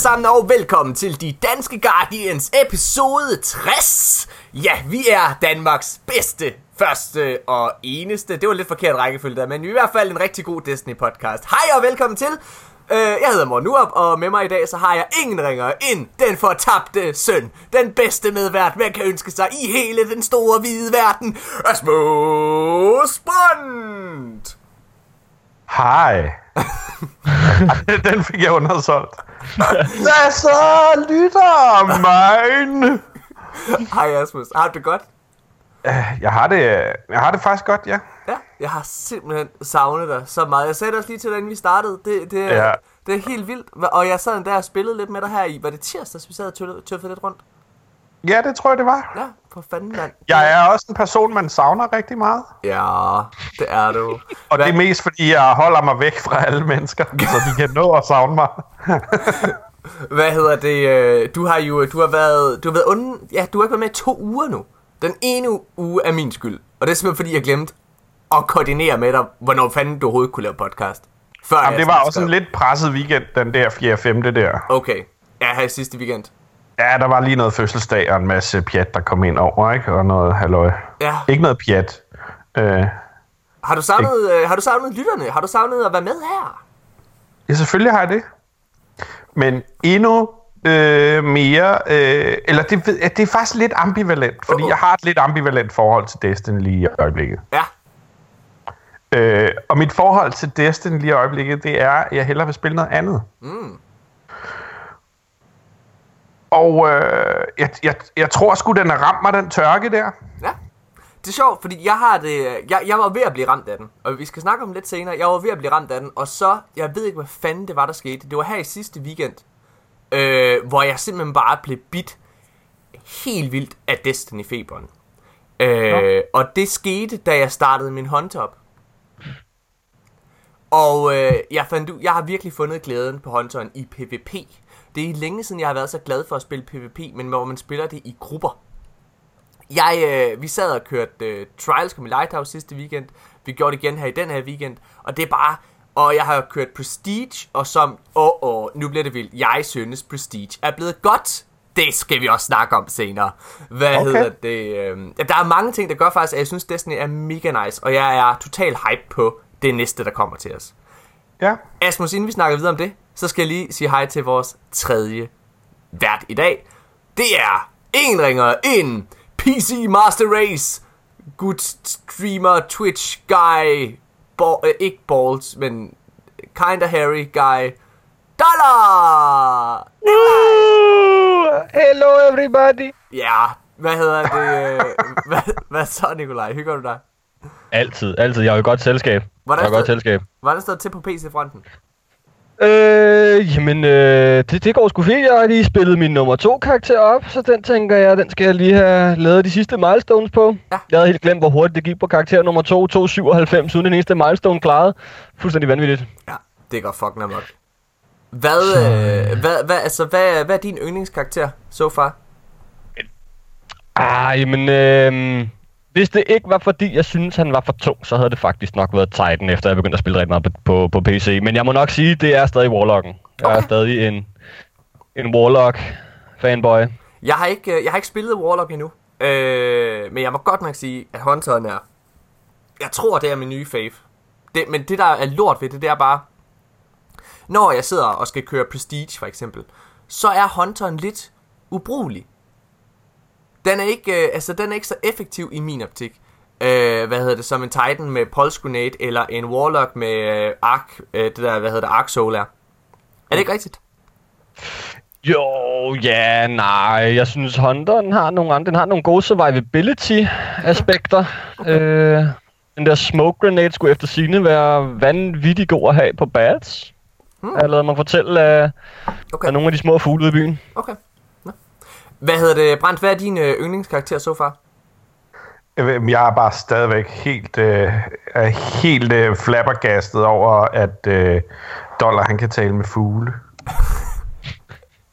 sammen, og velkommen til De Danske Guardians episode 60. Ja, vi er Danmarks bedste, første og eneste. Det var lidt forkert rækkefølge der, men i hvert fald en rigtig god Destiny-podcast. Hej og velkommen til. Øh, jeg hedder Morten Urup, og med mig i dag så har jeg ingen ringer end den fortabte søn. Den bedste medvært, man kan ønske sig i hele den store hvide verden. Asmus Brandt! Hej. Den fik jeg undersolgt. Hvad så, lytter mine? Hej Asmus, har du det godt? Jeg har det, jeg har det faktisk godt, ja. Ja, jeg har simpelthen savnet dig så meget. Jeg sagde det også lige til dig, inden vi startede. Det, det, Ja. det er helt vildt. Og jeg sad der og spillede lidt med dig her i. Var det tirsdags, vi sad og tøffede lidt rundt? Ja, det tror jeg, det var. Ja, for fanden mand. Jeg er også en person, man savner rigtig meget. Ja, det er du. Og Hvad- det er mest, fordi jeg holder mig væk fra alle mennesker, så de kan nå at savne mig. Hvad hedder det? øh, Du har jo du har været, du har været unden, ja, du har ikke været med i to uger nu. Den ene uge er min skyld. Og det er simpelthen fordi, jeg glemte at koordinere med dig, hvornår fanden du overhovedet kunne lave podcast. Før Jamen, det var også en skrev. lidt presset weekend, den der 4. 5. der. Okay, ja, her i sidste weekend. Ja, der var lige noget fødselsdag og en masse pjat, der kom ind over, ikke? Og noget halløj. Ja. Ikke noget pjat. Øh, Har du savnet, øh, har du savnet lytterne? Har du savnet at være med her? Ja, selvfølgelig har jeg det. Men endnu øh, mere... Øh, eller det, det er faktisk lidt ambivalent, fordi Uh-oh. jeg har et lidt ambivalent forhold til Destiny lige i øjeblikket. Ja. Øh, og mit forhold til Destiny lige i øjeblikket, det er, at jeg hellere vil spille noget andet. Mm. Og øh, jeg, jeg, jeg tror sgu, den har ramt mig, den tørke der. Ja. Det er sjovt, fordi jeg har det... Jeg, jeg var ved at blive ramt af den. Og vi skal snakke om det lidt senere. Jeg var ved at blive ramt af den. Og så... Jeg ved ikke, hvad fanden det var, der skete. Det var her i sidste weekend. Øh, hvor jeg simpelthen bare blev bit helt vildt af Destiny-feberen. Øh, og det skete, da jeg startede min håndtop. Og øh, jeg, fandt ud, jeg har virkelig fundet glæden på håndtøjen i PvP. Det er længe siden, jeg har været så glad for at spille PvP, men hvor man spiller det i grupper. Jeg, øh, vi sad og kørte øh, Trials i Lighthouse sidste weekend. Vi gjorde det igen her i den her weekend. Og det er bare... Og jeg har kørt Prestige, og som... Åh, oh, oh, nu bliver det vildt. Jeg synes, Prestige er blevet godt. Det skal vi også snakke om senere. Hvad Okay. hedder det? Øh, ja, der er mange ting, der gør faktisk, at jeg synes, Destiny er mega nice. Og jeg er total hype på det næste, der kommer til os. Ja. Asmus, inden vi snakker videre om det, så skal jeg lige sige hej til vores tredje vært i dag. Det er en ringer, en PC Master Race, good streamer, Twitch guy, ball, øh, ikke balls, men kinda hairy guy, Dollar! Hello everybody. Ja, hvad hedder det? øh, hvad, hvad så, Nikolaj? Hygger du dig? Altid, altid. Jeg er jo godt selskab. Hvordan jeg er i godt står- selskab. Hvordan står det til på PC-fronten? Øh, jamen, øh, det, det går sgu fint. Jeg har lige spillet min nummer to karakter op, så den tænker jeg, den skal jeg lige have lavet de sidste milestones på. Ja. Jeg havde helt glemt, hvor hurtigt det gik på karakter nummer 2, 297, uden den eneste milestone klarede. Fuldstændig vanvittigt. Ja, det går fucking amok. Hvad, øh, hvad, hvad, altså, hvad, hvad er din yndlingskarakter so far? Ah, jamen, øh, hvis det ikke var fordi, jeg synes han var for tung, så havde det faktisk nok været Titan, efter jeg begyndte at spille rigtig meget på, på, på PC. Men jeg må nok sige, det er stadig Warlocken. Jeg er stadig en, en Warlock-fanboy. Jeg har ikke, øh, jeg har ikke spillet Warlock endnu, øh, men jeg må godt nok sige, at Hunteren er... Jeg tror, det er min nye fave. Det, men det, der er lort ved det, det er bare... Når jeg sidder og skal køre Prestige, for eksempel, så er Hunteren lidt ubrugelig. Den er ikke, øh, altså, den er ikke så effektiv i min optik. Øh, hvad hedder det, som en Titan med Pulse Grenade, eller en Warlock med øh, Arc, øh, det der, hvad hedder det, Arc Solar. Er det ikke rigtigt? Jo, ja, nej. Jeg synes, Hunteren har nogle andre. Den har nogle gode survivability-aspekter. Øh, den der smoke grenade skulle efter sine være vanvittig god at have på bats. Hmm. Jeg lader mig fortælle af, Okay. af nogle af de små fugle ude i byen. Okay. Hvad hedder det, Brandt, hvad er din øh, yndlingskarakter så far? Jamen, Jeg er bare stadigvæk helt, øh, er helt øh, flabbergastet over, at øh, Dollar han kan tale med fugle.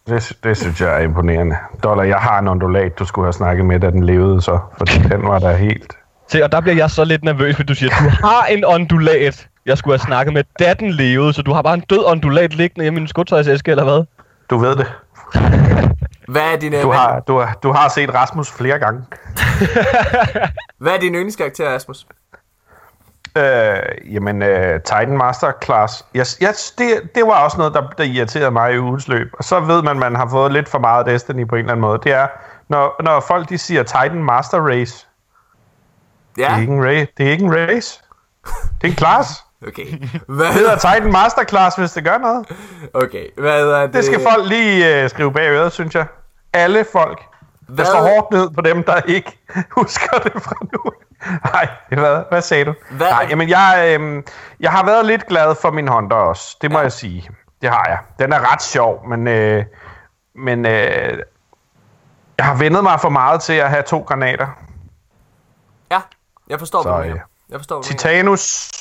Det, det synes jeg er imponerende. Dollar, jeg har en ondulat, du skulle have snakket med, da den levede så, fordi den var der helt... Se, og der bliver jeg så lidt nervøs, fordi du siger, du har en ondulat. Jeg skulle have snakket med, da den levede, så du har bare en død ondulat liggende hjemme i en skotøjsæske, eller hvad? Du ved det. Hvad er din, øh, Du har, du, har, du har set Rasmus flere gange. hvad er din yndlingskarakter, Asmus? Øh, jamen, uh, Titan Masterclass. Yes, yes, det, det var også noget, der, der irriterede mig i ugens løb. Og så ved man, at man har fået lidt for meget Destiny på en eller anden måde. Det er, når, når folk de siger Titan Master Race. Det, Ja, er ikke en race. det er ikke en race. Det er en class. Okay. Hvad Det hedder Titan Masterclass, hvis det gør noget. Okay, hvad er det? Det skal folk lige uh, skrive bag øret, synes jeg. Alle folk. Hvad- står hårdt ned på dem, der ikke husker det fra nu. Nej, hvad, hvad sagde du? Hvad- Nej, jamen jeg, øh, jeg har været lidt glad for min Honda også. Det må ja. jeg sige. Det har jeg. Den er ret sjov, men, øh, men øh, jeg har vendet mig for meget til at have to granater. Ja, jeg forstår, Så, hvad du mener. Jeg forstår. Titanus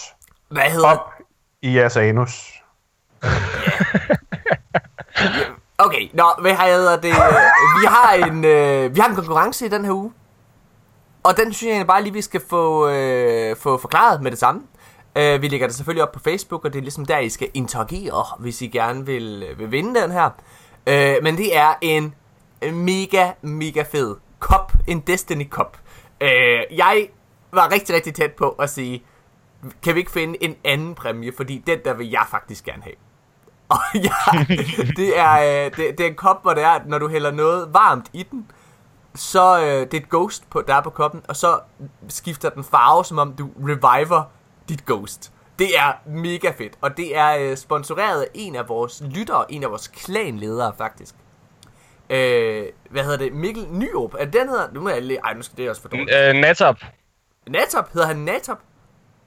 Hvad hedder op i jeres anus. Okay, nå, hvad hedder det? øh, Vi har en, øh, vi har en konkurrence i den her uge. Og den synes jeg bare lige, vi skal få, øh, få forklaret med det samme. Øh, vi lægger det selvfølgelig op på Facebook, og det er ligesom der, I skal interagere, hvis I gerne vil, vil vinde den her. Øh, men det er en mega, mega fed kop. En Destiny kop. Øh, jeg var rigtig, rigtig tæt på at sige, kan vi ikke finde en anden præmie, fordi den der vil jeg faktisk gerne have. Og ja, det er, øh, det, det er en kop, hvor det er, at når du hælder noget varmt i den, så øh, det er et ghost, på, der er på koppen, og så skifter den farve, som om du reviver dit ghost. Det er mega fedt, og det er øh, sponsoreret af en af vores lyttere, en af vores klanledere faktisk. Øh, hvad hedder det? Mikkel Nyrup. Er den hedder? Nu må jeg lige... Ej, nu skal det også for dårligt. Øh, Natop. Natop? Hedder han Natop?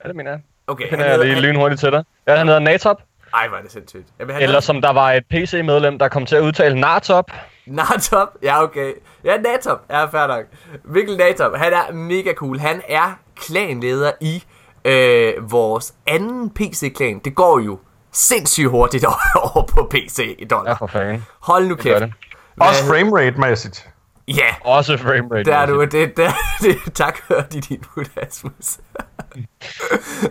Ja, det mener jeg. Okay, Finder jeg lige lynhurtigt til dig. Ja, han hedder Natop. Ej, hvor er det sindssygt. Jamen, han Eller hedder- som der var et PC-medlem, der kom til at udtale Nartop. Natop? Ja, okay. Ja, Natop. Ja, fair nok. Mikkel Natop, han er mega cool. Han er klanleder i øh, vores anden PC-klan. Det går jo sindssygt hurtigt over på PC i Ja, dollar. for fanden. Hold nu kæft. det. Også Hvad- framerate-mæssigt. Ja, Også framerate. der er du. Det, det, det, tak for dit input, Asmus.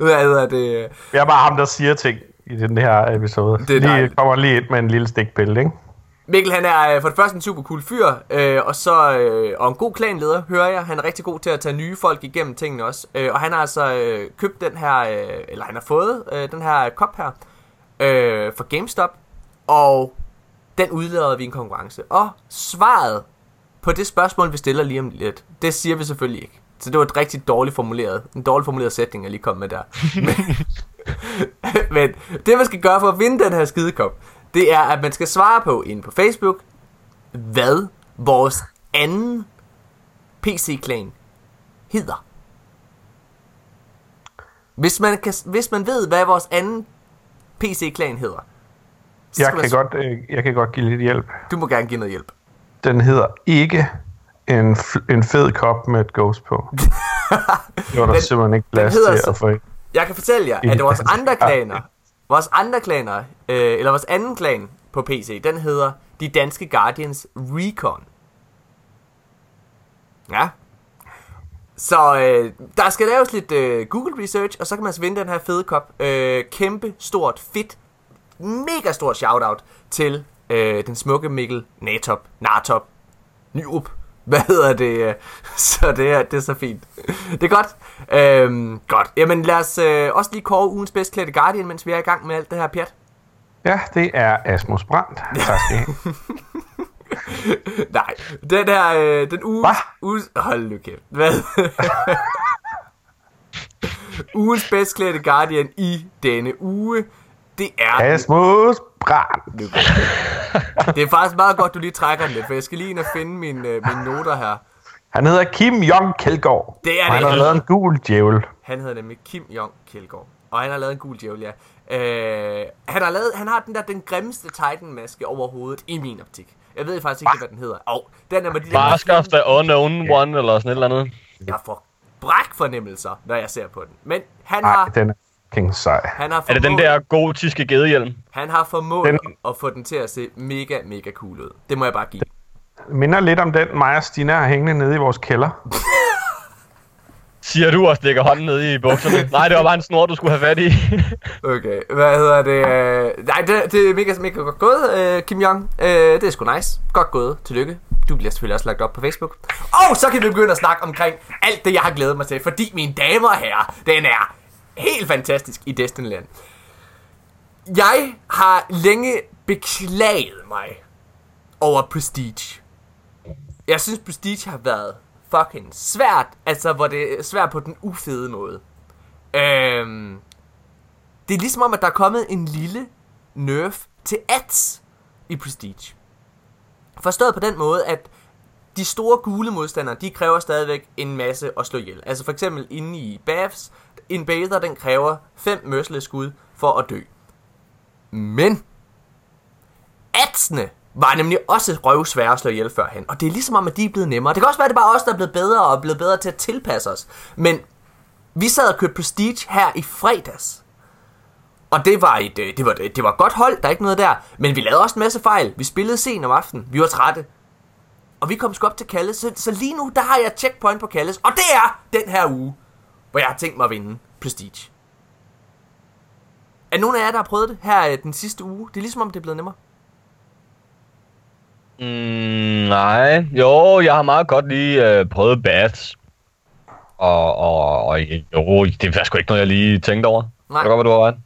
Hvad hedder det? Jeg er bare ham, der siger ting i den her episode. Det lige, kommer lige ind med en lille stikpille, ikke? Mikkel, han er øh, for det første en super cool fyr, øh, og så øh, og en god klanleder, hører jeg. Han er rigtig god til at tage nye folk igennem tingene også. Øh, og han har altså øh, købt den her, øh, eller han har fået øh, den her kop her øh, fra GameStop, og den udlader vi en konkurrence. Og svaret på det spørgsmål, vi stiller lige om lidt, det siger vi selvfølgelig ikke. Så det var et rigtig dårligt formuleret, en dårligt formuleret sætning, jeg lige kom med der. Men, men det, man skal gøre for at vinde den her skidekop, det er, at man skal svare på inde på Facebook, hvad vores anden PC-klan hedder. Hvis man, kan, hvis man ved, hvad vores anden PC-klan hedder, så Jeg man kan, s- godt, øh, jeg kan godt give lidt hjælp. du må gerne give noget hjælp. Den hedder ikke en, en fed kop med et ghost på. Det var der simpelthen ikke plads hedder til at få ind. Jeg kan fortælle jer, at vores andre klaner, vores andre klaner, øh, eller vores anden klan på PC, den hedder De Danske Guardians Recon. Ja. Så øh, der skal laves lidt øh, Google research, og så kan man altså vinde den her fede kop. Øh, kæmpe, stort, fedt, mega stort shoutout til øh, den smukke Mikkel Natop, Nartop, Nyrup. Hvad hedder det? øh, Så det er, det er så fint. Det er godt. Øhm, godt. Jamen lad os øh, også lige kåre ugens bedst klædte Guardian, mens vi er i gang med alt det her pjat. Ja, det er Asmus Brandt. Tak skal I. Nej, den her, øh, den uges... Hva? uges hold nu kæft. Hvad? ugens bedst klædte Guardian i denne uge, det er... Asmus Brandt. Det er faktisk meget godt, du lige trækker den lidt, for jeg skal lige ind og finde mine, øh, mine noter her. Han hedder Kim Jong Kjeldgaard. Det er og han det. har lavet en gul djævel. Han hedder nemlig Kim Jong Kjeldgaard. Og han har lavet en gul djævel, ja. Øh, han, har lavet, han har den der den grimmeste Titan-maske overhovedet i min optik. Jeg ved faktisk ikke, hvad den hedder. Og oh, den er med de der... Mask of the Unknown One, eller sådan et eller andet. Jeg får bræk fornemmelser, når jeg ser på den. Men han Nej, har, den er king sej. han har Er det den formået, der gotiske gedehjelm? han har formået Den- at få den til at se mega, mega cool ud. Det må jeg bare give. Minder lidt om den, mig og Stina har hængende nede i vores kælder. Siger du og stikker hånden ned i bukserne. Nej, det var bare en snor, du skulle have fat i. Okay, hvad hedder det? Øh, nej, det, det er mega, mega godt gået, øh, Kim Jong. Øh, det er sgu nice. Godt gået. Tillykke. Du bliver selvfølgelig også lagt op på Facebook. Og så kan vi begynde at snakke omkring alt det, jeg har glædet mig til. Fordi, mine damer og herrer, den er helt fantastisk i Destinyland. Jeg har længe beklaget mig over Prestige. Jeg synes, Prestige har været fucking svært. Altså, hvor det er svært på den ufede måde. Øhm, det er ligesom om, at der er kommet en lille nerf til ads i Prestige. Forstået på den måde, at de store gule modstandere, de kræver stadigvæk en masse at slå ihjel. Altså for eksempel inde i Bavs, en Bather, den kræver 5 møsleskud for at dø. Men atsene var nemlig også røvsvære at slå ihjel førhen. Og det er ligesom om, at de er blevet nemmere. Det kan også være, at det bare er os, der er blevet bedre og er blevet bedre til at tilpasse os. Men vi sad og kørte Prestige her i fredags. Og det var, et, øh, det, var, det var et godt hold, der er ikke noget der. Men vi lavede også en masse fejl. Vi spillede sent om aftenen. Vi var trætte. Og vi kom sgu op til Kalles. Så, så lige nu, der har jeg checkpoint på Kalles. Og det er den her uge, hvor jeg har tænkt mig at vinde Prestige. Er nogen af jer, der har prøvet det her øh, den sidste uge? Det er ligesom om, det er blevet nemmere. Mm, nej. Jo, jeg har meget godt lige øh, prøvet bats. Og, og, og jo, det er sgu ikke noget, jeg lige tænkte over. Nej. Det godt, hvad du ret.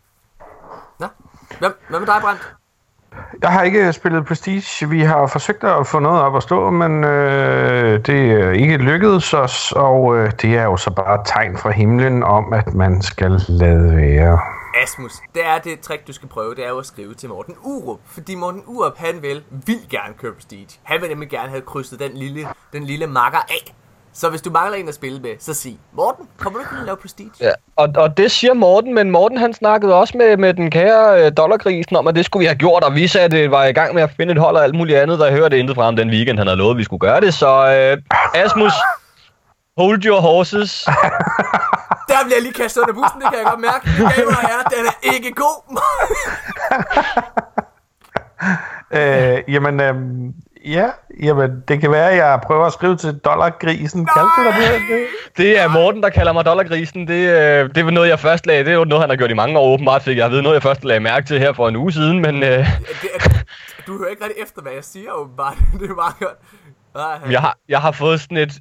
Nå. Hvem, hvad med dig, Brandt? Jeg har ikke spillet Prestige. Vi har forsøgt at få noget op at stå, men øh, det er ikke lykkedes os, og øh, det er jo så bare et tegn fra himlen om, at man skal lade være. Asmus, det er det trick, du skal prøve, det er jo at skrive til Morten Urup. Fordi Morten Urup, han vil, vil gerne købe Prestige. Han vil nemlig gerne have krydset den lille, den lille makker af. Så hvis du mangler en at spille med, så sig, Morten, kommer du ikke lave Prestige? Ja, og, og det siger Morten, men Morten han snakkede også med, med den kære øh, dollargrisen om, at det skulle vi have gjort, og vi sagde, at det var i gang med at finde et hold og alt muligt andet, der hørte intet fra ham den weekend, han havde lovet, at vi skulle gøre det. Så øh, Asmus, hold your horses. Der bliver jeg lige kastet under bussen, det kan jeg godt mærke. Damer og herrer, den er ikke god. Øh, jamen, øh, ja, jamen, det kan være, at jeg prøver at skrive til dollargrisen. Kaldte du dig det? det? Er Morten, der kalder mig dollargrisen. Det, øh, det var noget, jeg først lagde. Det er jo noget, han har gjort i mange år åbenbart, fik jeg ved noget, jeg først lagde mærke til her for en uge siden, men øh, det er, du hører ikke rigtig efter, hvad jeg siger, åbenbart. Det er meget godt. Ah, jeg, har, jeg har fået sådan et...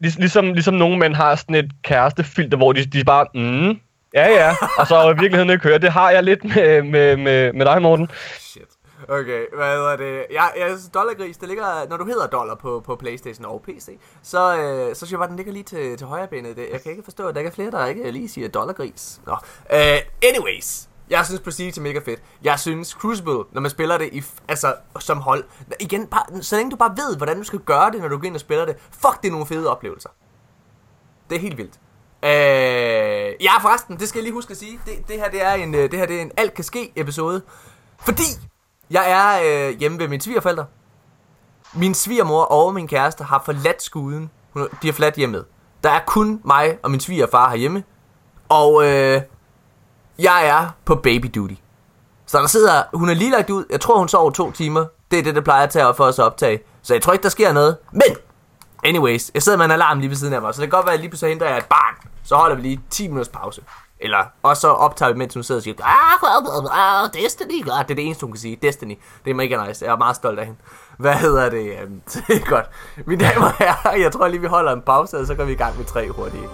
Lig, ligesom, ligesom nogle mænd har sådan et kærestefilter, hvor de, de bare... Mm, ja, ja. Og så i virkeligheden ikke hører. Det har jeg lidt med, med, med, med dig, Morten. Shit. Okay, hvad hedder det? Jeg, jeg synes, Dollargris, det ligger, når du hedder dollar på, på Playstation og PC, så, øh, så synes jeg bare, den ligger lige til, til højre benet. Jeg kan ikke forstå, at der ikke er flere, der ikke lige siger Dollargris. Nå. Uh, anyways, jeg synes Prestige er mega fedt. Jeg synes Crucible, når man spiller det i, altså, som hold, igen, bare, så længe du bare ved, hvordan du skal gøre det, når du går ind og spiller det, fuck, det er nogle fede oplevelser. Det er helt vildt. Øh, ja, forresten, det skal jeg lige huske at sige. Det, det her, det er en, øh, det her, det er en alt kan ske episode. Fordi jeg er øh, hjemme ved mine svigerforældre. Min svigermor og min kæreste har forladt skuden. Hun- De har forladt hjemmet. Der er kun mig og min svigerfar herhjemme. Og øh, jeg er på baby duty. Så der sidder, hun er lige lagt ud. Jeg tror, hun sover to timer. Det er det, der plejer at tage for os at optage. Så jeg tror ikke, der sker noget. Men, anyways, jeg sidder med en alarm lige ved siden af mig. Så det kan godt være, at lige pludselig henter jeg et barn. Så holder vi lige 10 minutters pause. Eller, og så optager vi, mens hun sidder og siger, ah, ah, Destiny, ah, det er det eneste, hun kan sige, Destiny. Det er mega nice, jeg er meget stolt af hende. Hvad hedder det? Det er øhm, godt. Mine damer og herrer, jeg tror lige, vi holder en pause, og så går vi i gang med tre hurtige.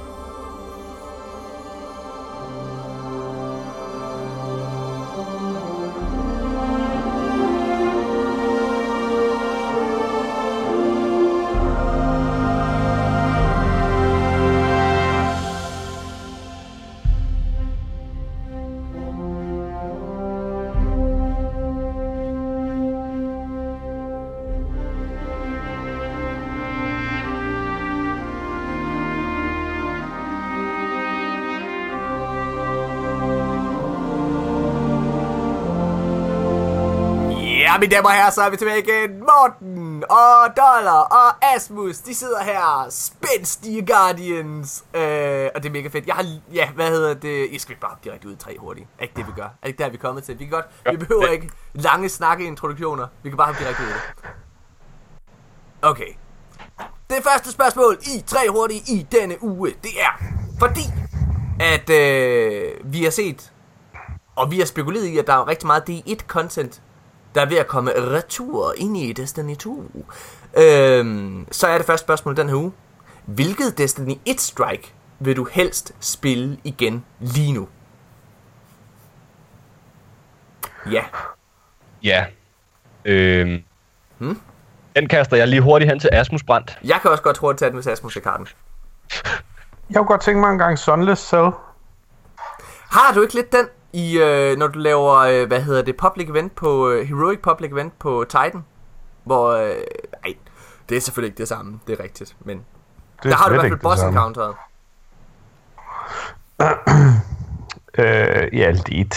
Mine damer og herrer, så er vi tilbage igen. Morten og Dollar og Asmus, de sidder her. Spændstige Guardians. Øh, og det er mega fedt. Jeg har, ja, hvad hedder det? Jeg skal vi bare direkte ud i tre hurtigt. Er ikke det, vi gør? Er ikke der, vi er kommet til? Vi kan godt, vi behøver ikke lange snakke introduktioner. Vi kan bare hoppe direkte ud i det. Okay. Det første spørgsmål i tre hurtige i denne uge, det er... Fordi at øh, vi har set, og vi har spekuleret i, at der er rigtig meget D1-content, der er ved at komme retur ind i Destiny 2. Øhm, så er det første spørgsmål den her uge. Hvilket Destiny 1 Strike vil du helst spille igen lige nu? Ja. Ja. Øhm. Hmm? Den kaster jeg lige hurtigt hen til Asmus Brandt. Jeg kan også godt hurtigt tage den, hvis Asmus er karten. Jeg kunne godt tænke mig en gang Sunless Cell. Har du ikke lidt den, i, øh, når du laver, øh, hvad hedder det, public event på, øh, Heroic Public Event på Titan? Hvor, øh, ej, det er selvfølgelig ikke det samme, det er rigtigt, men Det der har du i hvert fald boss encounteret. Øh, ja, lidt.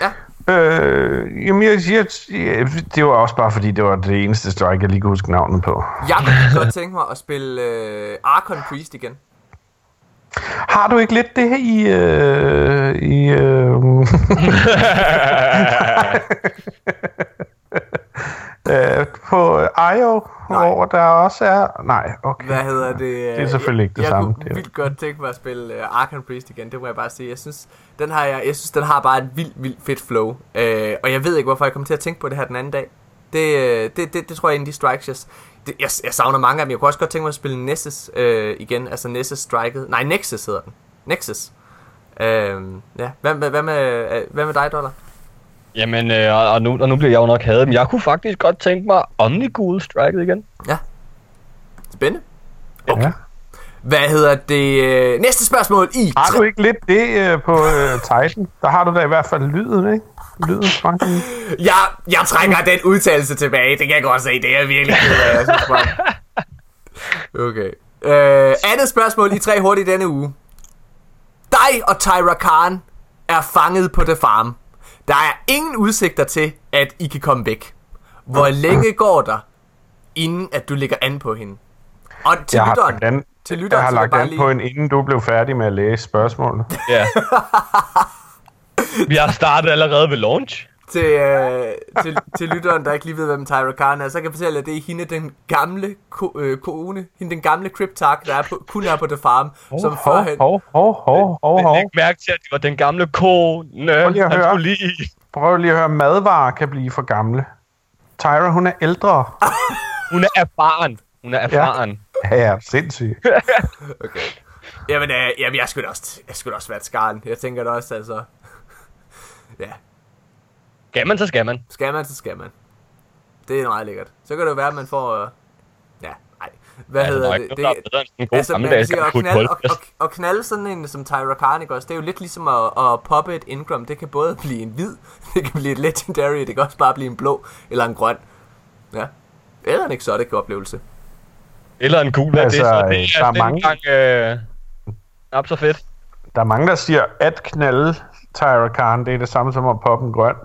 Ja. Øh, jamen, jeg, jeg, jeg, det var også bare fordi, det var det eneste strike, jeg lige kunne huske navnet på. Jeg kunne godt tænke mig at spille øh, Archon Priest igen. Har du ikke lidt det her i... Øh, i øh, øh, på IO, Nej. hvor der også er... Nej, okay. Hvad hedder det? Det er selvfølgelig ikke det jeg, samme. Jeg kunne vildt godt tænke mig at spille uh, Archon Priest igen, det må jeg bare sige. Jeg synes, den har, jeg, jeg synes, den har bare et vildt, vildt fedt flow. Uh, og jeg ved ikke, hvorfor jeg kom til at tænke på det her den anden dag. Det, det, det, det tror jeg er en af de strikes, jeg, det, jeg, jeg savner mange af dem. Jeg kunne også godt tænke mig at spille Nessus øh, igen. Altså Nessus Striket. Nej, Nexus hedder den. Nexus. Øh, ja. Hvad, hvad, hvad, med, øh, hvad med dig, Dollar? Jamen, øh, og, nu, og nu bliver jeg jo nok hadet, men jeg kunne faktisk godt tænke mig Omnigul striket igen. Ja. Spændende. Okay. Ja. Hvad hedder det? øh, Næste spørgsmål i... Har du ikke lidt det øh, på øh, Titan? Der har du da i hvert fald lyden, ikke? Lyden fra den. Jeg, jeg trækker den udtalelse tilbage. Det kan jeg godt se. Det er virkelig ked af. Jeg synes bare. Okay. Øh, andet spørgsmål i tre hurtigt denne uge. Dig og Tyra Khan er fanget på The Farm. Der er ingen udsigter til, at I kan komme væk. Hvor længe går der, inden at du ligger an på hende? Og til Jeg har lytteren, lagt an, til lytteren, jeg har lagt an lige- på en, inden du blev færdig med at læse spørgsmålet. Ja. Vi har startet allerede ved launch. til, øh, til, til lytteren, der ikke lige ved, hvem Tyra Khan er, så kan jeg fortælle, at det er hende, den gamle ko, øh, kone, hende den gamle Cryptark, der er på, kun er på The Farm, som hov, førhen... hov, hov, hov, hov, Jeg hov. læg mærke til, at det var den gamle kone. lige at Han høre. skulle lige... Prøv lige at høre, madvarer kan blive for gamle. Tyra, hun er ældre. Hun er erfaren. Hun er erfaren. Ja, ja, sindssygt. Okay. Jamen, øh, jamen jeg skulle da også, jeg skulle også være et skarn. Jeg tænker da også, altså... Ja, Skal man, så skal man. skal man, så skal man. Det er meget lækkert. Så kan det jo være, at man får... Øh, ja, nej. Hvad Altså, der hedder er det? der er altså, man sige, at knalde, Kul. og, og, og knalde sådan en som Tyra ikke også? Det er jo lidt ligesom at, at poppe et Ingram. Det kan både blive en hvid, det kan blive et legendary, det kan også bare blive en blå eller en grøn. Ja. Eller en exotic oplevelse. Eller en af Altså, det, så det der er, er den mange- gang øh, knap så fedt. Der er mange, der siger, at knalde Tyra Khan, det er det samme som at poppe en grøn.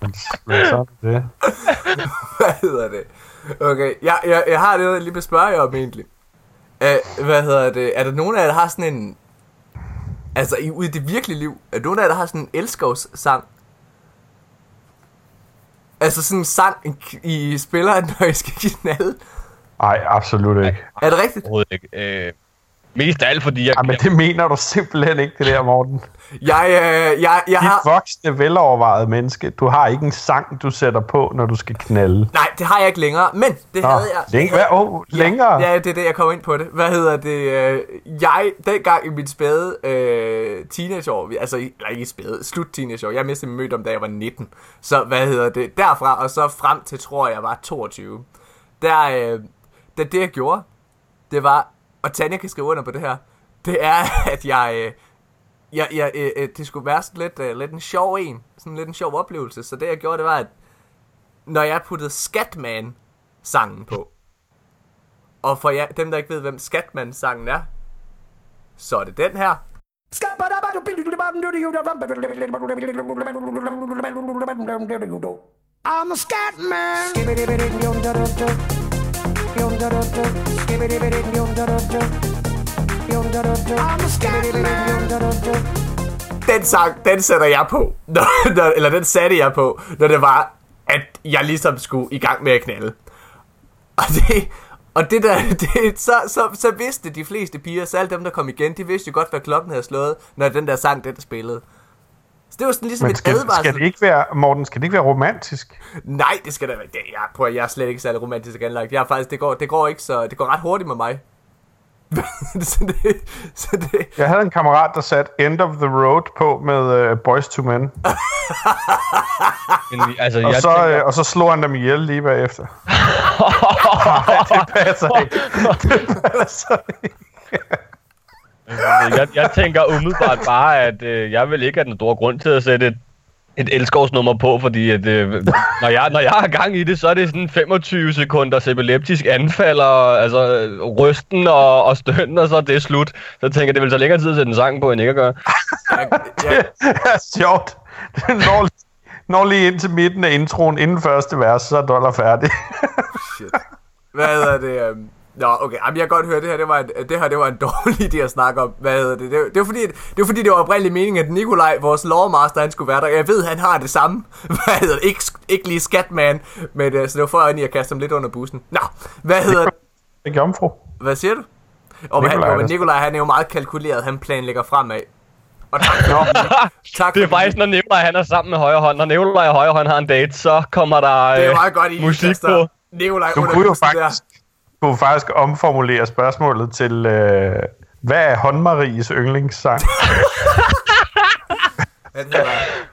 Men men sådan er det. hvad hedder det? Okay, jeg, jeg, jeg har noget, jeg lige vil spørge jer om egentlig. Uh, hvad hedder det? Er der nogen af jer, der har sådan en... Altså, i, ude i det virkelige liv, er der nogen af jer, der har sådan en elskovssang? Altså sådan en sang, I spiller, når I skal knalde? Nej, absolut ikke. Er det rigtigt? Overhovedet ikke. Øh, mest af alt, fordi jeg... Ej, men det mener du simpelthen ikke, det der, Morten. Jeg, øh, jeg, jeg Dit har... voksne, velovervejede menneske, du har ikke en sang, du sætter på, når du skal knalde. Nej, det har jeg ikke længere, men det Nå, havde jeg. længe, hvad? Oh, længere? Ja, det er det, jeg kommer ind på det. Hvad hedder det? øh, Jeg, dengang i mit spæde øh, teenageår, altså eller ikke spæde, slut teenageår, jeg mistede min mødt om, da jeg var 19. Så hvad hedder det? Derfra og så frem til, tror jeg, jeg var 22. Der, øh, det, det jeg gjorde, det var, og Tanja kan skrive under på det her, det er, at jeg, øh, jeg, jeg øh, øh, det skulle være sådan lidt, øh, lidt en sjov en, sådan lidt en sjov oplevelse. Så det jeg gjorde, det var, at når jeg puttede Scatman-sangen på, og for jer, dem, der ikke ved, hvem Scatman-sangen er, så er det den her. I'm a scat man. Den sang, den sætter jeg på. Når, når, eller den satte jeg på, når det var, at jeg ligesom skulle i gang med at knalde. Og det, Og det der, det, så, så, så vidste de fleste piger, så alle dem, der kom igen, de vidste jo godt, hvad klokken havde slået, når den der sang, den der spillede. Så det var sådan ligesom Men et skal, advarsel. skal det ikke være, Morten, skal det ikke være romantisk? Nej, det skal da være. Det, jeg, prøver, jeg er slet ikke særlig romantisk anlagt. Jeg er faktisk, det går, det går ikke så, det går ret hurtigt med mig. så det, så det, Jeg havde en kammerat, der satte End of the Road på med uh, Boys to Men. Altså, Og jeg så, tænker, øh, og så slog han dem ihjel lige bagefter. Nej, det passer ikke. Det passer ikke. Jeg, jeg tænker umiddelbart bare, at øh, jeg vil ikke have den store grund til at sætte et, et elskovsnummer på, fordi at, øh, når, jeg, når jeg har gang i det, så er det sådan 25 sekunder epileptisk anfald, og altså, øh, rysten og, og stønnen, og så er det slut. Så jeg tænker, det vil så længere tid at sætte en sang på, end ikke at gøre. jeg, jeg, Det er sjovt. Det når, når lige ind til midten af introen, inden første vers, så er dollar færdig. shit. Hvad hedder det? Um... Nå, okay. Jamen, jeg kan godt høre, det her, det var en, det her, det var en dårlig idé at snakke om. Hvad hedder det? Det, det var fordi, det var fordi, det var oprindelig meningen, at Nikolaj, vores lawmaster, han skulle være der. Jeg ved, han har det samme. Hvad hedder det? Ikke, ikke lige Skatman, men uh, så det var for at jeg kaste ham lidt under bussen. Nå, hvad hedder det? Det er jomfru. Hvad siger du? Og men, han, Nikolaj, jo, men Nikolaj, han er jo meget kalkuleret. Han planlægger fremad. Og tak, for, tak Det er faktisk, når Nikolaj han er sammen med højre hånd. Når Nikolaj og højre hånd har en date, så kommer der Det er øh, meget godt, I musik på. Nikolaj Du under kunne jo bussen der. Kunne faktisk omformulere spørgsmålet til, øh, hvad er håndmaries yndlingssang? Hedder,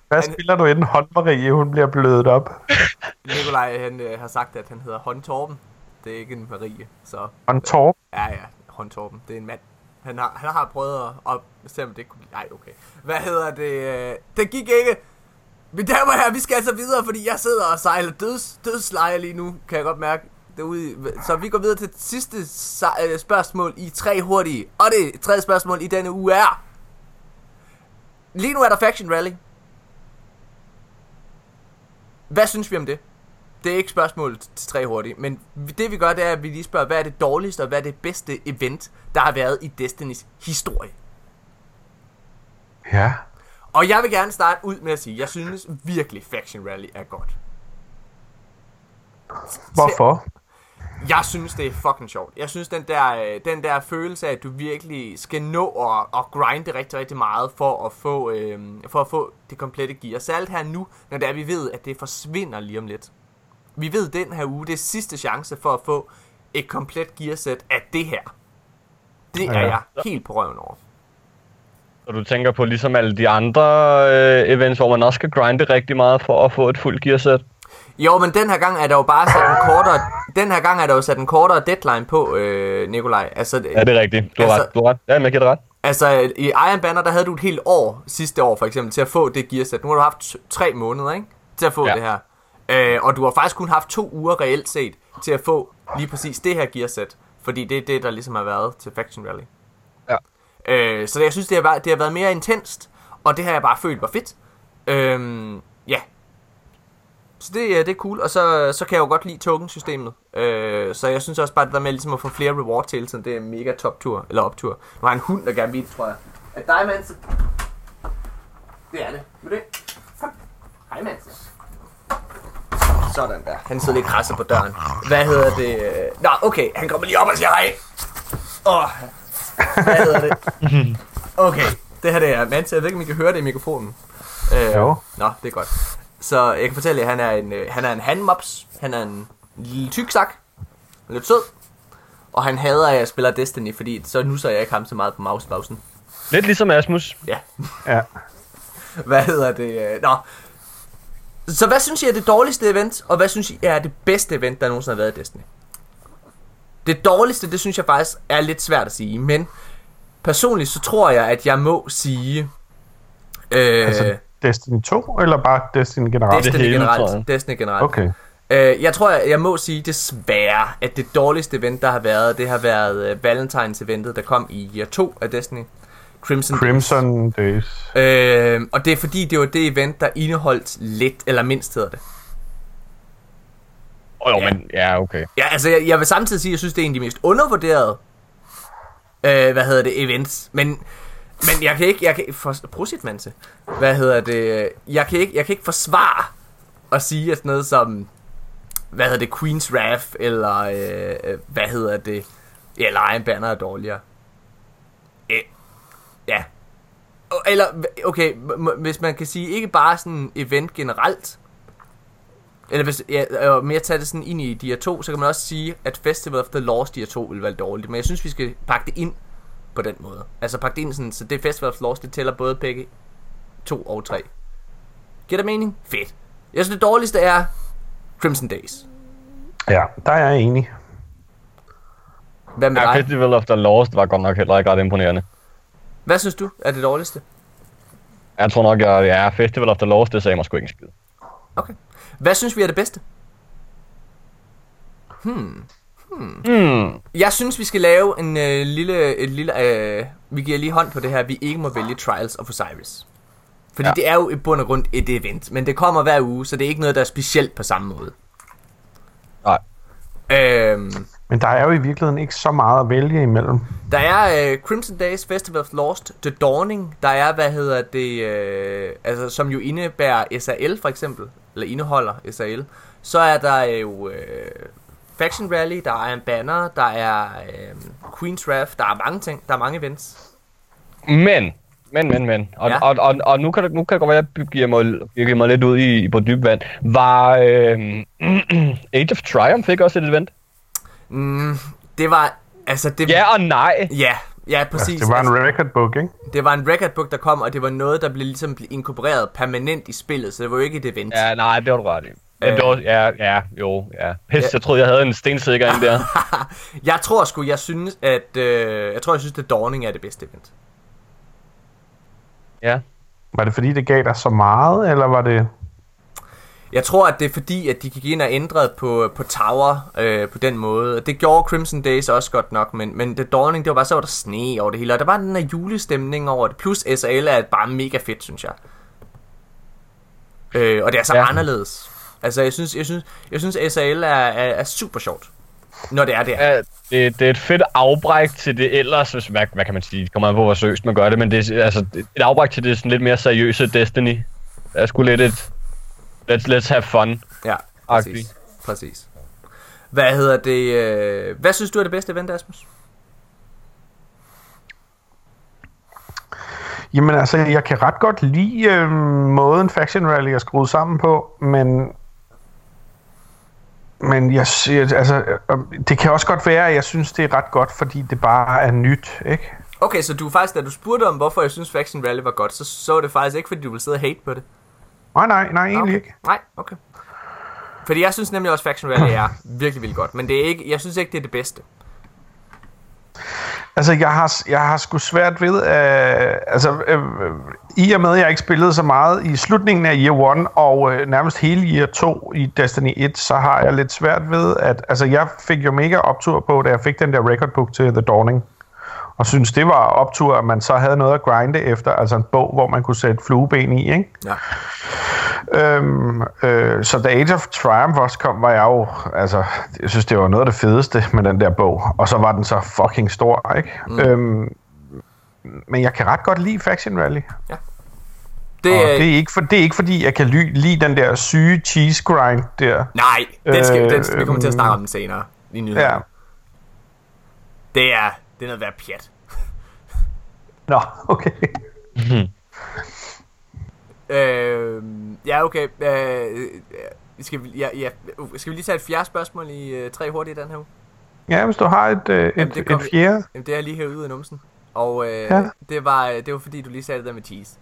Hvad Han- spiller du inden håndmarie, hun bliver blødet op? Nikolaj han, øh, har sagt, at han hedder Håndtorben. Det er ikke en Marie, så Håndtorp? ja, ja, Håndtorben. Det er en mand. Han har, han har prøvet at, at se, om det kunne... Nej, okay. Hvad hedder det? øh, Det gik ikke. Mine damer herrer, vi skal altså videre, fordi jeg sidder og sejler døds, dødsleje lige nu, kan jeg godt mærke. Derude. Så vi går videre til det sidste øh, spørgsmål i tre hurtige. Og det tredje spørgsmål i denne uge er... Lige nu er der Faction Rally. Hvad synes vi om det? Det er ikke spørgsmål til tre hurtige, men det vi gør, det er, at vi lige spørger, hvad er det dårligste og hvad er det bedste event, der har været i Destinys historie? Ja. Og jeg vil gerne starte ud med at sige, at jeg synes virkelig Faction Rally er godt. Hvorfor? Jeg synes, det er fucking sjovt. Jeg synes, den der, øh, den der følelse af, at du virkelig skal nå at, at grinde rigtig, rigtig meget for at få, øh, for at få det komplette gear. Særligt her nu, når det er, vi ved, at det forsvinder lige om lidt. Vi ved den her uge, det er sidste chance for at få et komplet gearsæt af det her. Det er Ja. jeg helt på røven over. Og du tænker på ligesom alle de andre øh, events, hvor man også skal grinde rigtig meget for at få et fuldt gearsæt. Jo, men den her gang er der jo bare sat en kortere, den her gang er der jo sat en kortere deadline på, øh, Nikolaj. Altså, Ja, det er rigtigt. Du har Altså- ret. Du har ret. Ja, men jeg giver ret. Altså, i Iron Banner, der havde du et helt år sidste år, for eksempel, til at få det gearsæt. Nu har du haft tre måneder, ikke? Til at få Ja. det her. Øh, og du har faktisk kun haft to uger reelt set, til at få lige præcis det her gearsæt. Fordi det er det, der ligesom har været til Faction Rally. Ja. Øh, så jeg synes, det har, været, det har været mere intenst, og det har jeg bare følt var fedt. Øhm. Så det, det er cool, og så, så kan jeg jo godt lide token-systemet. Øh, så jeg synes også bare, det der med ligesom at få flere rewards hele tiden, det er en mega top-tur, eller optur. Nu har en hund, der gerne vil, tror jeg. Er dig, Mans? Det er det. Vil det? Kom. Hej, Mans. Sådan der. Han sidder lige krasser på døren. Hvad hedder det? Nå, okay. Han kommer lige op og siger hej. Åh. Hvad hedder det? Okay. Det her det er Mans. Jeg ved ikke, om I kan høre det i mikrofonen. Øh, Jo. Nå, det er godt. Så jeg kan fortælle jer, han er en, øh, han er en handmops. Han er en lille tyk sak. Lidt sød. Og han hader, at jeg spiller Destiny, fordi så nu så jeg ikke ham så meget på mousepausen. Lidt ligesom Asmus. Ja. Ja. Hvad hedder det? øh, Nå. Så hvad synes I er det dårligste event, og hvad synes I er det bedste event, der nogensinde har været i Destiny? Det dårligste, det synes jeg faktisk er lidt svært at sige, men personligt så tror jeg, at jeg må sige... Øh, Altså Destiny 2, eller bare Destiny generelt? Destiny hele, generelt. jeg. Destiny generelt. Okay. Øh, jeg tror, jeg, jeg må sige desværre, at det dårligste event, der har været, det har været uh, Valentines eventet, der kom i year 2 af Destiny. Crimson. Crimson Days. Øh, og det er fordi, det var det event, der indeholdt lidt, eller mindst hedder det. Åh, oh, Ja. men ja, okay. Ja, altså jeg, jeg vil samtidig sige, at jeg synes, det er en af de mest undervurderede, øh, hvad hedder det, events. Men, men jeg kan ikke, jeg kan for, prosit, Manse. Hvad hedder det, jeg kan ikke, jeg kan ikke forsvare at sige sådan noget som, hvad hedder det, Queen's Wrath, eller øh, øh hvad hedder det, eller Iron Banner er dårligere. Øh, ja. Eller, okay, m- m- hvis man kan sige, ikke bare sådan event generelt, eller hvis ja, og mere tage det sådan ind i de her to, så kan man også sige, at Festival of the Lost, de her to, vil være dårligt. Men jeg synes, vi skal pakke det ind på den måde. Altså ind sådan, så det Festival of Lost, det tæller både begge to og tre. Giver det mening? Fedt. Jeg synes, det dårligste er Crimson Days. Ja, der er jeg enig. Hvad med Ja, dig? Festival of the Lost var godt nok heller ikke ret imponerende. Hvad synes du er det dårligste? Jeg tror nok, jeg ja, Festival of the Lost, det sagde mig sgu ikke en skid. Okay. Hvad synes vi er det bedste? Hmm. Jeg synes, vi skal lave en øh, lille... Et lille øh, vi giver lige hånd på det her, vi ikke må vælge Trials of Osiris. Fordi. Ja. det er jo i bund og grund et event, men det kommer hver uge, så det er ikke noget, der er specielt på samme måde. Nej. Øhm, Men der er jo i virkeligheden ikke så meget at vælge imellem. der er øh, Crimson Days, Festival of Lost, The Dawning, der er, hvad hedder det, øh, altså som jo indebærer SAL for eksempel, eller indeholder SAL. Så er der jo øh, Faction Rally, der er en banner, der er øh, Queen's Wrath, der er mange ting, der er mange events. Men, men, men, men. Og, Ja. ja. og, og, og nu, kan det, nu kan det godt være, at jeg giver mig, giver mig lidt ud i, på dyb vand. Var øh, Age of Triumph ikke også et event? Mm, det var, altså det... Ja og nej. Ja, ja præcis. Det var en altså, record book, ikke? det var en record book, der kom, og det var noget, der blev ligesom inkorporeret permanent i spillet, så det var jo ikke et event. Ja, nej, det var du ret i. Var, ja, ja, jo, ja. Pis, Ja. jeg troede, jeg havde en stensikker ind der. jeg tror sgu, jeg synes, at... Øh, jeg tror, jeg synes, at Dawning er det bedste event. Ja. Var det fordi, det gav dig så meget, eller var det... Jeg tror, at det er fordi, at de gik ind og ændrede på, på Tower øh, på den måde. Det gjorde Crimson Days også godt nok, men, men The Dawning, det var bare så, var der sne over det hele. Og der var den her julestemning over det. Plus SAL er bare mega fedt, synes jeg. Øh, og det er så. Ja. anderledes. Altså, jeg synes, jeg synes, jeg synes SAL er, er, er super sjovt. Når det er der. ja det, det er et fedt afbræk til det ellers, hvis, hvad, hvad kan man sige, det kommer an på, hvor seriøst man gør det, men det er altså, et afbræk til det sådan lidt mere seriøse Destiny. Det er sgu lidt et, let's, let's have fun. Ja, Agtig. præcis. præcis. Hvad hedder det? Øh, hvad synes du er det bedste event, Asmus? Jamen altså, jeg kan ret godt lide øh, måden Faction Rally er skruet sammen på, men... Men jeg altså, øh, det kan også godt være, at jeg synes, det er ret godt, fordi det bare er nyt, ikke? Okay, så du faktisk, da du spurgte om, hvorfor jeg synes Faction Rally var godt, så så det faktisk ikke, fordi du ville sidde og hate på det. Nej, nej, nej, egentlig okay. ikke. Nej, okay. Fordi jeg synes nemlig også, Faction Rally er virkelig, virkelig godt. Men det er ikke, jeg synes ikke, det er det bedste. Altså, jeg har, jeg har sgu svært ved, øh, altså, øh, i og med, at jeg ikke spillede så meget i slutningen af Year 1 og øh, nærmest hele Year 2 i Destiny 1, så har jeg lidt svært ved, at, altså, jeg fik jo mega optur på, da jeg fik den der record book til The Dawning, og synes, det var optur, at man så havde noget at grinde efter, altså en bog, hvor man kunne sætte flueben i, ikke? Ja. Øhm, øh, så da Age of Triumph også kom, var jeg jo, altså, jeg synes, det var noget af det fedeste med den der bog. Og så var den så fucking stor, ikke? Mm. Øhm, men jeg kan ret godt lide Faction Rally. Det, Og øh, det er, ikke for, det er ikke fordi, jeg kan ly- lide den der syge cheese grind der. nej, den skal, Øh, den, vi kommer til at snakke øhm, om den senere. I nyhederne. Ja. Det er, det er noget værd pjat. Nå, okay. Øh, ja, okay. Øh, skal, vi, ja, ja, uh, skal vi lige tage et fjerde spørgsmål i øh, tre hurtigt i den her uge? Ja, hvis du har et, øh, et, Jamen, det et, kom et vi- fjerde. Jamen, det er lige ud af numsen. Og øh, Ja. det, var, det var fordi, du lige sagde det der med cheese.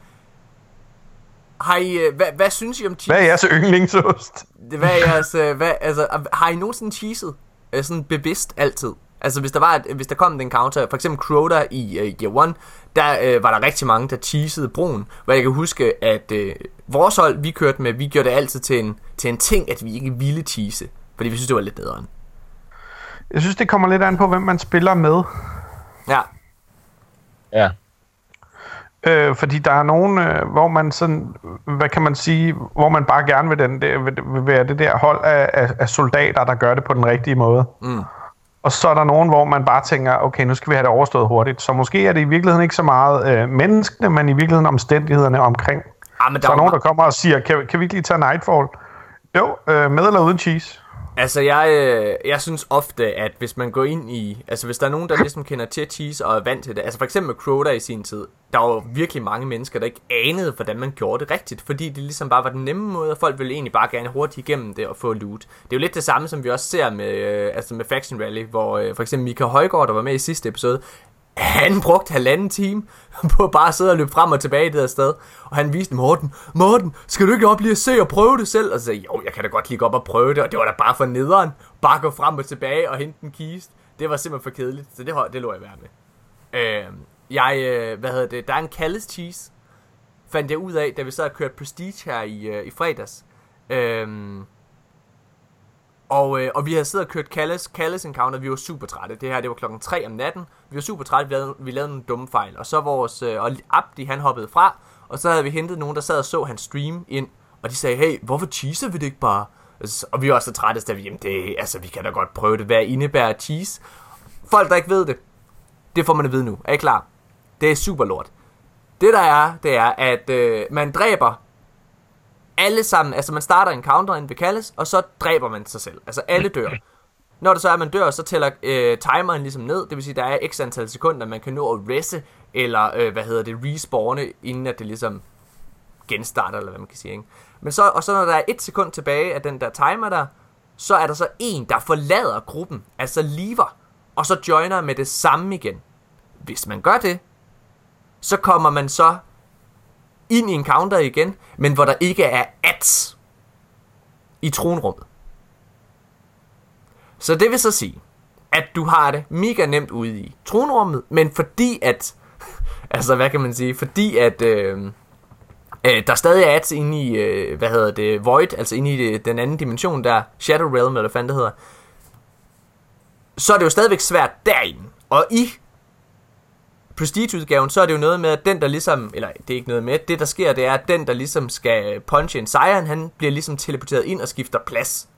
Har I, øh, hvad, hvad synes I om cheese? Hvad er jeres yndlingsost? Hvad er jeres, øh, hvad, altså, har I nogensinde cheeset? Øh, sådan bevidst altid? Altså hvis der var et, hvis der kom en encounter, for eksempel Crota i uh, Gear 1, der øh, var der rigtig mange, der cheesede broen. Hvor jeg kan huske, at øh, vores hold, vi kørte med, vi gjorde det altid til en, til en ting, at vi ikke ville cheese. Fordi vi synes, det var lidt bedre. Jeg synes, det kommer lidt an på, hvem man spiller med. Ja, Ja. Øh, fordi der er nogen, øh, hvor man sådan, hvad kan man sige, hvor man bare gerne vil, den, det, vil, vil være det der hold af, af, af soldater, der gør det på den rigtige måde. Mm. Og så er der nogen, hvor man bare tænker, okay, nu skal vi have det overstået hurtigt. Så måske er det i virkeligheden ikke så meget øh, menneskene, men i virkeligheden omstændighederne omkring. ah, men Der der er nogen, der kommer og siger, kan, kan vi ikke lige tage Nightfall? Jo, øh, med eller uden cheese. Altså, jeg, øh, jeg synes ofte, at hvis man går ind i... Altså, hvis der er nogen, der ligesom kender til cheese og er vant til det... Altså, for eksempel Crota i sin tid. Der var virkelig mange mennesker, der ikke anede, hvordan man gjorde det rigtigt. Fordi det ligesom bare var den nemme måde, og folk ville egentlig bare gerne hurtigt igennem det og få loot. Det er jo lidt det samme, som vi også ser med, øh, altså med Faction Rally, hvor øh, for eksempel Mika Højgaard, der var med i sidste episode, han brugte halvanden time på bare at sidde og løbe frem og tilbage i det der sted. Og han viste Morten, Morten, skal du ikke op lige at se og prøve det selv? Og så sagde jo, jeg kan da godt lige gå op og prøve det. Og det var da bare for nederen. Bare gå frem og tilbage og hente en kiste. Det var simpelthen for kedeligt, så det, det lå jeg være med. Øh, jeg, øh, hvad hedder det, der er en Kalles Cheese, fandt jeg ud af, da vi så havde kørt Prestige her i, øh, i fredags. Øh, og, øh, og vi havde siddet og kørt Kalles, Kalles Encounter, vi var super trætte. Det her, det var klokken 3 om natten. Vi var super trætte, vi lavede, vi lavede nogle dumme fejl. Og så vores, øh, og Abdi, han hoppede fra, og så havde vi hentet nogen, der sad og så hans stream ind. Og de sagde, hey, hvorfor cheeser vi det ikke bare? Altså, Og vi var så trætte, så vi, jamen det, altså, vi kan da godt prøve det. Hvad indebærer cheese? Folk, der ikke ved det, det får man at vide nu. Er I klar? Det er super lort. Det der er, det er, at øh, man dræber alle sammen, altså man starter en counter ind ved Kalles, og så dræber man sig selv. Altså alle dør. Når det så er, at man dør, så tæller øh, timeren ligesom ned. Det vil sige, der er x antal sekunder, man kan nå at resse, eller øh, hvad hedder det, respawne, inden at det ligesom genstarter, eller hvad man kan sige. Ikke? Men så, og så når der er et sekund tilbage af den der timer der, så er der så en, der forlader gruppen, altså lever, og så joiner med det samme igen. Hvis man gør det, så kommer man så ind i en counter igen, men hvor der ikke er ads i tronrummet. Så det vil så sige, at du har det mega nemt ude i tronrummet, men fordi at, altså hvad kan man sige, fordi at øh, øh, der stadig er ads inde i, øh, hvad hedder det, Void, altså inde i det, den anden dimension der, Shadow Realm, eller hvad fanden det hedder, så er det jo stadigvæk svært derinde. Og i Prestige-udgaven, så er det jo noget med, at den, der ligesom, eller det er ikke noget med, det der sker, det er, at den, der ligesom skal punche en sejren, han bliver ligesom teleporteret ind og skifter plads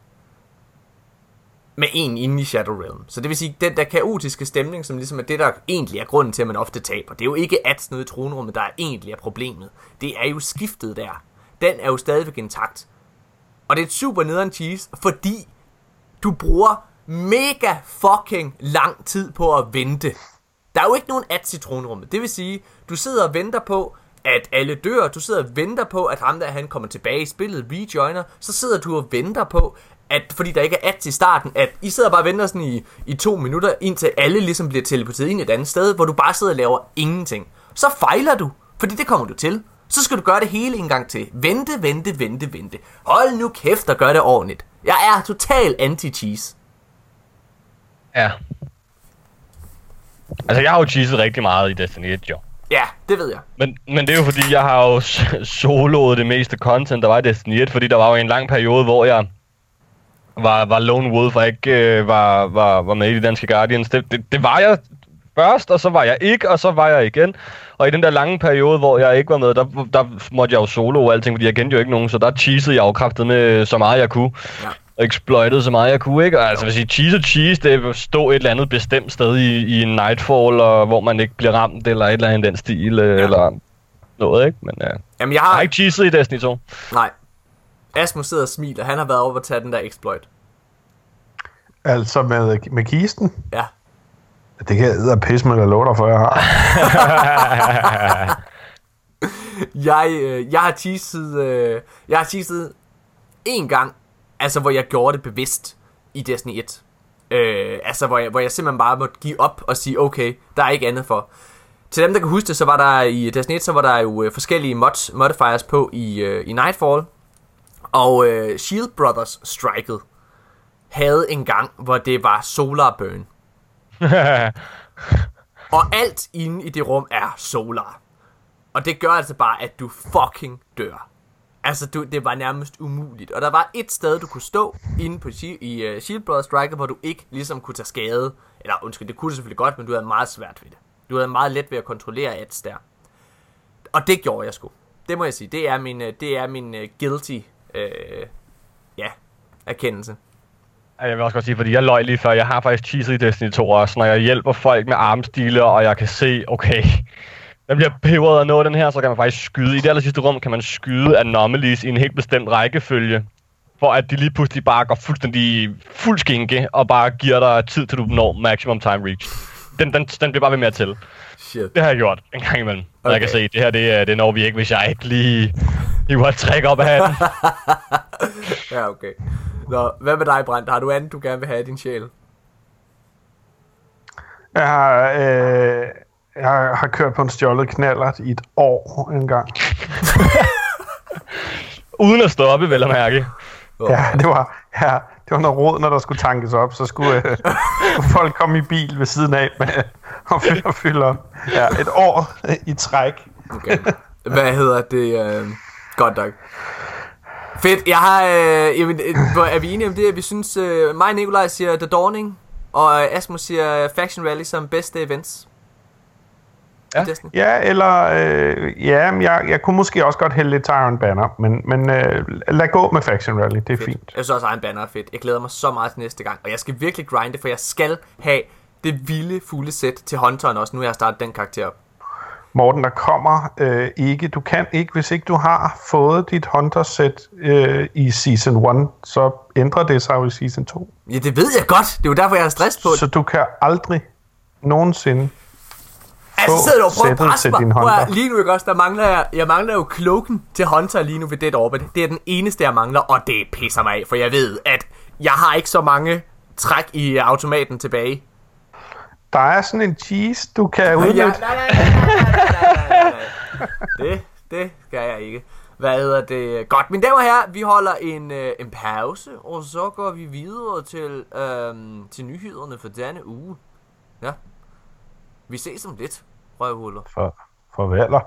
med en inde i Shadow Realm. Så det vil sige, den der kaotiske stemning, som ligesom er det, der egentlig er grunden til, at man ofte taber. Det er jo ikke at nede i tronrummet, der er egentlig er problemet. Det er jo skiftet der. Den er jo stadigvæk intakt. Og det er et super nederen cheese, fordi du bruger mega fucking lang tid på at vente. Der er jo ikke nogen ads i tronrummet. Det vil sige, du sidder og venter på, at alle dør. Du sidder og venter på, at ham der han kommer tilbage i spillet, rejoiner. Så sidder du og venter på, at fordi der ikke er ads i starten, at I sidder bare og venter sådan i, i to minutter, indtil alle ligesom bliver teleporteret ind et andet sted, hvor du bare sidder og laver ingenting. Så fejler du, fordi det kommer du til. Så skal du gøre det hele en gang til. Vente, vente, vente, vente. Hold nu kæft og gør det ordentligt. Jeg er total anti-cheese. Ja. Altså, jeg har jo cheeset rigtig meget i Destiny 1, jo. Ja, det ved jeg. Men, men det er jo fordi, jeg har jo soloet det meste content, der var i Destiny 1, fordi der var jo en lang periode, hvor jeg var, var lone wolf og ikke øh, var, var, var med i de danske Guardians. Det, det, det var jeg først, og så var jeg ikke, og så var jeg igen. Og i den der lange periode, hvor jeg ikke var med, der, der måtte jeg jo solo og alting, fordi jeg kendte jo ikke nogen, så der cheesede jeg jo kraftet med så meget jeg kunne. Ja. Og exploitede så meget jeg kunne, ikke? Og altså, hvis I cheese og cheese, det vil stå et eller andet bestemt sted i, i en Nightfall, og hvor man ikke bliver ramt, eller et eller andet i den stil, ja. eller noget, ikke? Men øh, jeg Jamen, jeg har har... ikke cheeset i Destiny 2. Nej. Asmus sidder og smiler. Han har været over at tage den der exploit. Altså med, med kisten. Ja. Det kan jeg pisse med, lå der for, jeg har. Jeg, øh, jeg har teaset, øh, jeg har teaset en gang, altså hvor jeg gjorde det bevidst i Destiny 1. Øh, altså hvor jeg, hvor jeg simpelthen bare måtte give op og sige, okay, der er ikke andet for. Til dem, der kan huske det, så var der i Destiny 1, så var der jo øh, forskellige mods, modifiers på i, øh, i Nightfall. Og øh, Shield Brothers striket havde en gang, hvor det var solar burn. Og alt inde i det rum er solar. Og det gør altså bare, at du fucking dør. Altså, du, det var nærmest umuligt. Og der var et sted, du kunne stå inde på i uh, Shield Brothers Striker, hvor du ikke ligesom kunne tage skade. Eller undskyld, det kunne du selvfølgelig godt, men du havde meget svært ved det. Du havde meget let ved at kontrollere ads der. Og det gjorde jeg sgu. Det må jeg sige. Det er min, øh, det er min uh, guilty uh, ja, erkendelse. Jeg vil også godt sige, fordi jeg løj lige før, jeg har faktisk cheeset i Destiny 2 også, når jeg hjælper folk med armstile, og jeg kan se, okay, jeg bliver peberet at nå den her, så kan man faktisk skyde. I det aller sidste rum kan man skyde anomalies i en helt bestemt rækkefølge. for at de lige pludselig bare går fuldstændig fuld skinke, og bare giver dig tid til du når maximum time reach. Den, den, den bliver bare ved med at tælle. Shit. Det har jeg gjort en gang imellem. Okay. Okay. Jeg kan se, det her det, er- det når vi ikke, hvis jeg ikke lige hiver et træk op af hatten. Ja, okay. Nå, hvad med dig, Brandt? Har du andet, du gerne vil have i din sjæl? Jeg har, øh, jeg har kørt på en stjålet knallert i et år engang. Uden at stoppe, vel at mærke. Ja, det var, ja, det var noget råd, når der skulle tankes op. Så skulle, øh, skulle folk komme i bil ved siden af med, og fylde og fylde op. Ja, et år øh, i træk. Okay. Hvad hedder det? Øh, godt nok. Fedt. Jeg har... Øh, jamen, øh, hvor er vi enige om det? at Vi synes... Øh, mig og Nikolaj siger The Dawning, og Asmus siger Faction Rally som bedste events. Ja. Destiny. Ja, eller øh, ja, jeg, jeg kunne måske også godt hælde lidt Tyrant Banner, men, men øh, lad gå med Faction Rally, det er Fedt. fint. Jeg synes også, Iron Banner er fedt. Jeg glæder mig så meget til næste gang. Og jeg skal virkelig grinde, for jeg skal have det vilde, fulde sæt til Hunteren også. Nu har jeg startet den karakter op. Morten, der kommer øh, ikke, du kan ikke, hvis ikke du har fået dit Hunter-sæt øh, i Season 1, så ændrer det sig jo i Season 2. Ja, det ved jeg godt. Det er jo derfor, jeg har stress på det. Så du kan aldrig nogensinde Altså, sidder du og prøver at presse mig. din Prøv. Lige nu, ikke også, der mangler jeg, jeg mangler jo kloken til Hunter lige nu ved Dead Orbit. Det er den eneste, jeg mangler, og det pisser mig af, for jeg ved, at jeg har ikke så mange træk i automaten tilbage. Der er sådan en cheese, du kan Ja, udnytte. nej, nej, nej, nej, nej, nej, nej. Det, det skal jeg ikke. Hvad hedder det? Godt, mine damer og herrer, vi holder en, øh, en pause, og så går vi videre til, øhm, til nyhederne for denne uge. Ja. Vi ses om lidt, røvhuller. For, for Ja,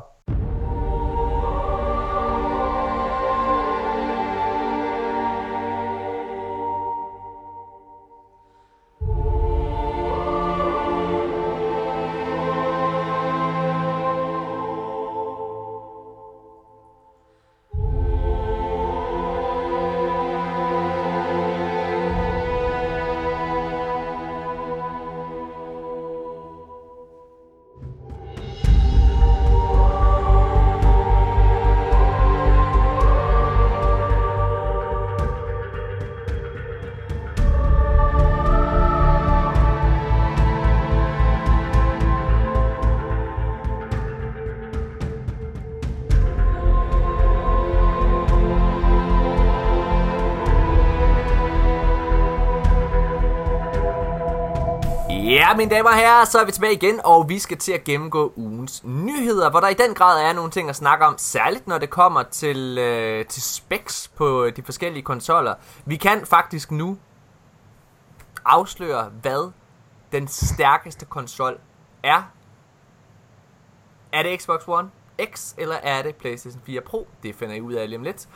mine damer og herrer, så er vi tilbage igen, og vi skal til at gennemgå ugens nyheder, hvor der i den grad er nogle ting at snakke om, særligt når det kommer til, øh, til specs på de forskellige konsoller. Vi kan faktisk nu afsløre, hvad den stærkeste konsol er. Er det Xbox One X, eller er det PlayStation 4 Pro? Det finder I ud af lige om lidt.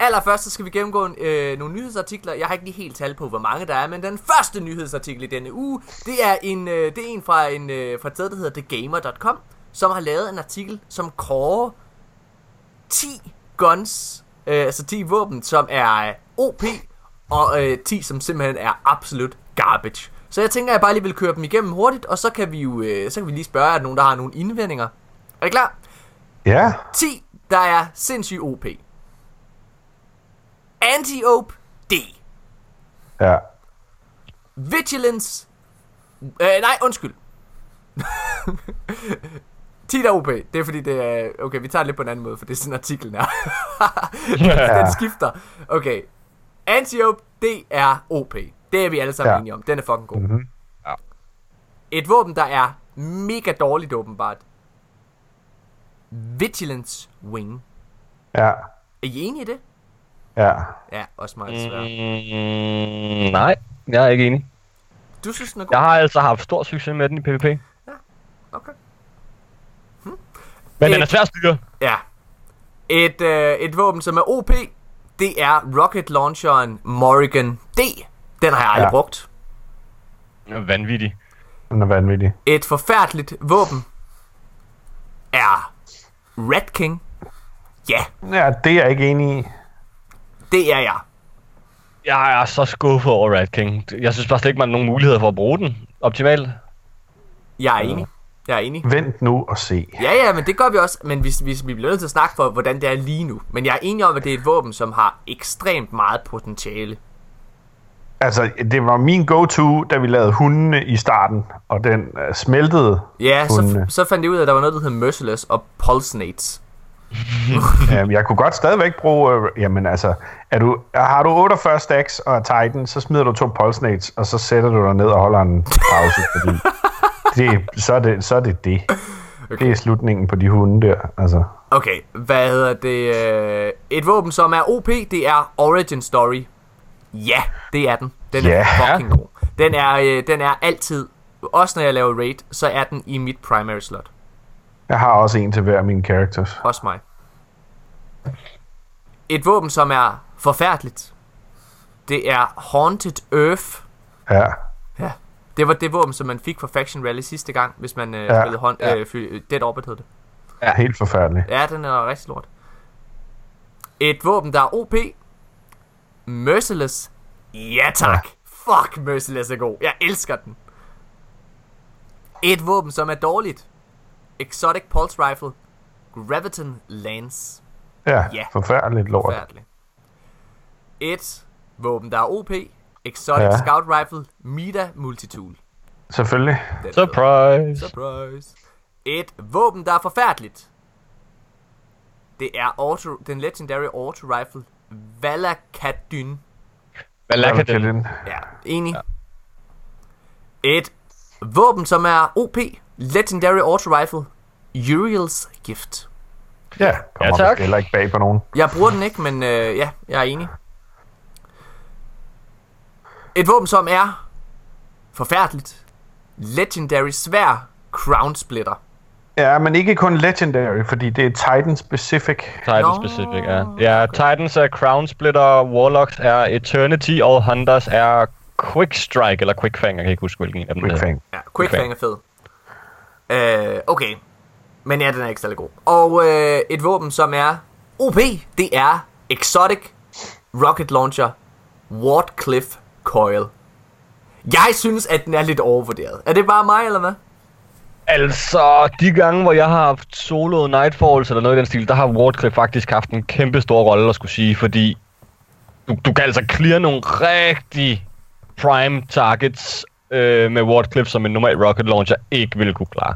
Allerførst så skal vi gennemgå øh, nogle nyhedsartikler. Jeg har ikke lige helt tal på, hvor mange der er, men den første nyhedsartikel i denne uge, det er en, øh, det er en fra, en, øh, fra et sted, der hedder thegamer.com, som har lavet en artikel, som kårer 10 guns, øh, altså 10 våben, som er øh, OP, og øh, 10, som simpelthen er absolut garbage. Så jeg tænker, at jeg bare lige vil køre dem igennem hurtigt, og så kan vi jo øh, så kan vi lige spørge, der nogen, der har nogle indvendinger? Er I klar? Ja, 10, der er sindssygt OP. Anti-OP D. ja. Vigilance. Øh, nej, undskyld. 10 der er OP. Det er fordi, det er... Okay, vi tager det lidt på en anden måde, for det er sådan artiklen er. Ja. Den skifter. Okay. Anti-OP, det er OP. Det er vi alle sammen Ja. enige om. Den er fucking god. Mhm. Ja. Et våben, der er mega dårligt åbenbart. Vigilance Wing. Ja, Er I enige i det? Ja. Ja, også meget svært. Mm, nej, jeg er ikke enig. Du synes, den er god? Jeg har altså haft stor succes med den i PvP. Okay. Men den Øh. er svær at styre. Ja. Et, øh, et våben, som er OP, det er rocket launcheren Morrigan D. Den har jeg aldrig Ja. brugt. Den er vanvittig. Den er vanvittig. Et forfærdeligt våben er Red King. Ja, Ja, det er jeg ikke enig i. det er jeg. Jeg er så skuffet over Rat King. Jeg synes bare slet ikke, man har nogen muligheder for at bruge den optimalt. Jeg er enig. Jeg er enig. Vent nu og se. Ja, ja, men det gør vi også. Men vi, vi, vi bliver nødt til at snakke for, hvordan det er lige nu. Men jeg er enig om, at det er et våben, som har ekstremt meget potentiale. Altså, det var min go-to, da vi lavede hundene i starten, og den uh, smeltede Ja, så, hundene. så fandt jeg ud af, at der var noget, der hed Merciless og Pulsinates. Jamen, jeg kunne godt stadigvæk bruge... Øh, jamen altså, er du, har du 48 stacks og er Titan, så smider du to pulsenates, og så sætter du dig ned og holder en pause, fordi det, så, er det, så er det det. Okay. Det er slutningen på de hunde der, altså. Okay, hvad hedder det? øh, Et våben, som er OP, det er Origin Story. Ja, det er den. Den er Ja. fucking god. Den er, øh, den er altid, også når jeg laver raid, så er den i mit primary slot. Jeg har også en til hver af mine characters. Også mig. Et våben, som er forfærdeligt. Det er Haunted Earth. Ja, Ja. Det var det våben, som man fik fra Faction Rally sidste gang, hvis man øh, Ja. spillede hånd, Ja. øh, fy- Dead Orbit hed det. ja. helt forfærdeligt. Ja, den er rigtig lort. Et våben, der er OP. Merciless. Ja tak. Fuck, Merciless er god. Jeg elsker den. Et våben, som er dårligt. Exotic Pulse Rifle. Graviton Lance. Ja, Ja. forfærdeligt lort. Forfærdeligt. Et våben, der er OP. Exotic Ja. Scout Rifle. Mita Multitool. Selvfølgelig. Den. Surprise! Surprise. Et våben, der er forfærdeligt. Det er auto, den legendary auto rifle Valakadyn. Den? Ja, enig. Ja. Et våben, som er OP, legendary auto rifle Uriel's Gift. Ja, kommer Ja, tak. heller ikke bag på nogen. Jeg bruger den ikke, men øh, ja, jeg er enig. Et våben, som er forfærdeligt. Legendary svær Crown Splitter. Ja, men ikke kun Legendary, fordi det er Titan specific. Titan specific, ja. Ja, Titans er Crown Splitter, Warlocks er Eternity, og Hunters er Quick Strike, eller Quick Fang, jeg kan ikke huske, hvilken af dem det Quick. Fang. Ja, Quick Okay. Fang er fed. Øh, okay. Men ja, den er ikke særlig god. Og øh, et våben, som er OP, det er Exotic Rocket Launcher Wardcliffe Coil. Jeg synes, at den er lidt overvurderet. Er det bare mig, eller hvad? Altså, de gange, hvor jeg har haft soloet Nightfalls eller noget i den stil, der har Wardcliffe faktisk haft en kæmpe stor rolle at skulle sige, fordi du, du kan altså clear nogle rigtig prime targets øh, med Wardcliffe, som en normal rocket launcher ikke ville kunne klare.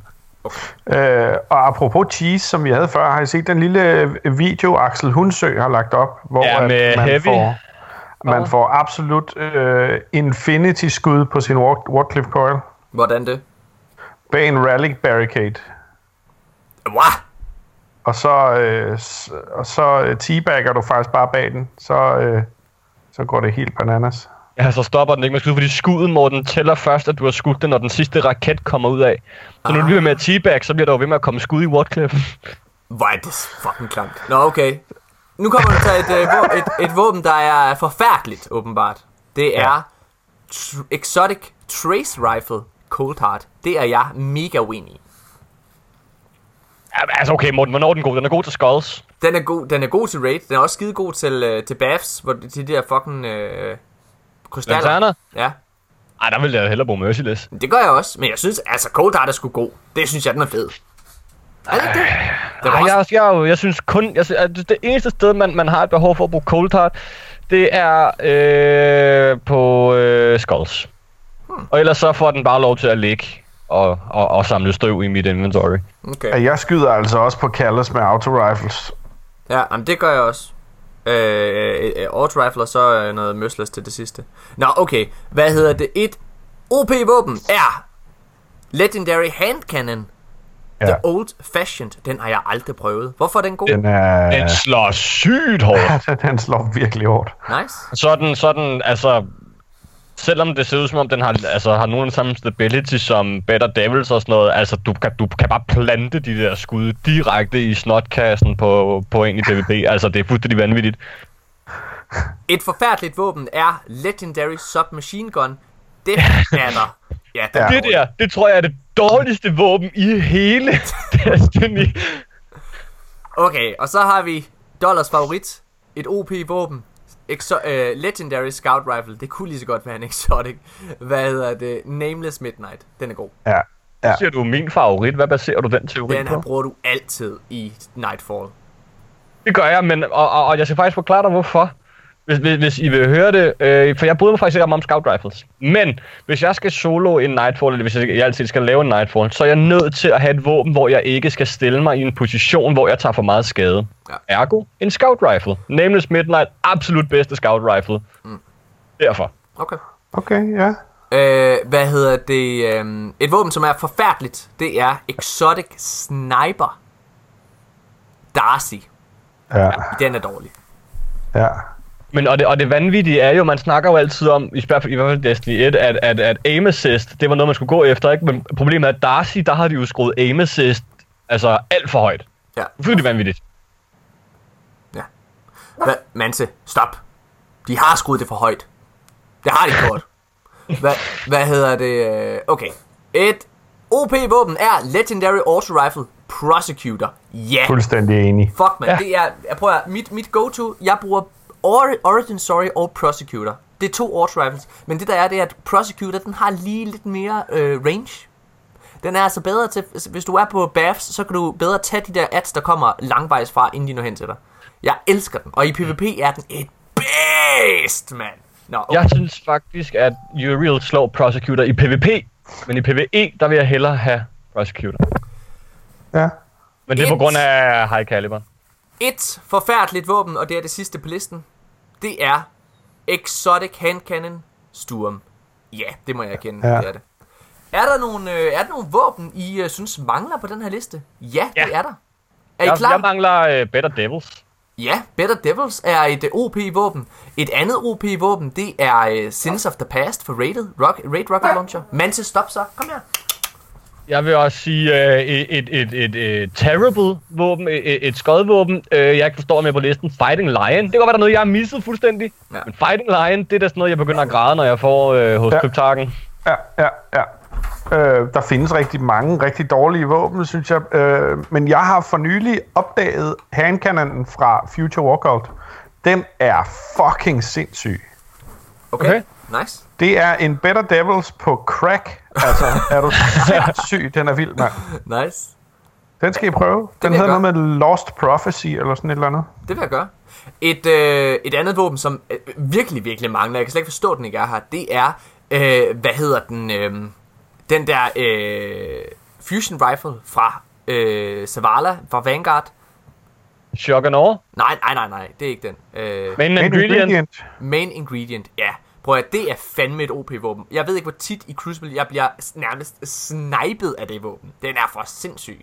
Øh, og apropos cheese, som vi havde før, har I set den lille video, Axel Hundsø har lagt op, hvor Ja, med man, heavy. får, man får absolut øh, infinity-skud på sin Ward- Wardcliffe Coil Hvordan det? bag en rally barricade. Wow! Og så, øh, og så øh, teabagger du faktisk bare bag den, så, øh, så går det helt bananas. Ja, så stopper den ikke med at skyde, fordi skuddet, Morten, tæller først, at du har skudt den, når den sidste raket kommer ud af. Så når du bliver med at teabag, så bliver der jo ved med at komme skud i Wardcliffe. Hvor er det fucking klamt. Nå, okay. Nu kommer der til et, øh, et, et våben, der er forfærdeligt, åbenbart. Det er tr- Exotic Trace Rifle Cold Heart. Det er jeg mega uenig i. Ja, altså okay, Morten, hvornår er den god? Den er god til skulls. Den er god, den er god til raid. Den er også skide god til, øh, til buffs, hvor de, de der fucking øh, krystaller. Lanterner? Ja, Ej, der vil jeg hellere bruge Merciless. det gør jeg også. Men jeg synes, altså Cold Heart er sgu god. Det synes jeg, den er fed. Er det ikke det? Det Ej, også, jeg, jeg, jeg, jeg synes kun, jeg, synes, at det eneste sted, man, man har et behov for at bruge Cold Heart, det er øh, på øh, skulls. Hmm. Og ellers så får den bare lov til at ligge og, og, og samle støv i mit inventory. okay. Jeg skyder altså også på Callus med auto-rifles. Ja, jamen, det gør jeg også. Øh, øh, auto rifle og så øh, noget merciless til det sidste. Nå, okay. Hvad hedder det? Et OP-våben er Legendary Hand Cannon. Ja. The Old Fashioned. Den har jeg aldrig prøvet. Hvorfor er den god? Den, er, Den slår sygt hårdt. den, den slår virkelig hårdt. Nice. Sådan, sådan, altså... Selvom det ser ud som om, den har, altså, har nogen af samme stability som Better Devils og sådan noget, altså du kan, du kan bare plante de der skud direkte i snotkassen på, på en i PvP. Altså det er fuldstændig vanvittigt. Et forfærdeligt våben er Legendary Submachine Gun. Det er der. Ja, er Det der, det tror jeg er det dårligste våben i hele Destiny. Okay, og så har vi Dollars favorit. Et OP-våben. Exo- uh, Legendary Scout Rifle. Det kunne lige så godt være en exotic. Hvad hedder det? Nameless Midnight. Den er god. Ja. Ja. Siger du min favorit? Hvad baserer du den teori Den her på? bruger du altid i Nightfall. Det gør jeg, men, og, og, og jeg skal faktisk forklare dig, hvorfor. Hvis, hvis, hvis I vil høre det, øh, for jeg bryder mig faktisk ikke om, Scout Rifles. Men hvis jeg skal solo en Nightfall, eller hvis jeg, jeg altid skal lave en Nightfall, så er jeg nødt til at have et våben, hvor jeg ikke skal stille mig i en position, hvor jeg tager for meget skade. Ja. Ergo, en Scout Rifle. Nameless Midnight, absolut bedste Scout Rifle. Mm. Derfor. Okay. Okay, ja. Øh, hvad hedder det? Øh, et våben, som er forfærdeligt, det er Exotic Sniper. Darcy. Ja, Den er dårlig. ja. Men og det, og det vanvittige er jo, man snakker jo altid om, i hvert fald i hvert fald Destiny 1, at, at, at aim assist, det var noget, man skulle gå efter, ikke? Men problemet er, at Darcy, der har de jo skruet aim assist, altså alt for højt. Ja. Fuldstændig vanvittigt. ja. Hvad? Manse, stop. De har skruet det for højt. Det har de gjort. Hvad, hvad hedder det? Okay. Et OP-våben er Legendary Auto Rifle Prosecutor. Ja. Yeah. Fuldstændig enig. Fuck, man. Ja. Det er, jeg prøver, mit, mit go-to, jeg bruger Origin Story og Prosecutor. Det er to auto rifles. Men det der er, det er, at Prosecutor, den har lige lidt mere øh, range. Den er altså bedre til, hvis du er på baths, så kan du bedre tage de der ads, der kommer langvejs fra, inden de når hen til dig. Jeg elsker den, og i PvP er den et beast, mand. Nå, okay. Jeg synes faktisk, at Uriel slår Prosecutor i PvP, men i PvE, der vil jeg hellere have Prosecutor. Ja. Men det er på Et. grund af high caliber. Et forfærdeligt våben, og det er det sidste på listen. Det er Exotic Hand Cannon Sturm. Ja, det må jeg erkende, Ja. det er det. Er der nogle, øh, er der nogle våben, I øh, synes mangler på den her liste? Ja, Ja. det er der. Er I Jeg, klar? jeg mangler uh, Better Devils. Ja, Better Devils er et øh, OP-våben. Et andet OP-våben, det er øh, Sins of the Past for Rated, Rock, Raid Rocket Launcher. Mantis, stop så. Kom her. Jeg vil også sige uh, et, et, et, et, et terrible våben, et, et skodvåben, uh, jeg ikke forstår med på listen. Fighting Lion. Det kan godt være, der er noget, jeg har misset fuldstændig. Ja. Men Fighting Lion, det er da sådan noget, jeg begynder at græde, når jeg får uh, hos Ja. ja. Kryptarken. Ja, ja, ja. Øh, der findes rigtig mange rigtig dårlige våben, synes jeg. Øh, men jeg har for nylig opdaget handkanonen fra Future Walkout. Den er fucking sindssyg. Okay. okay. Nice. Det er en Better Devils på crack. Altså, er du sindssyg? Den er vild, mand. Nice. Den skal I prøve. Den hedder noget med Lost Prophecy, eller sådan et eller andet. Det vil jeg gøre. Et, øh, et andet våben, som øh, virkelig, virkelig mangler, jeg kan slet ikke forstå, at den ikke er her, det er, øh, hvad hedder den, øh, den der øh, Fusion Rifle fra øh, Zavala, fra Vanguard. Shock and awe. Nej, nej, nej, nej, det er ikke den. Øh, Men Main ingredient. main Ingredient, ja. Prøv at det er fandme et OP-våben. Jeg ved ikke, hvor tit i Crucible, jeg bliver nærmest snipet af det våben. Den er for sindssyg.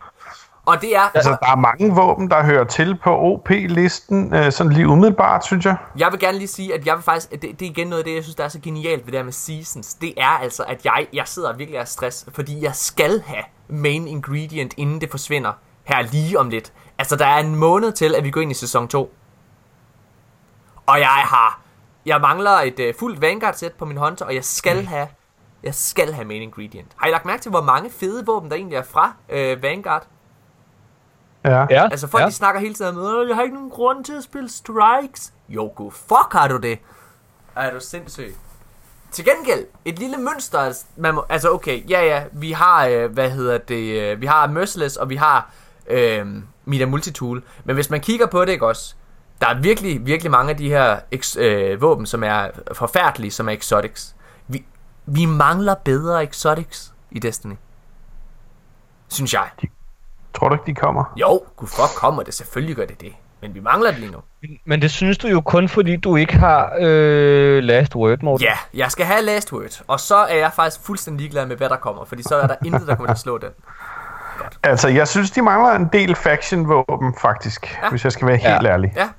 Og det er, Altså, der er mange våben, der hører til på OP-listen, øh, sådan lige umiddelbart, synes jeg. Jeg vil gerne lige sige, at jeg vil faktisk, det, det er igen noget af det, jeg synes, der er så genialt ved det her med seasons. Det er altså, at jeg, jeg sidder virkelig af stress, fordi jeg skal have main ingredient, inden det forsvinder her lige om lidt. Altså, der er en måned til, at vi går ind i sæson 2. Og jeg har, jeg mangler et uh, fuldt Vanguard-sæt på min hunter, og jeg skal have, jeg skal have main ingredient. Har I lagt mærke til, hvor mange fede våben, der egentlig er fra uh, Vanguard? Ja. Ja, Altså folk ja. de snakker hele tiden om, "Øh, jeg har ikke nogen grund til at spille strikes. Jo, go fuck har du det. Er du sindssyg. Til gengæld, et lille mønster, altså, man må, altså okay, ja ja, vi har, øh, hvad hedder det, øh, vi har Merciless, og vi har øh, Mida Multitool, men hvis man kigger på det, ikke også, der er virkelig, virkelig mange af de her ex, øh, våben, som er forfærdelige, som er exotics. Vi, vi mangler bedre exotics i Destiny. Synes jeg. Tror du ikke, de kommer? Jo, gud fuck kommer det, selvfølgelig gør det det. Men vi mangler det lige nu. Men det synes du jo kun, fordi du ikke har øh, last word, Morten. Ja, jeg skal have last word, og så er jeg faktisk fuldstændig ligeglad med, hvad der kommer, fordi så er der intet, der kommer til at slå den. Altså, jeg synes, de mangler en del faction-våben, faktisk, ja. hvis jeg skal være helt Ja. ærlig. Ja,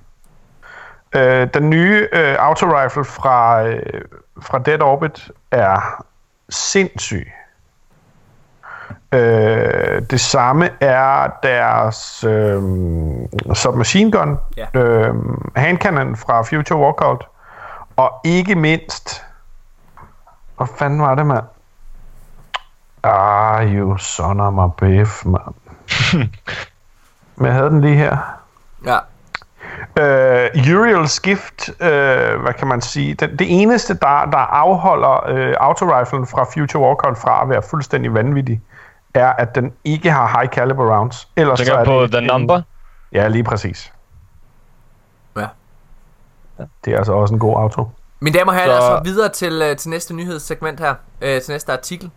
Øh, den nye øh, autorifle fra, øh, fra Dead Orbit er sindssyg. Øh, det samme er deres øh, submachine gun, Ja. øh, handcannon fra Future Walkout, og ikke mindst, hvad fanden var det, mand? Ah, you son of a biff, mand. Men jeg havde den lige her. ja, Uh, Uriel's Gift, uh, hvad kan man sige, det, det eneste, der, der afholder uh, autoriflen fra Future Walkout fra at være fuldstændig vanvittig, er, at den ikke har high caliber rounds. Ellers Tænker så er på det The en- Number. Ja, lige præcis. Ja. Det er altså også en god auto. Mine damer og herrer, lad Så- os hoppe videre til, øh, til næste nyhedssegment her. Øh, til næste artikel.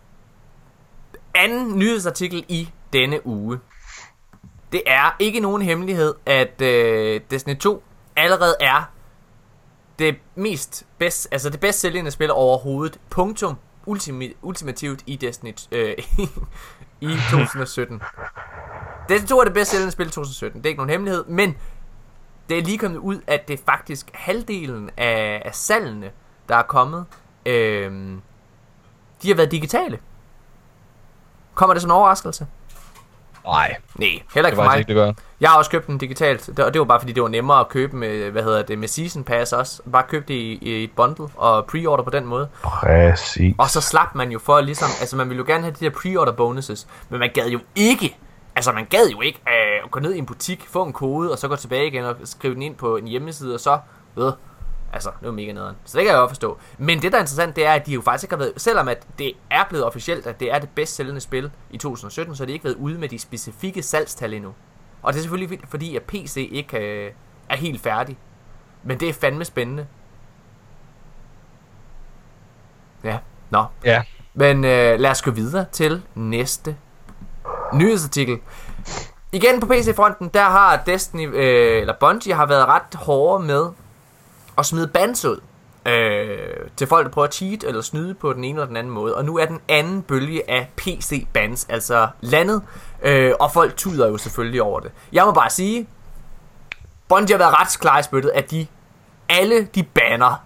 Anden nyhedsartikel i denne uge. Det er ikke nogen hemmelighed, at øh, Destiny 2 allerede er det mest bedst, altså det bedst sælgende spil overhovedet. Punktum. Ultimi, ultimativt i Destiny øh, i 2017. Destiny 2 er det bedst sælgende spil i 2017. Det er ikke nogen hemmelighed, men det er lige kommet ud, at det er faktisk halvdelen af, af salgene, der er kommet, øhm, de har været digitale. Kommer det som en overraskelse? Nej, Nej, heller ikke for mig. ikke, det gør. Jeg har også købt den digitalt, og det var bare fordi, det var nemmere at købe med, hvad hedder det, med Season Pass også. Bare købe det i, i et bundle og pre-order på den måde. Præcis. Og så slap man jo for ligesom, altså man ville jo gerne have de der pre-order bonuses, men man gad jo ikke, altså man gad jo ikke øh, at gå ned i en butik, få en kode, og så gå tilbage igen og skrive den ind på en hjemmeside, og så, ved, altså, det var mega nederen. Så det kan jeg godt forstå. Men det der er interessant, det er, at de jo faktisk ikke har været, selvom at det er blevet officielt, at det er det bedst sælgende spil i 2017, så har de ikke været ude med de specifikke salgstal endnu. Og det er selvfølgelig fordi, at PC ikke øh, er helt færdig. Men det er fandme spændende. Ja, nå. Ja. Men øh, lad os gå videre til næste nyhedsartikel. Igen på PC-fronten, der har Destiny, øh, eller Bungie har været ret hårde med at smide bans ud. Øh, til folk, der prøver at cheat eller snyde på den ene eller den anden måde. Og nu er den anden bølge af PC-bans altså landet. Øh, og folk tuder jo selvfølgelig over det. Jeg må bare sige, Bungie har været ret klar i spyttet, at de alle de banner,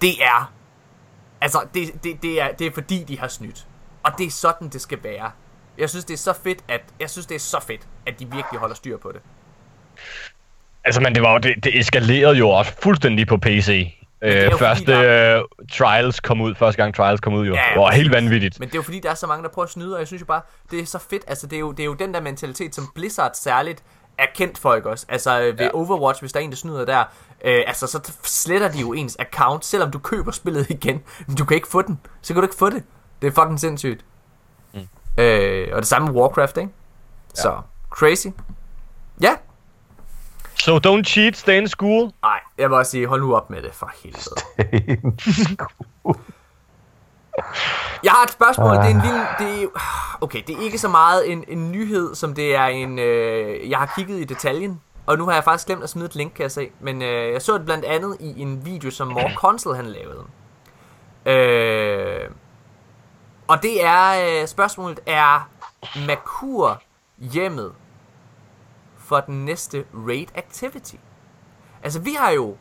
det er Altså, det, det, det, er, det er fordi, de har snydt. Og det er sådan, det skal være. Jeg synes, det er så fedt, at, jeg synes, det er så fedt, at de virkelig holder styr på det. Altså, men det var jo, det, det eskalerede jo også fuldstændig på PC. Øh, første der- øh, Trials kom ud, første gang Trials kom ud jo. Ja, det var helt vanvittigt. Men det er jo fordi, der er så mange, der prøver at snyde, og jeg synes jo bare, det er så fedt. Altså, det er jo, det er jo den der mentalitet, som Blizzard særligt er kendt for, ikke også? Altså, øh, ved Ja. Overwatch, hvis der er en, der snyder der, øh, altså, så sletter de jo ens account, selvom du køber spillet igen. Men du kan ikke få den. Så kan du ikke få det. Det er fucking sindssygt. Mm. Øh, og det samme med Warcraft, ikke? Ja. Så, crazy. Ja, So don't cheat, stay in school. Nej, jeg vil også sige, hold nu op med det, for helvede. Jeg har et spørgsmål, det er en lille... Det er, okay, det er ikke så meget en, en nyhed, som det er en... Øh, jeg har kigget i detaljen, og nu har jeg faktisk glemt at smide et link, kan jeg se. Men øh, jeg så det blandt andet i en video, som More Console han lavede. Øh, og det er... Øh, spørgsmålet er... Merkur hjemmet for den næste raid activity? Altså, vi har jo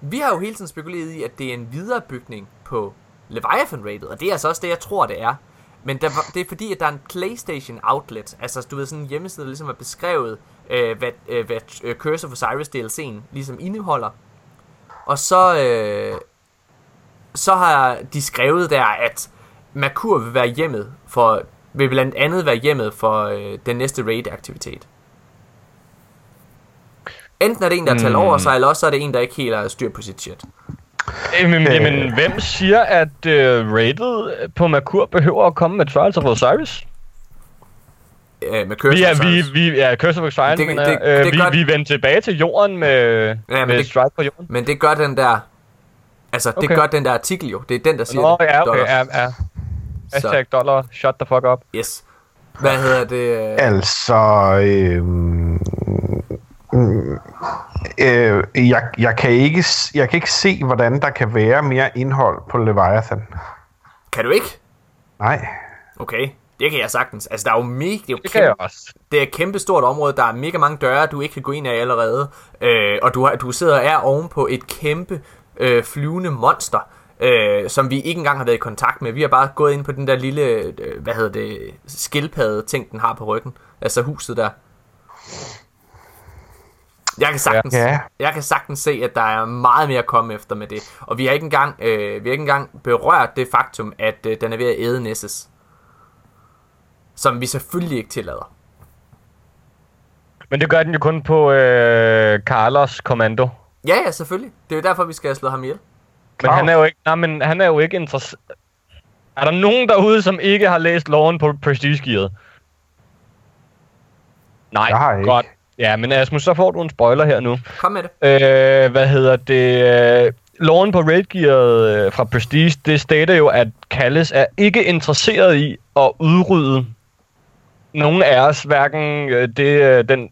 vi har jo hele tiden spekuleret i, at det er en viderebygning på Leviathan Rated, og det er altså også det, jeg tror, det er. Men der, det er fordi, at der er en PlayStation outlet, altså du ved, sådan en hjemmeside, der ligesom er beskrevet, øh, hvad, øh, hvad øh, Curse of Osiris DLC'en ligesom indeholder. Og så, øh, så har de skrevet der, at Merkur vil være hjemmet for, vil blandt andet være hjemmet for øh, den næste raid-aktivitet. Enten er det en, der har talt over sig, eller også er det en, der ikke helt har styr på sit shit. Jamen, Øh. jamen hvem siger, at uh, rated på Merkur behøver at komme med Trials of Osiris? Øh, med Curse Vi er, vi, Osiris. vi er Curse of Osiris, Det- det, det- det, det øh, vi, gør- vi er vendt tilbage til jorden med, Ja, men med det- Strike på jorden. Men det gør den der... Altså, det Okay. gør den der artikel jo. Det er den, der siger Nå, det. ja, okay, Dollar. ja, ja. Hashtag dollar, shut the fuck up. Yes. Hvad hedder det? Altså, øh, øh, jeg, jeg, kan ikke, jeg kan ikke se, hvordan der kan være mere indhold på Leviathan. Kan du ikke? Nej. Okay. Det kan jeg sagtens. Altså, der er jo mega... Det er jo Det kan jeg kæmpe, også. det er et kæmpe stort område. Der er mega mange døre, du ikke kan gå ind af allerede. Øh, og du, har, du sidder og er oven på et kæmpe øh, flyvende monster, øh, som vi ikke engang har været i kontakt med. Vi har bare gået ind på den der lille, øh, hvad hedder det, skildpadde ting, den har på ryggen. Altså huset der. Jeg kan sagtens, Ja. jeg kan sagtens se, at der er meget mere at komme efter med det. Og vi har ikke engang, øh, vi har ikke engang berørt det faktum, at øh, den er ved at æde Nessus. Som vi selvfølgelig ikke tillader. Men det gør den jo kun på øh, Carlos kommando. Ja, ja, selvfølgelig. Det er jo derfor, vi skal have slået ham ihjel. Men han er jo ikke, nej, men han er jo ikke interesseret. Er der nogen derude, som ikke har læst loven på Prestige-gearet? Nej, Jeg har ikke. godt. Ja, men Asmus, så får du en spoiler her nu. Kom med det. Øh, hvad hedder det? Øh, loven på raidgearet øh, fra Prestige, det stater jo, at Callis er ikke interesseret i at udrydde nogen af os, hverken øh, det, den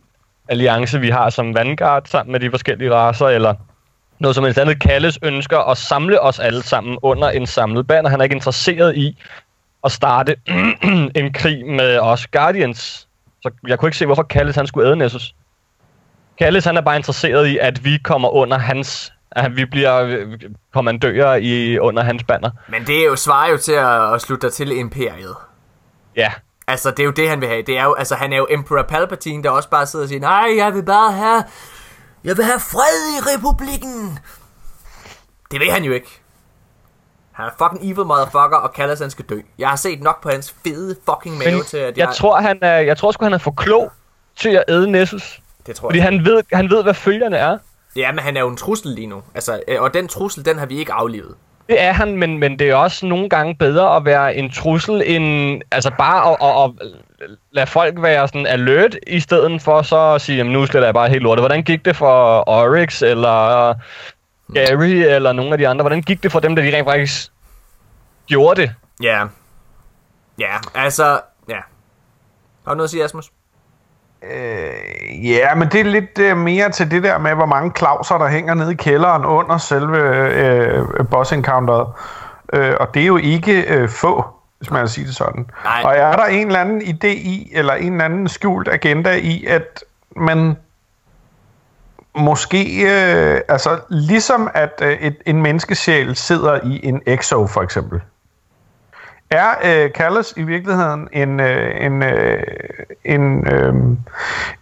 alliance, vi har som Vanguard sammen med de forskellige raser, eller noget som helst andet. Callis ønsker at samle os alle sammen under en samlet banner. Han er ikke interesseret i at starte en krig med os Guardians. Så jeg kunne ikke se, hvorfor Callis han skulle æde Nessus. Han er bare interesseret i, at vi kommer under hans... At vi bliver øh, kommandører i, under hans banner. Men det er jo svarer jo til at, at slutte dig til imperiet. Ja. Altså, det er jo det, han vil have. Det er jo, altså, han er jo Emperor Palpatine, der også bare sidder og siger, nej, jeg vil bare have... Jeg vil have fred i republikken. Det vil han jo ikke. Han er fucking evil motherfucker, og kalder sig, han skal dø. Jeg har set nok på hans fede fucking mave Men til, at jeg, tror, han er, jeg tror sgu, han er for klog til at æde Nessus. det tror Fordi jeg. han ved, han ved, hvad følgerne er. Ja, men han er jo en trussel lige nu. Altså, øh, og den trussel, den har vi ikke aflivet. Det er han, men, men det er også nogle gange bedre at være en trussel, end altså bare at, at, at lade folk være sådan alert, i stedet for så at sige, jamen nu sletter jeg bare helt lortet. Hvordan gik det for Oryx, eller Gary, eller nogle af de andre? Hvordan gik det for dem, der de rent faktisk gjorde det? Ja. Ja, altså, ja. Har du noget at sige, Asmus? Øh, ja, men det er lidt øh, mere til det der med, hvor mange klauser, der hænger nede i kælderen under selve øh, boss encounteret. Øh, og det er jo ikke øh, få, hvis man kan sige det sådan. Nej. Og er der en eller anden idé i, eller en eller anden skjult agenda i, at man måske, øh, altså ligesom at øh, et, en menneskesjæl sidder i en exo for eksempel, er øh, Callis i virkeligheden en, øh, en, øh, en, øh,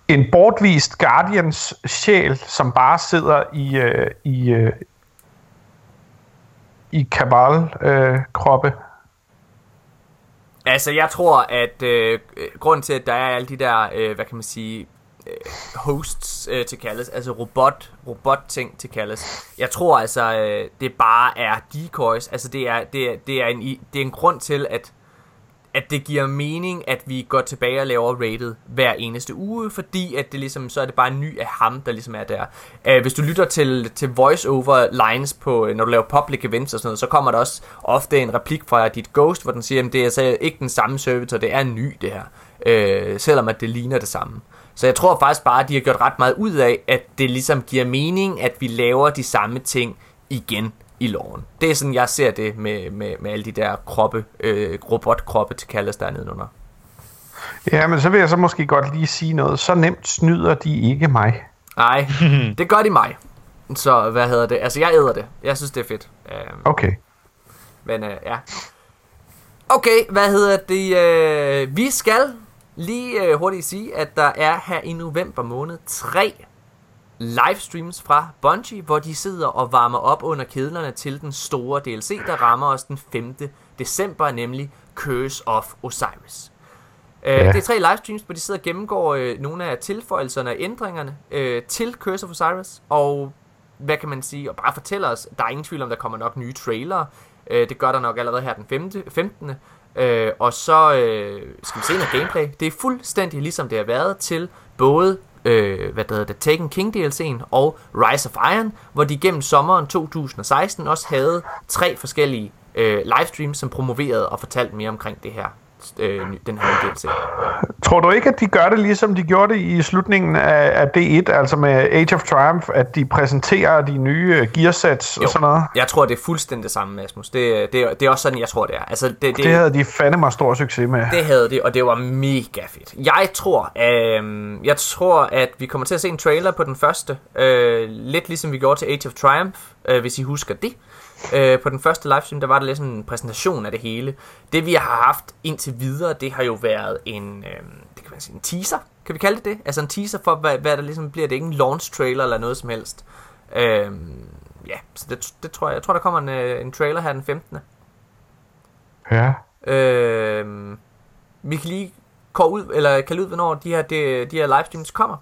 en bortvist Guardians sjæl, som bare sidder i, øh, i, øh, i Kabal-kroppe? Øh, altså, jeg tror, at øh, grunden til, at der er alle de der, øh, hvad kan man sige, øh, hosts øh, til kaldes, altså robot, robot-ting til kaldes. jeg tror altså, øh, det bare er decoys. Altså, det er, det er, det er, en, det er en grund til, at at det giver mening, at vi går tilbage og laver rated hver eneste uge, fordi at det ligesom, så er det bare en ny af ham, der ligesom er der. Uh, hvis du lytter til, til voice-over lines på, øh, når du laver public events og sådan noget, så kommer der også ofte en replik fra dit ghost, hvor den siger, at det er altså ikke den samme servitor, det er en ny det her, uh, selvom at det ligner det samme. Så jeg tror faktisk bare, at de har gjort ret meget ud af, at det ligesom giver mening, at vi laver de samme ting igen i loven. Det er sådan, jeg ser det med, med, med alle de der kroppe, øh, robotkroppe til kaldes der nedenunder. Ja, men så vil jeg så måske godt lige sige noget. Så nemt snyder de ikke mig. Nej, det gør de mig. Så hvad hedder det? Altså, jeg æder det. Jeg synes, det er fedt. Um, Okay. Men øh, ja. Okay, hvad hedder det? Øh, vi skal lige øh, hurtigt sige, at der er her i november måned tre livestreams fra Bungie, hvor de sidder og varmer op under kedlerne til den store DLC, der rammer os den 5. december, nemlig Curse of Osiris. Øh, Ja. Det er tre livestreams, hvor de sidder og gennemgår øh, nogle af tilføjelserne og ændringerne øh, til Curse of Osiris, og hvad kan man sige, og bare fortæller os, der er ingen tvivl om, der kommer nok nye trailere. Øh, det gør der nok allerede her den 5. 15. Øh, og så øh, skal vi se noget gameplay. Det er fuldstændig ligesom det har været til både øh, hvad der hedder det, Taken King DLC'en og Rise of Iron, hvor de gennem sommeren 2016 også havde tre forskellige øh, livestreams, som promoverede og fortalte mere omkring det her, øh, den her DLC. Tror du ikke, at de gør det ligesom de gjorde det i slutningen af, af D1, altså med Age of Triumph, at de præsenterer de nye øh, gearsets og Jo. sådan noget? Jeg tror, det er fuldstændig det samme, Asmus. Det, det, det er også sådan, jeg tror, det er. Altså, det, det, Det havde de fandme stor succes med. Det havde det, og det var mega fedt. Jeg tror, øh, jeg tror, at vi kommer til at se en trailer på den første. Øh, lidt ligesom vi gjorde til Age of Triumph, øh, hvis I husker det. Øh, på den første livestream, der var der lidt sådan en præsentation af det hele. Det vi har haft indtil videre, det har jo været en, øh, det kan man sige, en teaser. Kan vi kalde det det? Altså en teaser for, hvad, hvad der ligesom bliver. Det er ikke en launch trailer eller noget som helst. Øh, ja, så det, det tror jeg. Jeg tror, der kommer en, øh, en trailer her den 15. Ja. Øh, vi kan lige kåre ud, eller kalde ud, hvornår de her, de, de her livestreams kommer.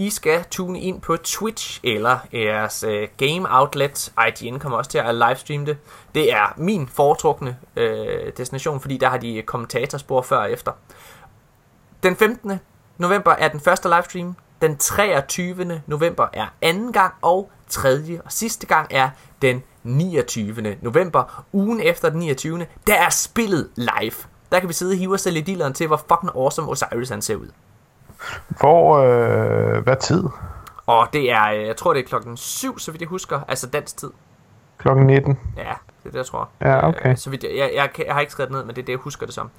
I skal tune ind på Twitch eller jeres øh, game outlet. IGN kommer også til at livestreame det. Det er min foretrukne øh, destination, fordi der har de kommentatorspor før og efter. Den 15. november er den første livestream. Den 23. november er anden gang, og tredje og sidste gang er den 29. november. Ugen efter den 29. Der er spillet live. Der kan vi sidde og hive os selv i dealeren til, hvor fucking awesome Osiris han ser ud. Hvor, øh, hvad tid? Og det er, øh, jeg tror det er klokken 7, så vidt jeg husker, altså dansk tid. Klokken 19. Ja, det er det, jeg tror. Ja, okay. Øh, så vidt jeg, jeg, jeg, jeg har ikke skrevet ned, men det er det, jeg husker det som.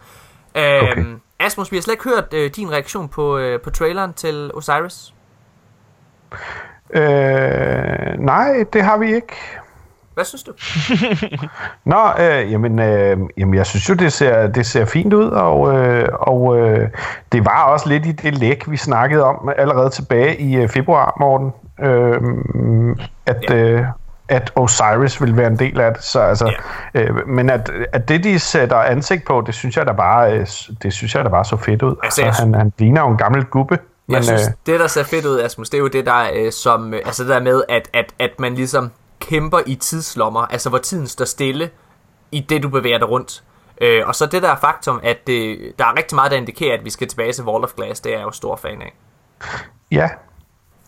Øhm, Okay. Asmus, vi har slet ikke hørt øh, din reaktion på, øh, på traileren til Osiris. Øh, nej, det har vi ikke. Hvad synes du? Nå, øh, jamen, øh, jamen, jeg synes jo, det ser, det ser fint ud, og, øh, og øh, det var også lidt i det læk, vi snakkede om allerede tilbage i øh, februar, Morten, øh, at, Ja. øh, at Osiris vil være en del af det. Så, altså, øh, men at, at det, de sætter ansigt på, det synes jeg da bare, øh, det synes jeg da bare så fedt ud. Altså, Altså, han, han ligner jo en gammel gubbe. Men, jeg Men, synes, øh, det der ser fedt ud, Asmus, det er jo det der, øh, som, øh, altså det der med, at, at, at man ligesom kæmper i tidslommer, altså hvor tiden står stille i det, du bevæger dig rundt. Øh, og så det der faktum, at det, der er rigtig meget, der indikerer, at vi skal tilbage til Wall of Glass, det er jeg jo stor fan af. Ja.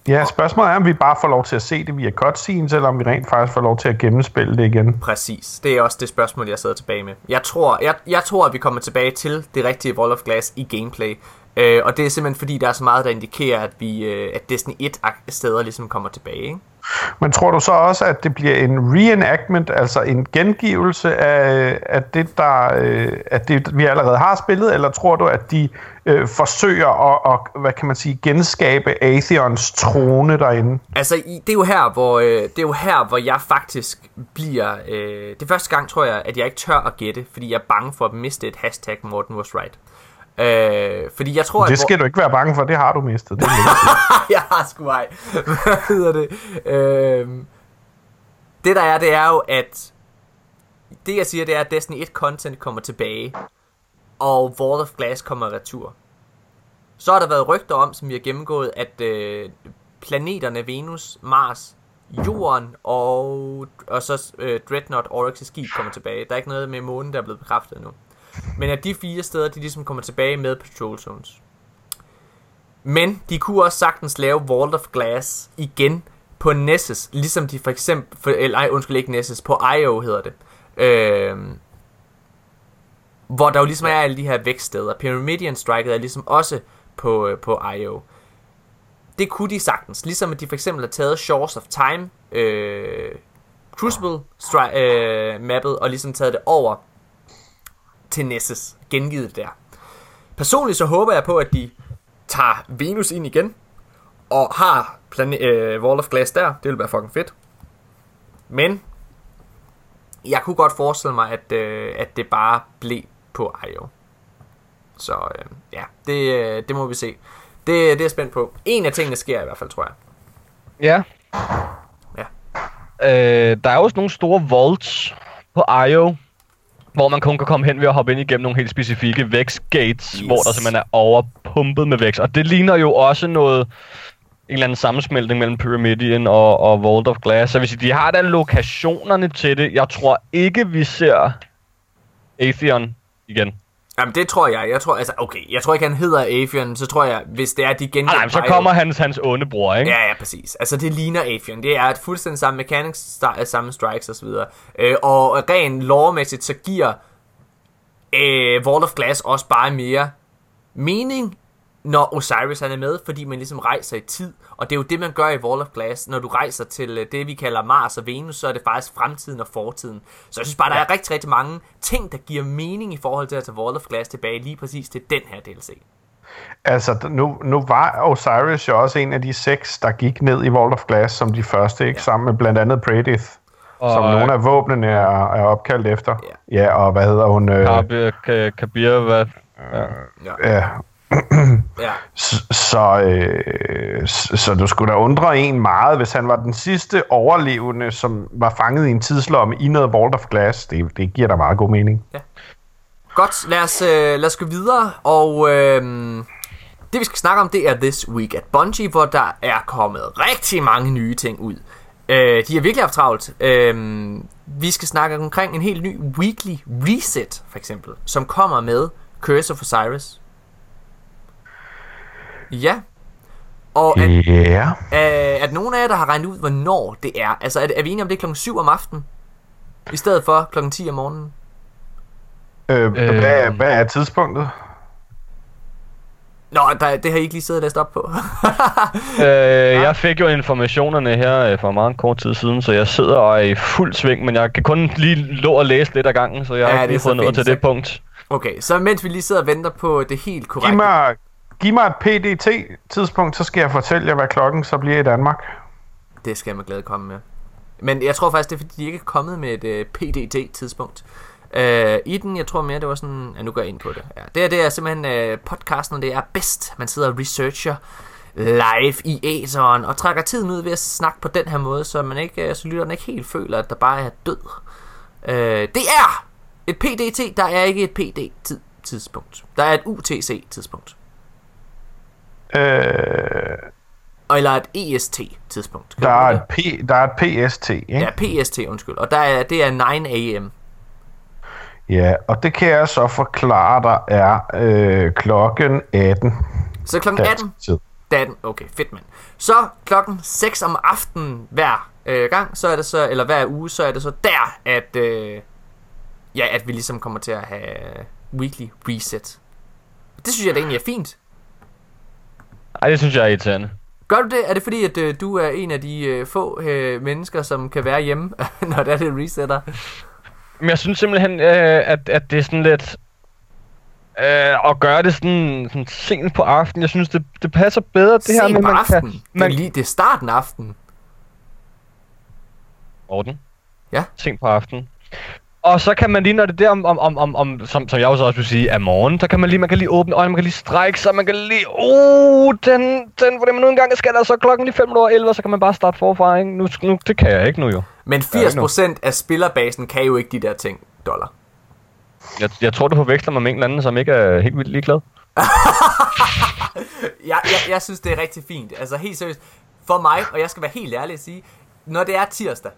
Ja, spørgsmålet er, om vi bare får lov til at se det via cutscenes, eller om vi rent faktisk får lov til at gennemspille det igen. Præcis. Det er også det spørgsmål, jeg sidder tilbage med. Jeg tror, jeg, jeg tror at vi kommer tilbage til det rigtige Wall of Glass i gameplay. Øh, og det er simpelthen fordi, der er så meget, der indikerer, at, vi, øh, at Destiny 1 ak- steder ligesom kommer tilbage. Ikke? Men tror du så også, at det bliver en reenactment, altså en gengivelse af, af det, der, øh, at det, vi allerede har spillet, eller tror du, at de øh, forsøger at, at, hvad kan man sige, genskabe Atheons trone derinde? Altså, det er jo her, hvor, øh, det er jo her, hvor jeg faktisk bliver... Øh, det første gang, tror jeg, at jeg ikke tør at gætte, fordi jeg er bange for at miste et hashtag Morten was right. Øh, fordi jeg tror, Det at... skal du ikke være bange for, det har du mistet. Det jeg har sgu ej. Hvad hedder det? Øhm, det der er, det er jo, at det jeg siger, det er, at Destiny 1 content kommer tilbage, og Wall of Glass kommer retur. Så har der været rygter om, som vi har gennemgået, at øh, planeterne Venus, Mars, Jorden og, og så øh, Dreadnought Oryx' skib kommer tilbage. Der er ikke noget med månen, der er blevet bekræftet endnu. Men at de fire steder, de ligesom kommer tilbage med Patrol Zones. Men de kunne også sagtens lave Vault of Glass igen på Nessus, ligesom de for eksempel, for, eller ej, undskyld ikke Nessus, på IO hedder det. Øh, hvor der jo ligesom er alle de her vækststeder. Pyramidian Strike er ligesom også på, øh, på IO. Det kunne de sagtens, ligesom at de for eksempel har taget Shores of Time, øh, Crucible stri- øh, mappet, og ligesom taget det over til Nessus, gengivet der. Personligt så håber jeg på, at de tager Venus ind igen, og har plane- øh, Wall of Glass der. Det ville være fucking fedt. Men, jeg kunne godt forestille mig, at, øh, at det bare blev på IO. Så øh, ja, det, øh, det må vi se. Det, det er jeg spændt på. En af tingene sker i hvert fald, tror jeg. Ja. Ja. Øh, der er også nogle store vaults på IO, hvor man kun kan komme hen ved at hoppe ind igennem nogle helt specifikke vækst gates, Yes. yes. hvor der simpelthen er overpumpet med vækst. Og det ligner jo også noget, en eller anden sammensmeltning mellem Pyramidian og, og Vault of Glass. Så hvis de har da lokationerne til det, jeg tror ikke, vi ser Atheon igen. Jamen det tror jeg. Jeg tror, altså, okay, jeg tror ikke, han hedder Avian, så tror jeg, hvis det er, de gengiver Nej, så kommer hans, hans onde bror, ikke? Ja, ja, præcis. Altså, det ligner Avian. Det er et fuldstændig samme mechanics, sta- samme strikes osv. Øh, og rent lore-mæssigt, så giver øh, Wall of Glass også bare mere mening, når Osiris han er med, fordi man ligesom rejser i tid. Og det er jo det, man gør i Wall of Glass. Når du rejser til øh, det, vi kalder Mars og Venus, så er det faktisk fremtiden og fortiden. Så jeg synes bare, der er rigtig, rigtig mange ting, der giver mening i forhold til at tage Wall of Glass tilbage lige præcis til den her DLC. Altså, nu, nu var Osiris jo også en af de seks, der gik ned i Vault of Glass som de første, ikke? Ja. Sammen med blandt andet Predith, Og, som nogle af våbnene er, er opkaldt efter. Ja. Ja, og hvad hedder hun? Øh, Kabir, Ka- Kabir, hvad? Ja. ja, Ja. S- Så, øh, s- så du skulle da undre en meget, hvis han var den sidste overlevende, som var fanget i en tidslomme i noget Vault of Glass. Det, det giver da meget god mening. Godt, lad os, øh, lad os gå videre, og øh, Det vi skal snakke om, det er This Week at Bungie, hvor der er kommet rigtig mange nye ting ud. Øh, de har virkelig haft travlt. Øh, vi skal snakke omkring en helt ny Weekly Reset, for eksempel, som kommer med Curse of Osiris. Ja. Og at, Ja. øh, at nogen af jer, der har regnet ud, hvornår det er. Altså, er, er vi enige om, det er klokken 7 om aftenen? I stedet for klokken 10 om morgenen? Øh, Øh. hvad, hvad er tidspunktet? Nå, der, det har I ikke lige siddet og læst op på. Øh, jeg fik jo informationerne her øh, for meget kort tid siden, så jeg sidder og er i fuld sving, men jeg kan kun lige nå at læse lidt ad gangen, så jeg Ja, har er ikke lige fået nået fint. til det punkt. okay, så mens vi lige sidder og venter på det helt korrekte... Giv mig, giv mig et PDT-tidspunkt, så skal jeg fortælle jer, hvad klokken så bliver i Danmark. Det skal jeg med glæde komme med. Men jeg tror faktisk, det er fordi, de ikke er kommet med et øh, uh, PDT-tidspunkt. Uh, øh, I den, jeg tror mere, det var sådan... Ja, nu går jeg ind på det. Ja, det, her, det er simpelthen uh, podcasten, det er bedst. Man sidder og researcher live i æseren og trækker tiden ud ved at snakke på den her måde, så man ikke, uh, så lytteren ikke helt føler, at der bare er død. Uh, det er et PDT, der er ikke et PD-tidspunkt. Der er et UTC-tidspunkt. Øh, Eller et EST-tidspunkt. der, er et P, der er et PST, ikke? Ja, PST, undskyld. Og der er, det er 9 am. Ja, og det kan jeg så forklare dig er øh, klokken 18. Så klokken dansk 18, tid. dagen, okay, fedt mand. Så klokken 6 om aftenen hver øh, gang, så er det så, eller hver uge, så er det så der, at, øh, ja, at vi ligesom kommer til at have weekly reset. Det synes jeg da egentlig er fint. Ej, det synes jeg er irriterende. Gør du det? Er det fordi, at øh, du er en af de øh, få øh, mennesker, som kan være hjemme, når det er det resetter? Men jeg synes simpelthen, øh, at, at det er sådan lidt... Øh, at gøre det sådan, sådan sent på aftenen, jeg synes, det, det passer bedre, det her Sent med, på man aftenen. kan... Det, er Man, lige, det er starten af aftenen. Orden. Ja. Sent på aftenen. Og så kan man lige, når det er der om, om, om, om, om som, som jeg også også vil sige, er morgen, så kan man lige, man kan lige åbne øjnene, man kan lige strække sig, man kan lige, uh, den, den, hvordan man nu engang skal der, så klokken lige 5 over 11, så kan man bare starte forfra, ikke? Nu, nu, det kan jeg ikke nu jo. Men Ja, ikke 80% af spillerbasen kan jo ikke de der ting, dollar. Jeg, jeg tror, du forveksler mig med en eller anden, som ikke er helt vildt ligeglad. Jeg, jeg, jeg synes, det er rigtig fint. Altså helt seriøst. For mig, og jeg skal være helt ærlig at sige, når det er tirsdag,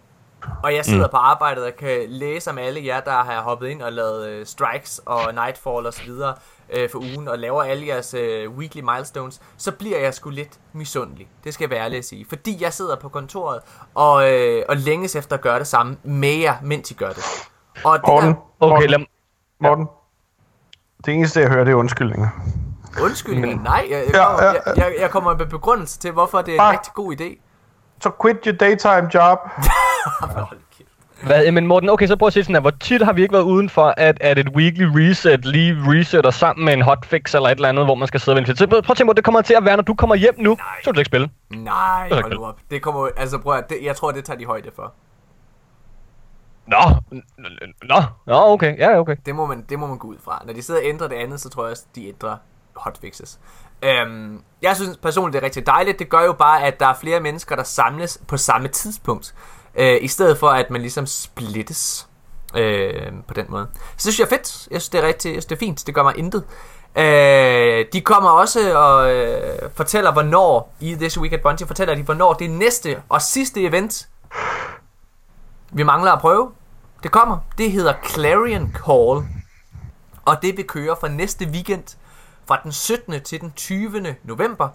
og jeg sidder mm. på arbejdet og kan læse om alle jer, der har hoppet ind og lavet øh, strikes og nightfall og så videre øh, for ugen, og laver alle jeres øh, weekly milestones, så bliver jeg sgu lidt misundelig. Det skal jeg være ærlig at sige. Fordi jeg sidder på kontoret og, øh, og længes efter at gøre det samme med jer, mens I gør det. Og det Morten, der, Okay, Morten, lad, Morten. Det eneste, jeg hører, det er undskyldninger. undskyld, nej, jeg, jeg, Ja, kommer, ja, jeg, jeg, kommer med begrundelse til, hvorfor det er en Nej. rigtig god idé. Så quit your daytime job. Hvad, men Morten, okay, så prøv at se sådan her. Hvor tit har vi ikke været uden for, at, at et weekly reset lige resetter sammen med en hotfix eller et eller andet, hvor man skal sidde og vente. Så prøv at tænke det kommer til at være, når du kommer hjem nu, så vil du ikke spille. Nej, hold nu op. Det kommer, altså prøv at, det, jeg tror, det tager de højde for. Nå, nå, nå, okay, ja, okay. Det må, man, det må man gå ud fra. Når de sidder og ændrer det andet, så tror jeg også, de ændrer hotfixes. Øhm, jeg synes personligt, det er rigtig dejligt. Det gør jo bare, at der er flere mennesker, der samles på samme tidspunkt. Øh, I stedet for, at man ligesom splittes øh, på den måde. Så det synes jeg er fedt. Jeg synes, det er rigtig jeg synes, det er fint. Det gør mig intet. Øh, de kommer også og øh, fortæller, hvornår i This Week at Bungie fortæller de, hvornår det næste og sidste event, vi mangler at prøve. Det kommer. Det hedder Clarion Call. Og det vil køre fra næste weekend, fra den 17. til den 20. november.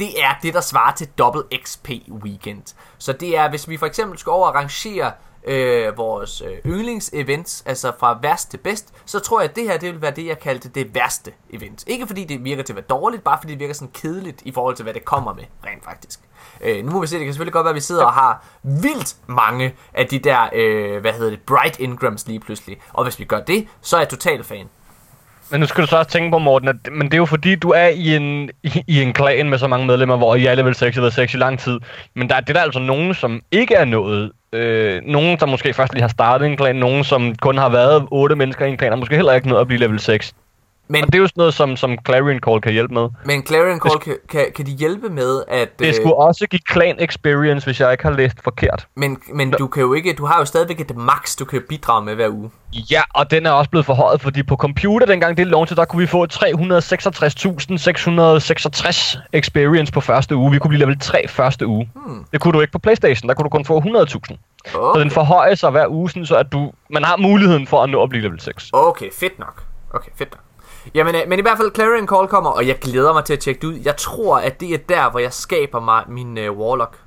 Det er det, der svarer til Double XP Weekend. Så det er, hvis vi for eksempel skal over og rangere øh, vores øh, yndlingsevents, altså fra værst til bedst, så tror jeg, at det her det vil være det, jeg kaldte det værste event. Ikke fordi det virker til at være dårligt, bare fordi det virker sådan kedeligt i forhold til, hvad det kommer med, rent faktisk. Øh, nu må vi se, det kan selvfølgelig godt være, at vi sidder og har vildt mange af de der, øh, hvad hedder det, Bright Ingrams lige pludselig. Og hvis vi gør det, så er jeg total fan. Men nu skal du så også tænke på, Morten, at, men det er jo fordi, du er i en, i, i en klan med så mange medlemmer, hvor I er level 6 eller 6 i lang tid. Men der, det er der altså nogen, som ikke er nået. Øh, nogen, der måske først lige har startet en klan. Nogen, som kun har været otte mennesker i en klan, og måske heller ikke nået at blive level 6. Men, Og det er jo sådan noget, som, som Clarion Call kan hjælpe med. men Clarion Call, kan, kan, kan de hjælpe med, at... Det øh, skulle også give clan experience, hvis jeg ikke har læst forkert. Men, men du kan jo ikke... Du har jo stadigvæk et max, du kan bidrage med hver uge. Ja, og den er også blevet forhøjet, fordi på computer, dengang det launchede, der kunne vi få 366.666 experience på første uge. Vi kunne blive level 3 første uge. Hmm. Det kunne du ikke på Playstation, der kunne du kun få 100.000. Så Okay. den forhøjer sig hver uge, sådan, så at du, man har muligheden for at nå at blive level 6. Okay, fedt nok. Okay, fedt nok. Jamen, øh, men i hvert fald Clarion Call kommer, og jeg glæder mig til at tjekke det ud. Jeg tror, at det er der, hvor jeg skaber mig min øh, Warlock.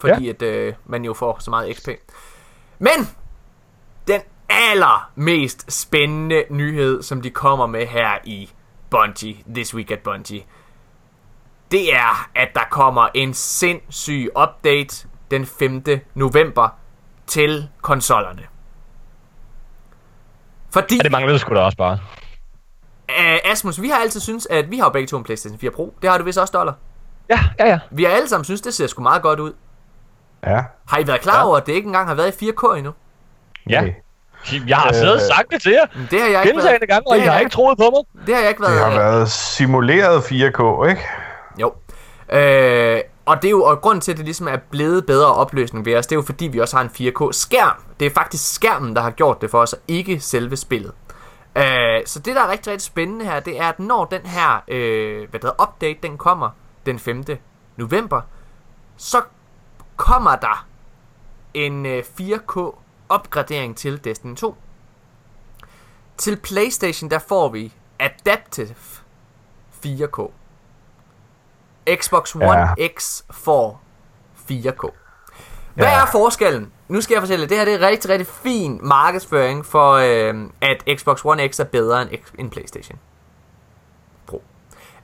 Fordi ja. at øh, man jo får så meget XP. Men, den allermest spændende nyhed, som de kommer med her i Bungie, This Week at Bungie, det er, at der kommer en sindssyg update den 5. november til konsollerne. Fordi, Ja, det manglede sgu da også bare. uh, Asmus, vi har altid synes at vi har jo begge to en PlayStation 4 Pro. Det har du vist også, Dollar. Ja, ja, ja. Vi har alle sammen synes det ser sgu meget godt ud. Ja. Har I været klar Ja. over, at det ikke engang har været i 4K endnu? Ja. Nej. Jeg har siddet og Øh, sagt det til jer. Men Det har jeg ikke Gentagende gange, og det I har jeg ikke troet på mig. Det har jeg ikke været. Det har øh, været simuleret 4K, ikke? Jo. Øh, og det er jo og grunden til, at det ligesom er blevet bedre opløsning ved os, det er jo fordi, vi også har en 4K-skærm. Det er faktisk skærmen, der har gjort det for os, og ikke selve spillet. Øh, så det, der er rigtig, rigtig spændende her, det er, at når den her øh, hvad der hedder, update, den kommer den 5. november, så kommer der en øh, 4K-opgradering til Destiny 2. Til PlayStation, der får vi Adaptive 4K. Xbox One Ja. X får 4K. Hvad Ja. er forskellen? Nu skal jeg fortælle, det her det er rigtig, rigtig fin markedsføring for, øh, at Xbox One X er bedre end, end PlayStation Pro.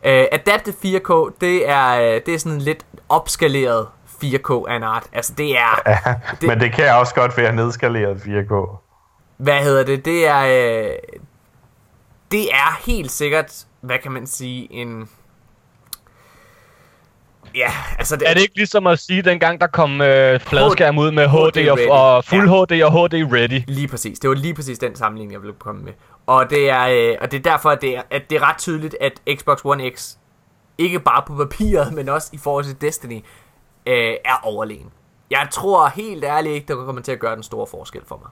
Øh, Adaptive 4K, det er, øh, det er sådan lidt opskaleret 4K af en art. Altså det er, Ja, men det kan også godt være nedskaleret 4K. hvad hedder det, det er, øh, det er helt sikkert, hvad kan man sige, en... Ja, altså det, Er det ikke ligesom at sige, dengang der kom øh, fladskærm ud med HD HD og, og Fuld HD og HD Ready? Lige præcis. Det var lige præcis den sammenligning, jeg ville komme med. Og det er, øh, og det er derfor, at det er, at det er ret tydeligt, at Xbox One X, ikke bare på papiret, men også i forhold til Destiny, øh, er overlegen. Jeg tror helt ærligt ikke, der kommer til at gøre den store forskel for mig.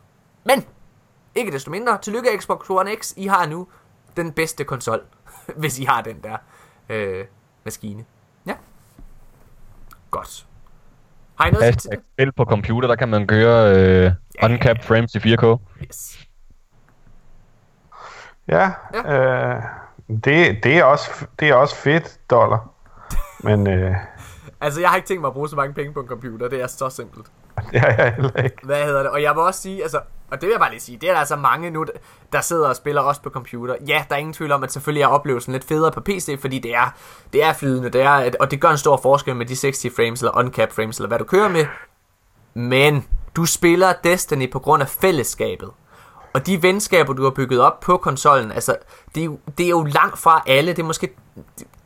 Men, ikke desto mindre, tillykke Xbox One X, I har nu den bedste konsol, hvis I har den der øh, maskine. Godt. Har I noget Hashtag spil på computer, der kan man køre øh, uncapped frames i 4K. til? Yes. Ja, Ja. Øh, det, det, er også, det er også fedt, dollar. Men øh, Altså, jeg har ikke tænkt mig at bruge så mange penge på en computer. Det er så simpelt. det har jeg heller ikke. Hvad hedder det? Og jeg vil også sige, altså, og det vil jeg bare lige sige, det er der altså mange nu, der sidder og spiller også på computer. Ja, der er ingen tvivl om, at selvfølgelig er oplevelsen lidt federe på PC, fordi det er, det er flydende, det er, og det gør en stor forskel med de 60 frames, eller uncapped frames, eller hvad du kører med. Men du spiller Destiny på grund af fællesskabet. Og de venskaber, du har bygget op på konsollen, altså, det er, jo, det er jo langt fra alle. Det er måske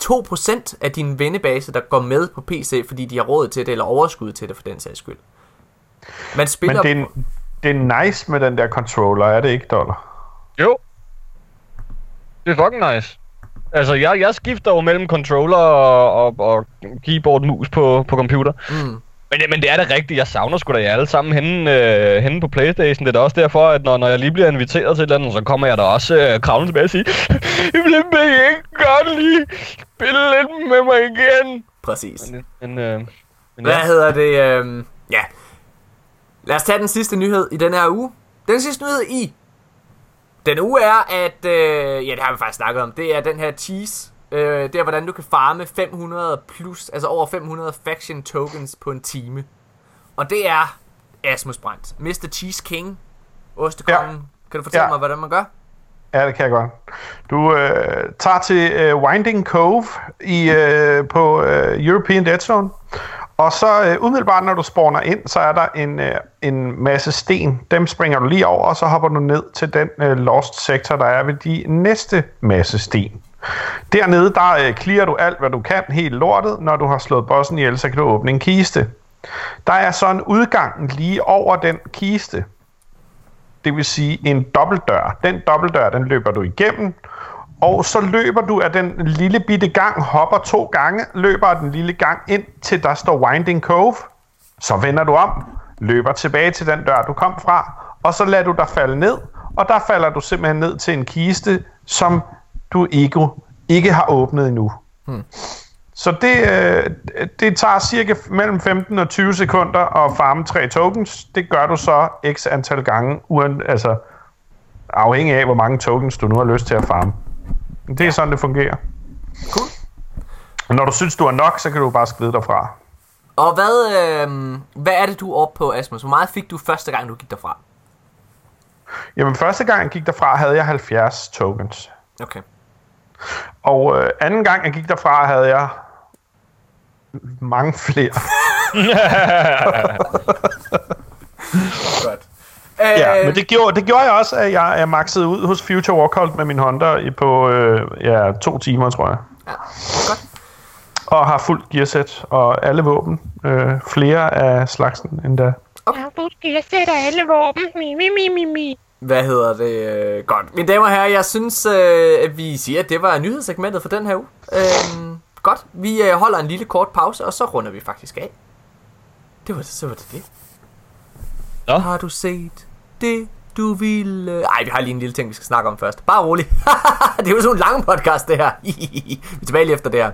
2% af din vennebase, der går med på PC, fordi de har råd til det, eller overskud til det, for den sags skyld. Man spiller... Men det er, det er nice med den der controller, er det ikke, dollar? Jo. Det er fucking nice. Altså, jeg, jeg skifter jo mellem controller og, og, og keyboard mus på, på computer. Mm. Men, men det er det rigtigt. Jeg savner sgu da jer alle sammen henne, øh, henne på Playstation. Det er da også derfor, at når, når jeg lige bliver inviteret til et eller andet, så kommer jeg da også øh, kravlende tilbage og sige, jeg vil ikke godt lige spille lidt med mig igen. Præcis. Men, men, øh, men Hvad ja. hedder det? øhm, ja. Lad os tage den sidste nyhed i den her uge. Den sidste nyhed i den uge er, at... Øh, ja, det har vi faktisk snakket om. Det er den her cheese. Øh, det er, hvordan du kan farme 500 plus, altså over 500 faction tokens på en time. Og det er Asmus Brandt. Mr. Cheese King. Ostekongen. Ja. Kan du fortælle Ja. mig, hvordan man gør? Ja, det kan jeg godt. Du øh, tager til øh, Winding Cove i, øh, på øh, European Dead Zone, og så øh, umiddelbart når du spawner ind, så er der en, øh, en masse sten. Dem springer du lige over, og så hopper du ned til den øh, lost sektor, der er ved de næste masse sten. Dernede, der øh, clearer du alt, hvad du kan, helt lortet. Når du har slået bossen ihjel, så kan du åbne en kiste. Der er så en udgang lige over den kiste. det vil sige en dobbeltdør. Den dobbeltdør, den løber du igennem, og så løber du af den lille bitte gang, hopper to gange, løber af den lille gang ind til der står Winding Cove. Så vender du om, løber tilbage til den dør, du kom fra, og så lader du dig falde ned, og der falder du simpelthen ned til en kiste, som du ikke, ikke har åbnet endnu. Hmm. Så det, øh, det tager cirka mellem 15 og 20 sekunder at farme tre tokens. Det gør du så x antal gange, uden, altså afhængig af, hvor mange tokens du nu har lyst til at farme. Det er sådan, det fungerer. Cool. Og når du synes, du er nok, så kan du bare skride derfra. Og hvad, øh, hvad er det, du er oppe på, Asmus? Hvor meget fik du første gang, du gik derfra? Jamen, første gang jeg gik derfra, havde jeg 70 tokens. Okay. Og øh, anden gang jeg gik derfra, havde jeg mange flere. Ja, men det gjorde, det gjorde jeg også, at jeg, jeg maxede ud hos Future Walkout med min Honda i på øh, ja, to timer, tror jeg. Ja, godt. Og har fuldt gearsæt og alle våben. Øh, flere af slagsen endda. Jeg har fået gearsæt af alle våben. Mi, mi, mi, mi, mi. Hvad hedder det? Øh, godt. Mine damer og herrer, jeg synes, øh, at vi siger, at det var nyhedssegmentet for den her uge. Øh, godt. Vi øh, holder en lille kort pause, og så runder vi faktisk af. Det var det, så var det det. Nå. Har du set det, du ville... Ej, vi har lige en lille ting, vi skal snakke om først. Bare rolig. det er jo sådan en lang podcast, det her. vi er tilbage lige efter det her.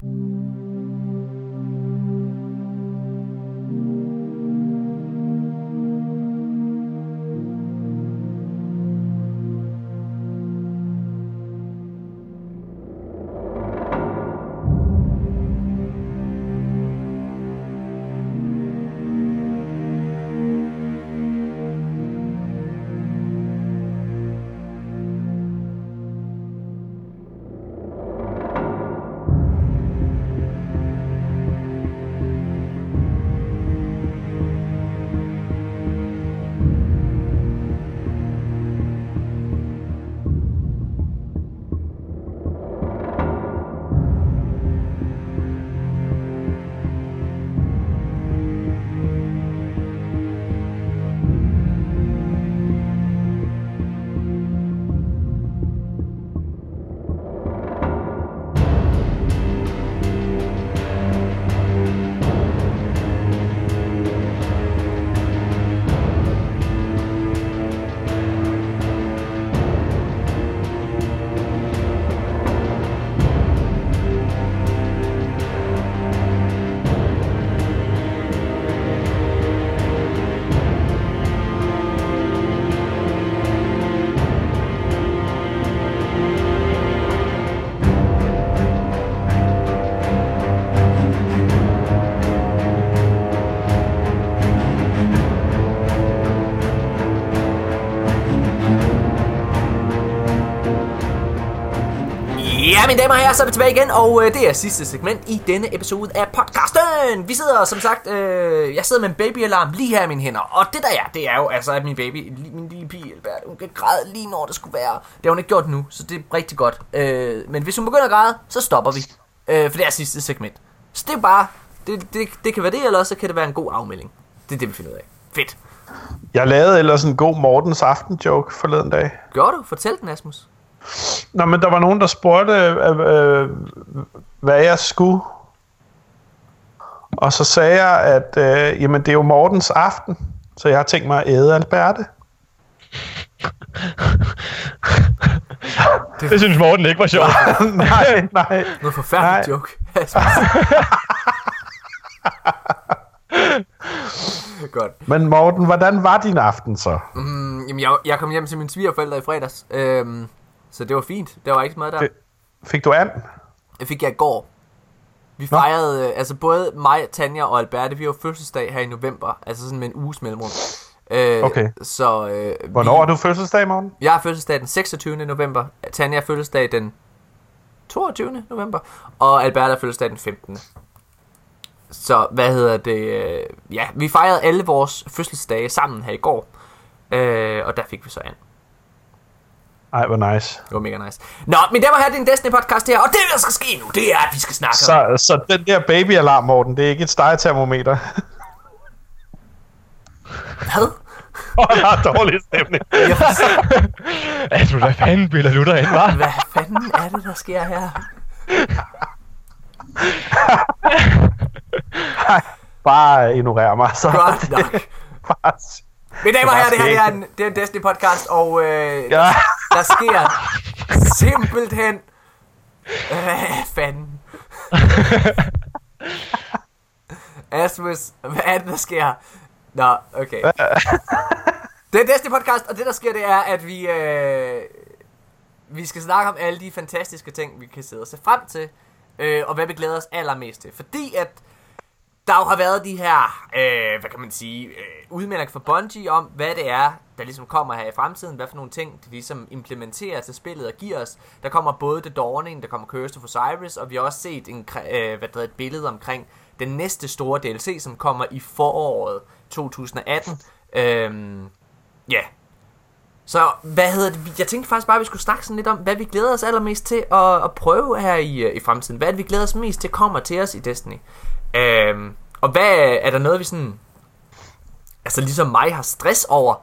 Mine damer og herrer, så er vi tilbage igen, og øh, det er sidste segment i denne episode af podcasten. Vi sidder, som sagt, øh, jeg sidder med en babyalarm lige her i mine hænder, og det der er, det er jo altså, at min baby, min lille pige, Albert, hun kan græde lige når det skulle være. Det har hun ikke gjort nu, så det er rigtig godt. Øh, men hvis hun begynder at græde, så stopper vi, øh, for det er sidste segment. Så det er bare, det, det, det kan være det, eller også så kan det være en god afmelding. Det er det, vi finder ud af. Fedt. Jeg lavede ellers en god Mortens aften-joke forleden dag. Gjorde du? Fortæl den, Asmus. Nå, men der var nogen, der spurgte, øh, øh, hvad jeg skulle. Og så sagde jeg, at øh, jamen, det er jo Mortens aften, så jeg har tænkt mig at æde Alberte. Det synes Morten ikke var sjovt. nej, nej. Noget forfærdeligt Nej. joke. Godt. Men Morten, hvordan var din aften så? Mm, jamen, jeg, jeg kom hjem til mine svigerforældre i fredags, øhm, så det var fint. Der var ikke så meget der. Fik du and? Jeg fik jeg i går. Vi fejrede, øh, altså både mig, Tanja og Alberte, vi har fødselsdag her i november, altså sådan med en uges mellemrum. Øh, Okay. Så, øh, Hvornår vi, har du fødselsdag, Morten? Jeg har fødselsdag den 26. november, Tanja har fødselsdag den 22. november, og Alberte har fødselsdag den 15. Så hvad hedder det? øh, Ja, vi fejrede alle vores fødselsdage sammen her i går, øh, og der fik vi så an. Ej, hvor nice. Det var mega nice. Nå, men det var her din Destiny podcast her, og det der skal ske nu, det er, at vi skal snakke om... Så, så den der babyalarm, Morten, det er ikke et stegetermometer. Hvad? der er dårlig stemning. Altså, hvad fanden bilder du dig ind, hva'? hvad fanden er det, der sker her? Bare ignorer mig. Så Godt nok. bare Mine damer og herrer, det her det er en, det er en Destiny podcast, og øh, ja. der sker simpelthen... Hvad fanden? Asmus, hvad er det, der sker? Nå, okay. Det er Destiny podcast, og det, der sker, det er, at vi... Øh, vi skal snakke om alle de fantastiske ting, vi kan sidde og se frem til, øh, og hvad vi glæder os allermest til. Fordi at der jo har været de her, øh, hvad kan man sige, øh, udmeldinger fra Bungie om, hvad det er, der ligesom kommer her i fremtiden, hvad for nogle ting, de ligesom implementerer til spillet og giver os. Der kommer både The Dawning, der kommer Curse of Osiris, og vi har også set en, øh, hvad det hedder, et billede omkring den næste store DLC, som kommer i foråret 2018. Øhm, ja, så hvad hedder det? Jeg tænkte faktisk bare, at vi skulle snakke sådan lidt om, hvad vi glæder os allermest til at, at prøve her i, øh, i fremtiden. Hvad er det, vi glæder os mest til kommer til os i Destiny? Øhm, og hvad er der noget, vi sådan... Altså ligesom mig har stress over.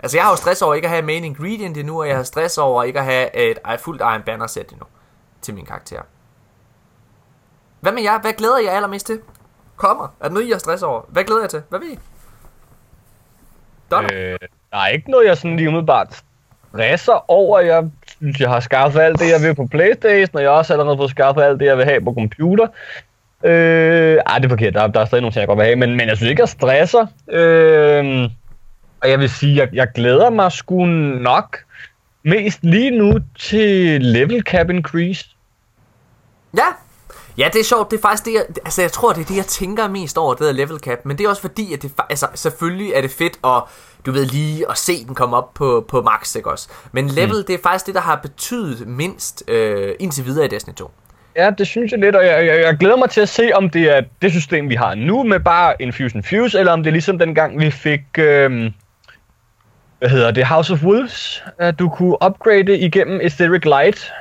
Altså jeg har jo stress over ikke at have main ingredient endnu, og jeg har stress over ikke at have et et fuldt Iron Banner sæt endnu til min karakter. Hvad med jer? Hvad glæder jeg allermest til? Kommer. Er der noget, I har stress over? Hvad glæder jeg til? Hvad vil I? Donner? Øh, der er ikke noget, jeg sådan lige umiddelbart stresser over. Jeg synes, jeg har skaffet alt det, jeg vil på Playstation, og jeg har også allerede fået skaffet alt det, jeg vil have på computer. Øh, ej, det er forkert. Der, der er stadig nogle ting, jeg godt vil have, men, men jeg synes ikke, jeg stresser. Øh, og jeg vil sige, jeg, jeg glæder mig sgu nok mest lige nu til level cap increase. Ja. Ja, det er sjovt. Det er faktisk det, jeg, altså jeg tror, det er det, jeg tænker mest over, det der level cap. Men det er også fordi, at det, altså selvfølgelig er det fedt at, du ved, lige at se den komme op på, på max, ikke også? Men level, mm. det er faktisk det, der har betydet mindst øh, indtil videre i Destiny 2. Ja, det synes jeg lidt, og jeg, jeg, jeg glæder mig til at se, om det er det system, vi har nu med bare Infusion Fuse, eller om det er ligesom dengang, vi fik, øhm, hvad hedder det, House of Wolves, at du kunne upgrade igennem Etheric Light.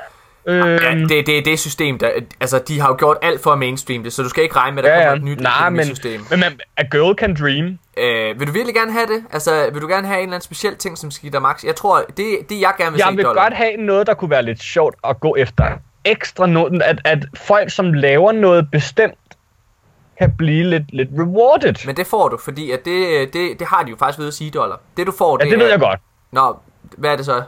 Øhm, Ja, det, det er det system, der, altså de har jo gjort alt for at mainstream det, så du skal ikke regne med, at der ja, kommer et nyt Nej, men, system. men man, a girl can dream. Øh, vil du virkelig gerne have det? Altså, vil du gerne have en eller anden speciel ting, som skal give dig max? Jeg tror, det, det jeg gerne vil Jeg se, vil Dollar. godt have noget, der kunne være lidt sjovt at gå efter. Ekstra noget, at, at folk, som laver noget bestemt, kan blive lidt, lidt rewarded. Men det får du, fordi at det, det, det har de jo faktisk ved at sige, Dollar. Det du får, ja, det er... ved jeg godt. Nå, hvad er det så?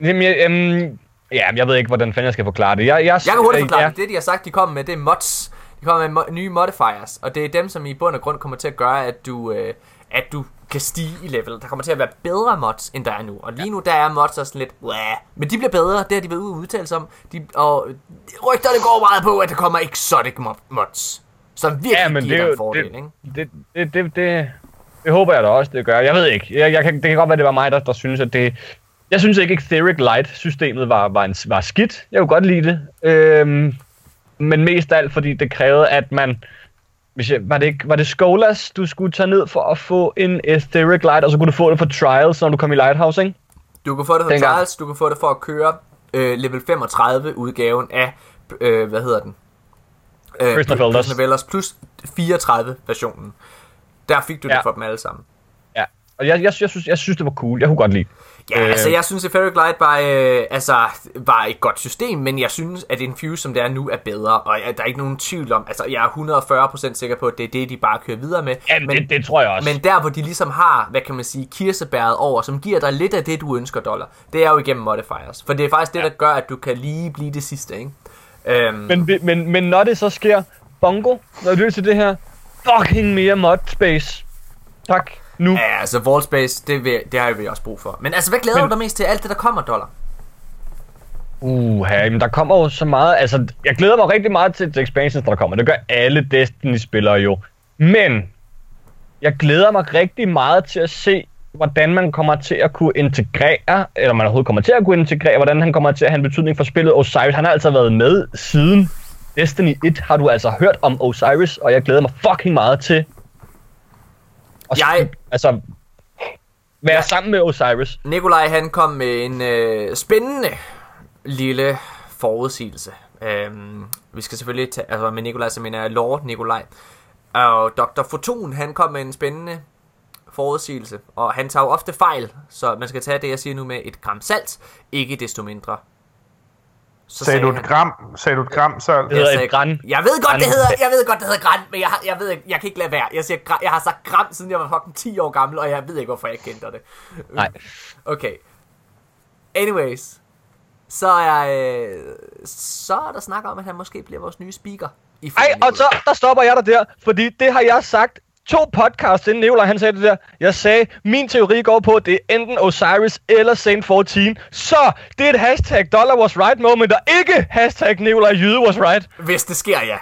Jamen, jeg, øhm, ja, jeg ved ikke, hvordan fanden jeg skal forklare det. Jeg, jeg, Jeg kan hurtigt forklare ja. ja. det. Det, de har sagt, de kommer med, det er mods. De kommer med mo- nye modifiers, og det er dem, som i bund og grund kommer til at gøre, at du, øh, at du kan stige i level. Der kommer til at være bedre mods, end der er nu. Og lige nu, der er mods også lidt, Wah. men de bliver bedre. Det har de været ude og udtale sig om. De, og rygterne går meget på, at der kommer exotic mo- mods, som virkelig Ja, men giver det dig en fordel, det, ikke? det, det, det, det, det håber jeg da også, det gør. Jeg ved ikke. Jeg, jeg kan, det kan godt være, det var mig, der, der synes, at det... Jeg synes ikke, Etheric Light-systemet var, var, en, var skidt. Jeg kunne godt lide det. Øhm, men mest af alt, fordi det krævede, at man... Hvis jeg, var, det ikke, var det Skolas, du skulle tage ned for at få en Etheric Light, og så kunne du få det på Trials, når du kom i Lighthouse, ikke? Du kan få det for Dengang. trials, du kan få det for at køre øh, level 35 udgaven af, øh, hvad hedder den? Øh, Prisoner of Elders. Prisoner of Elders plus 34 versionen. Der fik du. Ja. det for dem alle sammen. Ja. Og jeg, jeg, jeg, synes, jeg synes, det var cool. Jeg kunne godt lide. Ja, øh. Øh. altså jeg synes, at Ferric Light var, øh, altså, var et godt system, men jeg synes, at Infuse, som det er nu, er bedre, og jeg, der er ikke nogen tvivl om, altså jeg er 140% sikker på, at det er det, de bare kører videre med. Ja, men, det, det tror jeg også. Men der, hvor de ligesom har, hvad kan man sige, kirsebæret over, som giver dig lidt af det, du ønsker, dollar, det er jo igennem modifiers. For det er faktisk det, Ja. der gør, at du kan lige blive det sidste, ikke? Øhm, Men, men, men når det så sker, Bongo, når du er til det her, fucking mere mod space. Tak. Nu. ja, altså Vault Space, det, vil, det har vi også brug for. Men altså, hvad glæder Men- du dig mest til alt det, der kommer, dollar? Uh, men der kommer jo så meget. Altså, jeg glæder mig rigtig meget til, til expansions, der kommer. Det gør alle Destiny-spillere jo. Men jeg glæder mig rigtig meget til at se, hvordan man kommer til at kunne integrere, eller man overhovedet kommer til at kunne integrere, hvordan han kommer til at have en betydning for spillet. Osiris, han har altså været med siden Destiny 1, har du altså hørt om Osiris, og jeg glæder mig fucking meget til at Jeg- altså, være Ja. sammen med Osiris. Nikolaj han kom med en øh, spændende lille forudsigelse. Øhm, vi skal selvfølgelig tage, altså med Nikolaj, så mener jeg Lord Nikolaj. Og Dr. Foton, han kom med en spændende forudsigelse, og han tager jo ofte fejl, så man skal tage det, jeg siger nu med et gram salt, ikke desto mindre. Så Sagde du et han- gram, sagde du et gram salt? Det hedder jeg et gran. Jeg ved godt, Gran. det hedder, jeg ved godt, det hedder græn, men jeg, jeg ved ikke, jeg kan ikke lade være. Jeg, siger, jeg har sagt gram, siden jeg var fucking 10 år gammel, og jeg ved ikke, hvorfor jeg ikke kendte det. Nej. Okay. Anyways. Så er, øh, så er der snak om, at han måske bliver vores nye speaker. I Ej, og så der stopper jeg dig der, fordi det har jeg sagt to podcasts inden Nikolaj han sagde det der. Jeg sagde, min teori går på, at det er enten Osiris eller Saint 14. Så det er et hashtag dollar was right moment, og ikke hashtag Nikolaj Jyde was right. Hvis det sker, ja.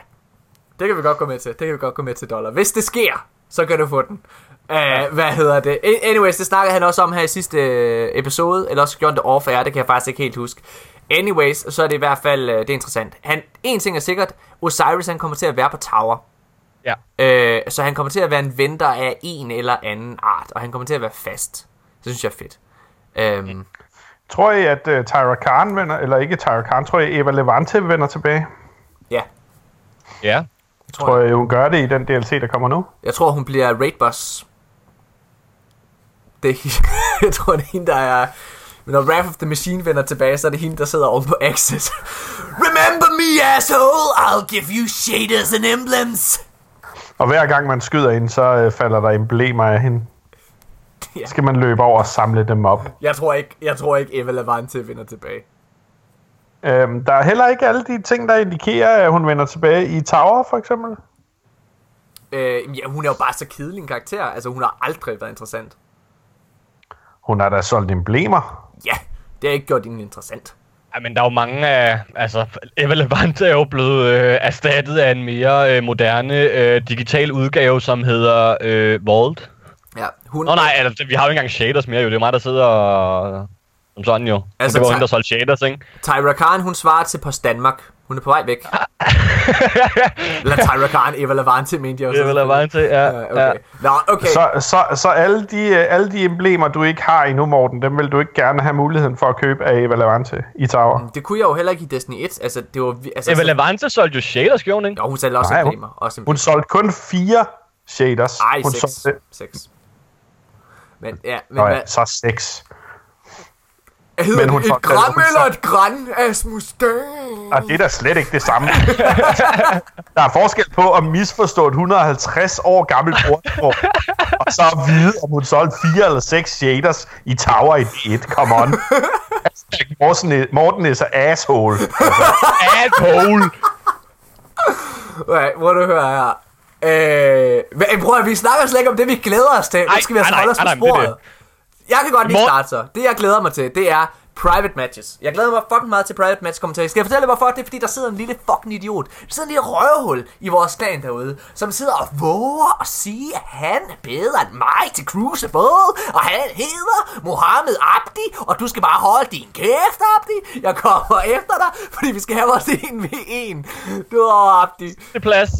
Det kan vi godt gå med til. Det kan vi godt gå med til dollar. Hvis det sker, så kan du få den. Uh, hvad hedder det? Anyways, det snakkede han også om her i sidste øh, episode, eller også gjorde det off air, det kan jeg faktisk ikke helt huske. Anyways, så er det i hvert fald, øh, det er interessant. Han, en ting er sikkert, Osiris han kommer til at være på Tower. Ja. Øh, så han kommer til at være en venter af en eller anden art, og han kommer til at være fast. Det synes jeg er fedt. Øhm, Tror I, at uh, Tyra Khan vender, eller ikke Tyra Khan, tror I, Eva Levante vender tilbage? ja, Ja. tror Tror jeg. I, hun gør det i den DLC, der kommer nu? Jeg tror, hun bliver raid boss. Det er, jeg tror, det er hende, der er... Men når Wrath of the Machine vender tilbage, så er det hende, der sidder oven på Access. Remember me, asshole! I'll give you shaders and emblems! Og hver gang man skyder hende, så uh, falder der emblemer af hende. Ja. Skal man løbe over og samle dem op. Jeg tror ikke, jeg tror ikke Eva Levante vender tilbage. Øhm, der er heller ikke alle de ting, der indikerer, at hun vender tilbage i Tower, for eksempel. Øh, ja, hun er jo bare så kedelig en karakter. Altså, hun har aldrig været interessant. Hun har da solgt emblemer. Ja, det har ikke gjort hende interessant. Ja, men der er jo mange af... Altså, Eva Levante er jo blevet øh, erstattet af en mere øh, moderne øh, digital udgave, som hedder øh, Vault. Ja, hun... Nå nej, altså, vi har jo ikke engang shaders mere, jo. Det er mig, der sidder og... Som sådan jo. Altså, det var hende, der solgte shaders, ikke? Tyra Khan, hun svarer til Post Danmark. Hun er på vej væk. Eller Tyra Khan, Eva Levante, mente jeg også. Eva Levante, ja. Ja, okay. Nå, okay. Så, så, så alle, de, øh, alle de emblemer, du ikke har endnu, Morten, dem vil du ikke gerne have muligheden for at købe af Eva Levante i Tower. Det kunne jeg jo heller ikke i Destiny 1. Altså, det var... Altså, Eva Levante solgte jo shaders, gjorde hun, ikke? Jo, hun sælger også Nej, hun- emblemer. Også Hun emblemer. solgte kun fire shaders. Ej, hun seks. solgte, Seks. Men, ja, men Nå hvad... ja, så seks. Hedder men det hun et gram eller et gran af Mustang? Og det er da slet ikke det samme. der er forskel på at misforstå et 150 år gammelt ordsprog, og så at vide, om hun solgte fire eller seks shaders i Tower i D1. Come on. Morten, Morten is a asshole. Asshole! Okay, må du høre her. Øh, prøv at vi snakker slet ikke om det, vi glæder os til. Nu skal vi altså holde os på men det sporet. Jeg kan godt lige Mor- starte så. Det, jeg glæder mig til, det er private matches. Jeg glæder mig fucking meget til private match kommentarer. Skal jeg fortælle dig, hvorfor? Det er fordi, der sidder en lille fucking idiot. Der sidder en lille røvhul i vores klan derude, som sidder og våger at sige, at han er bedre end mig til Crucible, og han hedder Mohammed Abdi, og du skal bare holde din kæft, Abdi. Jeg kommer efter dig, fordi vi skal have vores 1v1. Du er Abdi. Det plads.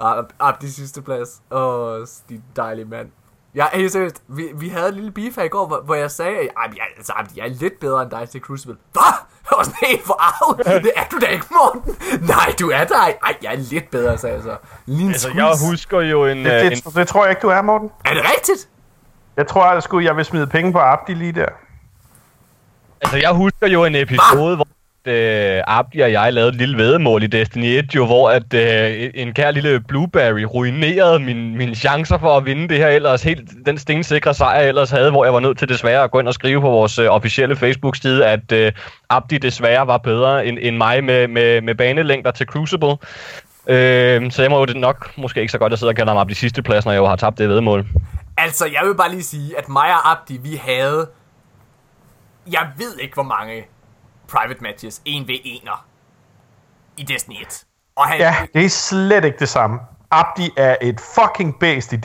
Ab- Abdi sidste plads. Åh, din dejlige mand. Ja, helt seriøst. Vi, vi havde en lille beef her i går, hvor, hvor jeg sagde, at jeg, altså, jeg er lidt bedre end dig til Crucible. Hvad? Jeg var sådan helt forarvet. Det er du da ikke, Morten. Nej, du er der ikke. Ej, jeg er lidt bedre, sagde jeg så. Lige Altså, jeg husker jo en... Det, øh, en det, det tror jeg ikke, du er, Morten. Er det rigtigt? Jeg tror, at jeg, skulle, jeg vil smide penge på Abdi lige der. altså, jeg husker jo en episode, hvor øh, Abdi og jeg lavede et lille vedemål i Destiny 1, jo, hvor at, øh, en kær lille Blueberry ruinerede min, mine chancer for at vinde det her ellers helt den stensikre sejr, jeg ellers havde, hvor jeg var nødt til desværre at gå ind og skrive på vores øh, officielle Facebook-side, at øh, Abdi desværre var bedre end, end mig med, med, med banelængder til Crucible. Øh, så jeg må jo det nok måske ikke så godt at sidde og kalde ham Abdi sidste plads, når jeg jo har tabt det vædemål. Altså, jeg vil bare lige sige, at mig og Abdi, vi havde... Jeg ved ikke, hvor mange private matches, 1v1'er, i Destiny 1. Og han, Ja, det er slet ikke det samme. Abdi er et fucking bæst i D2.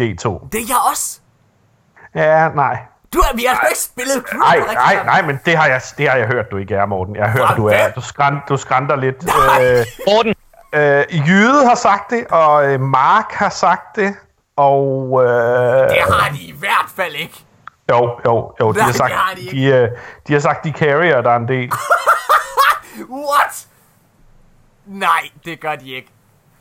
det er jeg også. Ja, nej. Du har, vi har sgu ikke spillet Crucible Nej, nej, nej, men det har jeg, det har jeg hørt, du ikke er, Morten. Jeg har hørt, du er. Du, skræn, du skrænter lidt. Nej. Øh, Morten, øh, Jyde har sagt det, og øh, Mark har sagt det, og... Øh, Det har de i hvert fald ikke. Jo, jo, jo, de Nej, har sagt, det har de ikke. de, øh, de har sagt, de carrier, der er en del. What? Nej, det gør de ikke.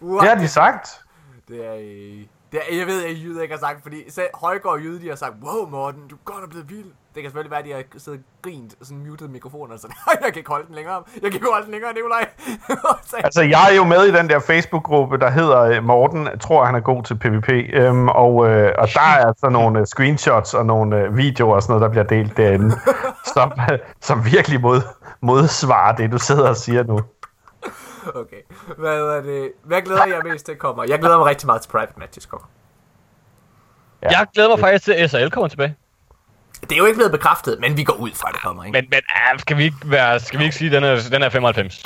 What? Det har de sagt. Det er, øh, Det er, jeg ved, at Jyde ikke har sagt, fordi selv Højgaard og Jyde, de har sagt, wow Morten, du er godt blevet vild. Det kan selvfølgelig være, at de har siddet og grint og sådan muted mikrofonen og sådan, jeg kan ikke holde den længere. Jeg kan ikke holde den længere, Nikolaj. Så- Altså, jeg er jo med i den der Facebook-gruppe, der hedder øh, Morten, jeg tror, han er god til PvP. Øhm, og, øh, og der er altså nogle øh, screenshots og nogle øh, videoer og sådan noget, der bliver delt derinde, som, som virkelig mod, modsvarer det, du sidder og siger nu. okay. Hvad, er det? Hvad glæder jeg mest til kommer? Jeg glæder mig rigtig meget til Private Matches kommer. Ja. Jeg glæder mig faktisk til, at SAL kommer tilbage. Det er jo ikke blevet bekræftet, men vi går ud fra, at det kommer, ikke? Men, men ah, skal, vi ikke være, skal vi ikke sige, at den er, den er 95?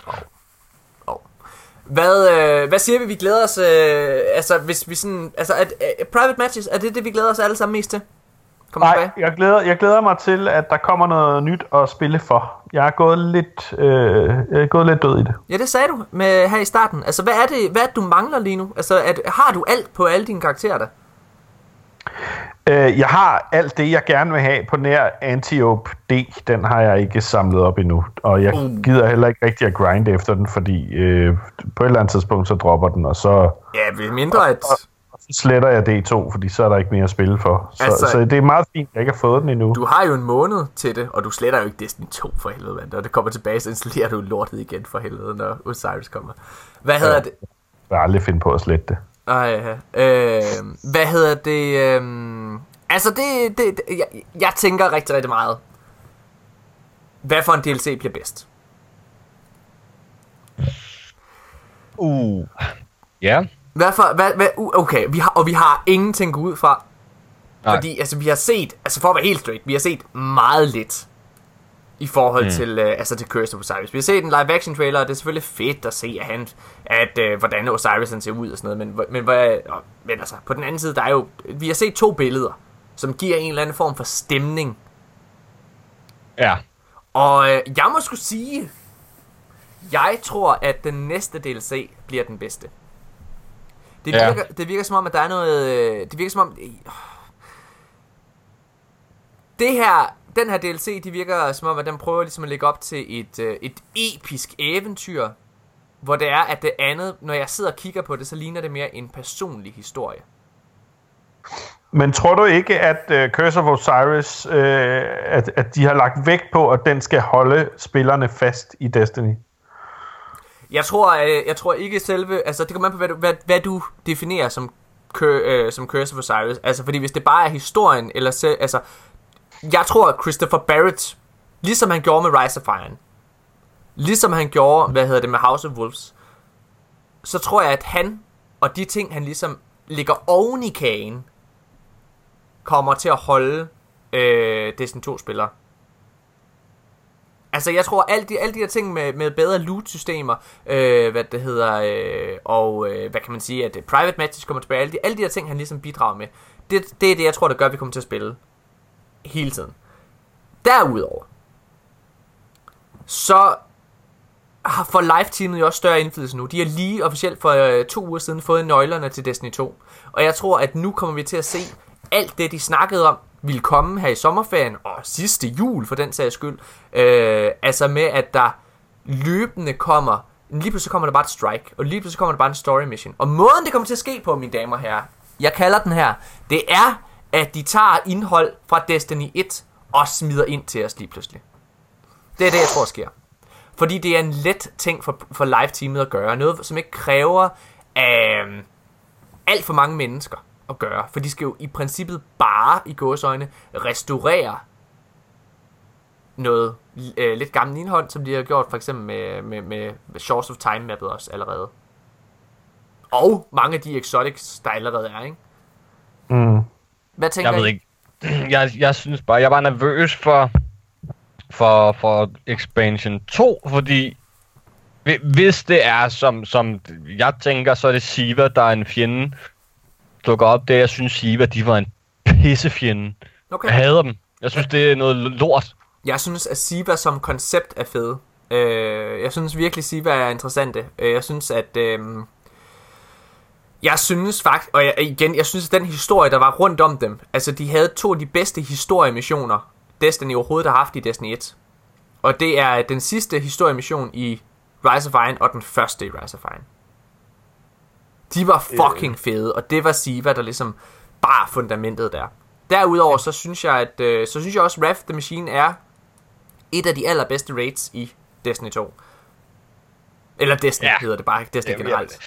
Hvad, øh, hvad siger vi, vi glæder os, øh, altså hvis vi sådan, altså at, øh, Private Matches, er det det, vi glæder os alle sammen mest til? Kom Nej, tilbage. jeg glæder, jeg glæder mig til, at der kommer noget nyt at spille for. Jeg er gået lidt, øh, jeg er gået lidt død i det. Ja, det sagde du med, her i starten. Altså, hvad er det, hvad er det, du mangler lige nu? Altså, at, har du alt på alle dine karakterer der? Øh, jeg har alt det, jeg gerne vil have på nær Antiope D. Den har jeg ikke samlet op endnu. Og jeg Uh. gider heller ikke rigtig at grinde efter den, fordi øh, på et eller andet tidspunkt, så dropper den, og så, Ja, ved mindre at... så sletter jeg D2, fordi så er der ikke mere at spille for. Så, altså, så det er meget fint, at jeg ikke har fået den endnu. Du har jo en måned til det, og du sletter jo ikke Destiny 2 for helvede, mand. Og det kommer tilbage, så installerer du lortet igen for helvede, når Osiris kommer. Hvad hedder Ja. det? Jeg vil aldrig finde på at slette det. Ej, øh, hvad hedder det? Øh, altså, det, det, det jeg, jeg tænker rigtig, rigtig meget. Hvad for en DLC bliver bedst? Uh. Ja. Hvad for, hvad, hvad, uh, okay, vi har, og vi har ingenting at gå ud fra. Nej. Fordi, altså, vi har set, altså for at være helt straight, vi har set meget lidt i forhold mm. til, uh, altså til Curse of Osiris. Vi har set en live action trailer, og det er selvfølgelig fedt at se, at han, at, uh, hvordan Osiris han ser ud og sådan noget, men, men, hvad, og- men altså, på den anden side, der er jo, vi har set to billeder, som giver en eller anden form for stemning. Ja. Og uh, jeg må skulle sige, jeg tror, at den næste DLC bliver den bedste. Det Ja. virker, det virker som om, at der er noget... øh, Det virker som om... øh, Det her, den her DLC, det virker som om, at den prøver ligesom at lægge op til et, øh, et episk eventyr, hvor det er, at det andet, når jeg sidder og kigger på det, så ligner det mere en personlig historie. Men tror du ikke, at uh, Curse of Osiris, uh, at, at de har lagt vægt på, at den skal holde spillerne fast i Destiny? Jeg tror, øh, jeg tror ikke selve... Altså, det kommer an på, hvad du, hvad, hvad du definerer som, øh, som Curse of Osiris. Altså, fordi hvis det bare er historien, eller selv... Altså, jeg tror, at Christopher Barrett, ligesom han gjorde med Rise of Iron, ligesom han gjorde, hvad hedder det, med House of Wolves, så tror jeg, at han og de ting, han ligesom ligger oven i kagen, kommer til at holde øh, Destiny 2-spillere. Altså, jeg tror, alle de, alle de her ting med, med bedre loot-systemer, øh, hvad det hedder, øh, og øh, hvad kan man sige, at øh, private matches kommer tilbage, alle de, alle de her ting, han ligesom bidrager med, det, det er det, jeg tror, der gør, at vi kommer til at spille hele tiden. Derudover, så har for live-teamet jo også større indflydelse nu. De har lige officielt for øh, to uger siden fået nøglerne til Destiny 2. Og jeg tror, at nu kommer vi til at se alt det, de snakkede om, ville komme her i sommerferien, og sidste jul for den sags skyld. Øh, altså med, at der løbende kommer, lige pludselig kommer der bare et strike, og lige pludselig kommer der bare en story mission. Og måden det kommer til at ske på, mine damer og herrer, jeg kalder den her, det er, at de tager indhold fra Destiny 1 og smider ind til os lige pludselig. Det er det, jeg tror sker. Fordi det er en let ting for, for live-teamet at gøre. Noget, som ikke kræver øh, alt for mange mennesker at gøre. For de skal jo i princippet bare, i gåsøjne, restaurere noget øh, lidt gammelt indhold, som de har gjort for eksempel med, med, med Shores of Time mappet også allerede. Og mange af de exotics, der allerede er, ikke? Mm. Hvad tænker Jeg ved I? ikke. Jeg, jeg synes bare, jeg var nervøs for, for, for expansion 2, fordi hvi- hvis det er, som, som jeg tænker, så er det Siva, der er en fjende. Dukker op der, jeg synes Siva, de var en pissefjende. Okay. Jeg hader dem. Jeg synes, det er noget lort. Jeg synes, at Siva som koncept er fed. Øh, jeg synes virkelig, Siva er interessante. Øh, jeg synes, at... Øh, jeg synes faktisk... Og jeg, igen, jeg synes, at den historie, der var rundt om dem... Altså, de havde to af de bedste historiemissioner, Destiny overhovedet har haft i Destiny 1. Og det er den sidste historiemission i Rise of Iron, og den første i Rise of Iron. De var fucking fede, og det var Siva, der ligesom bar fundamentet der. Derudover, så synes jeg, at øh, så synes jeg også, Wrath the Machine er et af de allerbedste raids i Destiny 2. Eller Destiny. Ja. hedder det bare, ikke Destiny Jamen, generelt.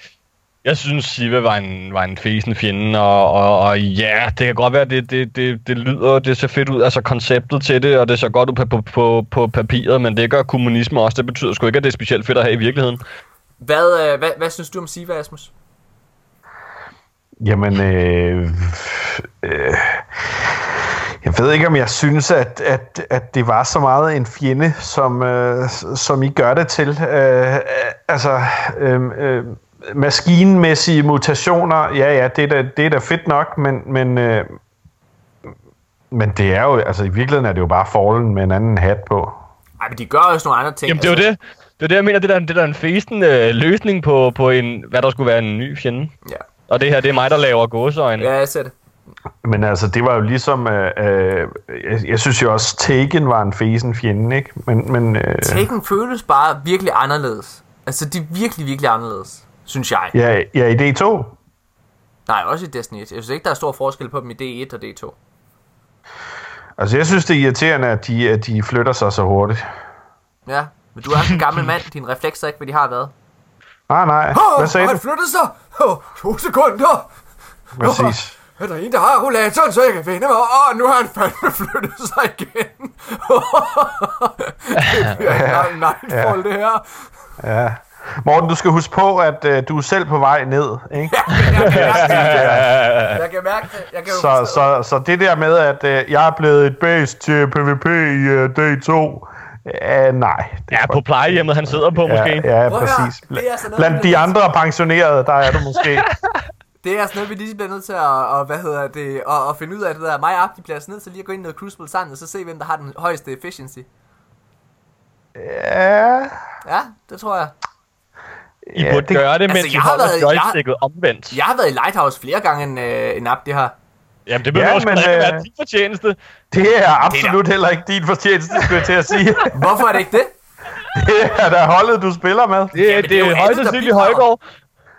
Jeg synes, Siva var en, var en fesen fjende, og, og, og ja, det kan godt være, det, det, det, det lyder, det ser fedt ud, altså konceptet til det, og det ser godt ud på, på, på, på papiret, men det gør kommunisme også, det betyder sgu ikke, at det er specielt fedt at have i virkeligheden. Hvad, øh, hvad, hvad synes du om Siva, Asmus? Jamen, øh, øh, jeg ved ikke, om jeg synes, at, at, at det var så meget en fjende, som, øh, som I gør det til. Øh, øh, altså, øh, øh, maskinmæssige mutationer, ja, ja, det er da, det er da fedt nok, men, men, øh, men det er jo, altså i virkeligheden er det jo bare Fallen med en anden hat på. Ej, men de gør også nogle andre ting. Jamen, det er jo altså. det. Det er det, jeg mener, det der, det der er en fesen øh, løsning på, på en, hvad der skulle være en ny fjende. Ja. Og det her, det er mig, der laver gåseøjne. ja, jeg ser det. Men altså, det var jo ligesom, øh, øh, jeg, jeg synes jo også, Taken var en fesen fjende, ikke? Men, men øh, Taken føles bare virkelig anderledes. Altså, de er virkelig, virkelig anderledes, synes jeg. ja, ja, i D2, Nej, også i Destiny 1. Jeg synes ikke, der er stor forskel på dem i D1 og D2. Altså, jeg synes, det er irriterende, at de, at de flytter sig så hurtigt. Ja, men du er en gammel mand. Dine reflekser er ikke, hvad de har været. Nej, nej. Hvad sagde han du? flyttede sig! Oh, to sekunder! Præcis. Er der en, der har rollatoren, så jeg kan finde mig? Åh, oh, nu har han fandme flyttet sig igen. det bliver en nightfall, det her. Ja. Morten, du skal huske på, at øh, du er selv på vej ned, ikke? Jeg kan mærke det. Jeg kan Så, så, så det der med, at øh, jeg er blevet et base til PvP i øh, D2, øh, nej. Det Ja, på plejehjemmet, han sidder på, måske. Ja, ja at høre, præcis. det er noget, Blandt de andre pensionerede, der er du måske. Det er sådan noget, vi lige bliver nødt til at, og, hvad hedder det, at, at finde ud af det der. Mig og Abdi bliver altså nødt til lige at gå ind i noget Crucible sammen, og så se, hvem der har den højeste efficiency. Ja, Ja, det tror jeg. I Ja, burde det- gøre det, Altså, mens jeg I har holder været- jeg- joysticket omvendt. Jeg har været i Lighthouse flere gange, end, øh, end Abdi har. Jamen, det behøver Ja, ja, men, men, ikke øh, være din fortjeneste. det er absolut heller ikke din fortjeneste, skulle jeg til at sige. Hvorfor er det ikke det? Det er da holdet, du spiller med. Det, Jamen, det, det er jo det er højst sandsynligt. Højgaard.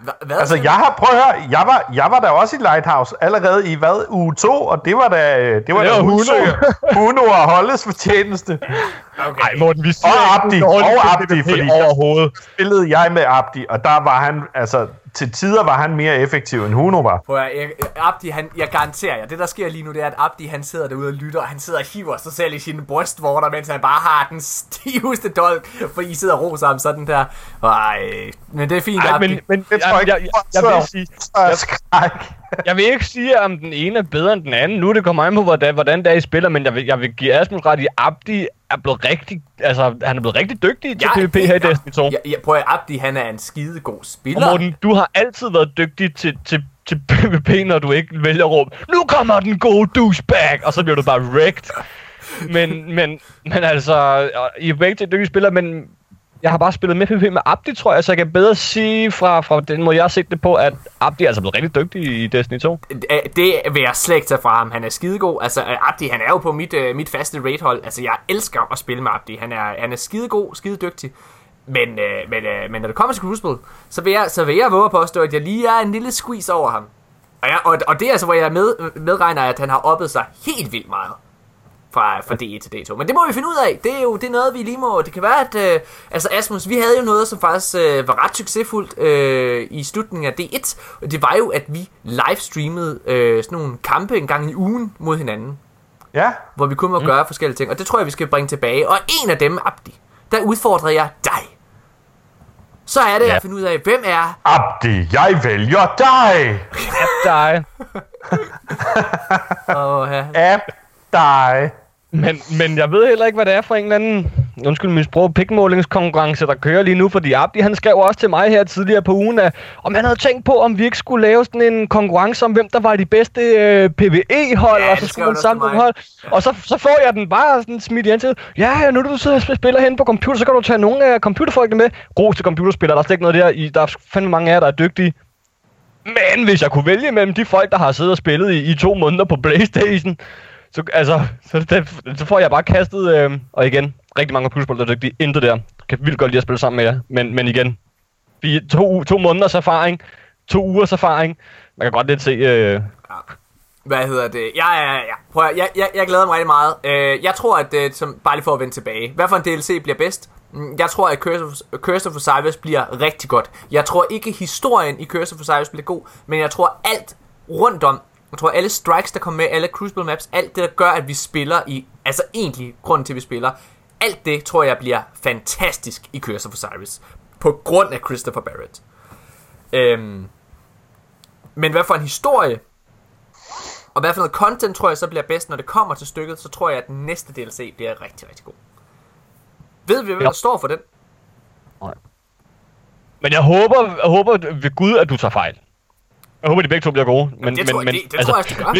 Hva- Hvad? Altså, jeg har, prøv at høre, jeg var, jeg var der også i Lighthouse allerede i hvad, uge 2, og det var da, det var Det da. Huno. Huno og Holdes fortjeneste. Nej, Morten, vi siger Og Abdi, og Abdi, fordi- overhovedet. Spillede jeg med Abdi, og der var han, altså, til tider var han mere effektiv end Huno var. Prøv at, jeg, Abdi, han, jeg garanterer jer, det der sker lige nu, det er, at Abdi, han sidder derude og lytter, og han sidder og hiver sig selv i sine brystvorter, mens han bare har den stiveste dolk, for I sidder og roser ham sådan der. Ej, men det er fint, Ej, Abdi. men, men Det tror jeg, jeg jeg, jeg, jeg, vil sige, Så skræk. jeg vil ikke sige, om den ene er bedre end den anden. Nu er det kommer an på, hvordan, hvordan det er, I spiller, men jeg vil, jeg vil give Asmus ret i, Abdi er blevet rigtig, altså, han er blevet rigtig dygtig til Jeg- PvP her i Destiny 2. Jeg, jeg, prøv at Abdi, han er en skide god Og spiller. Morten, du har altid været dygtig til, til, til PvP, når du ikke vælger råbe, nu kommer den gode douchebag, og så bliver du bare wrecked. Men, men, men altså, I er begge til dygtige spillere, men jeg har bare spillet med PvP med Abdi, tror jeg, så jeg kan bedre sige fra, fra den måde, jeg har set det på, at Abdi er altså blevet rigtig dygtig i Destiny 2. Det- vil jeg slet ikke tage fra ham. Han er skidegod. Altså, øh, Abdi, han er jo på mit, øh, mit faste raidhold. Altså, jeg elsker at spille med Abdi. Han er, han er skidegod, skidedygtig. Men, øh, men, øh, men når det kommer til Crucible, så vil jeg, så vil jeg våge at påstå, at jeg lige er en lille squeeze over ham. Og, jeg, og, og det er altså, hvor jeg med, medregner, at han har oppet sig helt vildt meget fra, fra D1 til D2. Men det må vi finde ud af. Det er jo det er noget, vi lige må... Det kan være, at... Øh, altså, Asmus, vi havde jo noget, som faktisk øh, var ret succesfuldt øh, i slutningen af D1. Og det var jo, at vi livestreamede øh, sådan nogle kampe en gang i ugen mod hinanden. Ja, Hvor vi kun må mm. gøre forskellige ting. Og det tror jeg, vi skal bringe tilbage. Og en af dem, Abdi, der udfordrer jeg dig. Så er det Ja. at finde ud af, hvem er... Abdi, jeg vælger dig. dig. Åh, ja. Ab dig. Men, men jeg ved heller ikke, hvad det er for en eller anden, undskyld min sprog, pikmålingskonkurrence, der kører lige nu, fordi Abdi han skrev også til mig her tidligere på ugen, at om han havde tænkt på, om vi ikke skulle lave sådan en konkurrence om, hvem der var de bedste øh, PvE-hold, Ja, og så skulle man samle nogle hold. Og så, så får jeg den bare sådan smidt igen til, ja, ja, nu du sidder og spiller hen på computer, så kan du tage nogle af computerfolkene med. Ros til computerspillere, der er slet ikke noget der, I, der er fandme mange af jer, der er dygtige. Men hvis jeg kunne vælge mellem de folk, der har siddet og spillet i, i to måneder på Playstation, så, altså, så, det, så får jeg bare kastet, øh, og igen, rigtig mange computerspillere, der er dygtige, intet der. Kan vildt godt lide at spille sammen med jer, men, men igen, vi, to, to måneders erfaring, to ugers erfaring. Man kan godt lidt se... Øh, Hvad hedder det? Ja, ja, ja. Prøv at, jeg, jeg, jeg glæder mig rigtig meget. Øh, jeg tror, at øh, som, bare lige for at vende tilbage. Hvad for en DLC bliver bedst? Mm, jeg tror, at Curse of, Curse of Osiris bliver rigtig godt. Jeg tror ikke, historien i Curse of Osiris bliver god, men jeg tror alt rundt om, jeg tror alle strikes, der kommer med, alle Crucible Maps, alt det, der gør, at vi spiller i, altså egentlig grunden til, at vi spiller, alt det tror jeg bliver fantastisk i Curse of Osiris. På grund af Christopher Barrett. Øhm, men hvad for en historie, og hvad for noget content tror jeg så bliver bedst, når det kommer til stykket, så tror jeg, at den næste DLC bliver rigtig, rigtig god. Ved vi, hvem Ja. der står for den? men jeg håber, jeg håber ved Gud, at du tager fejl. Jeg håber, de begge to bliver gode. Men, det men, tror jeg- men, det- det tror jeg også, de gør.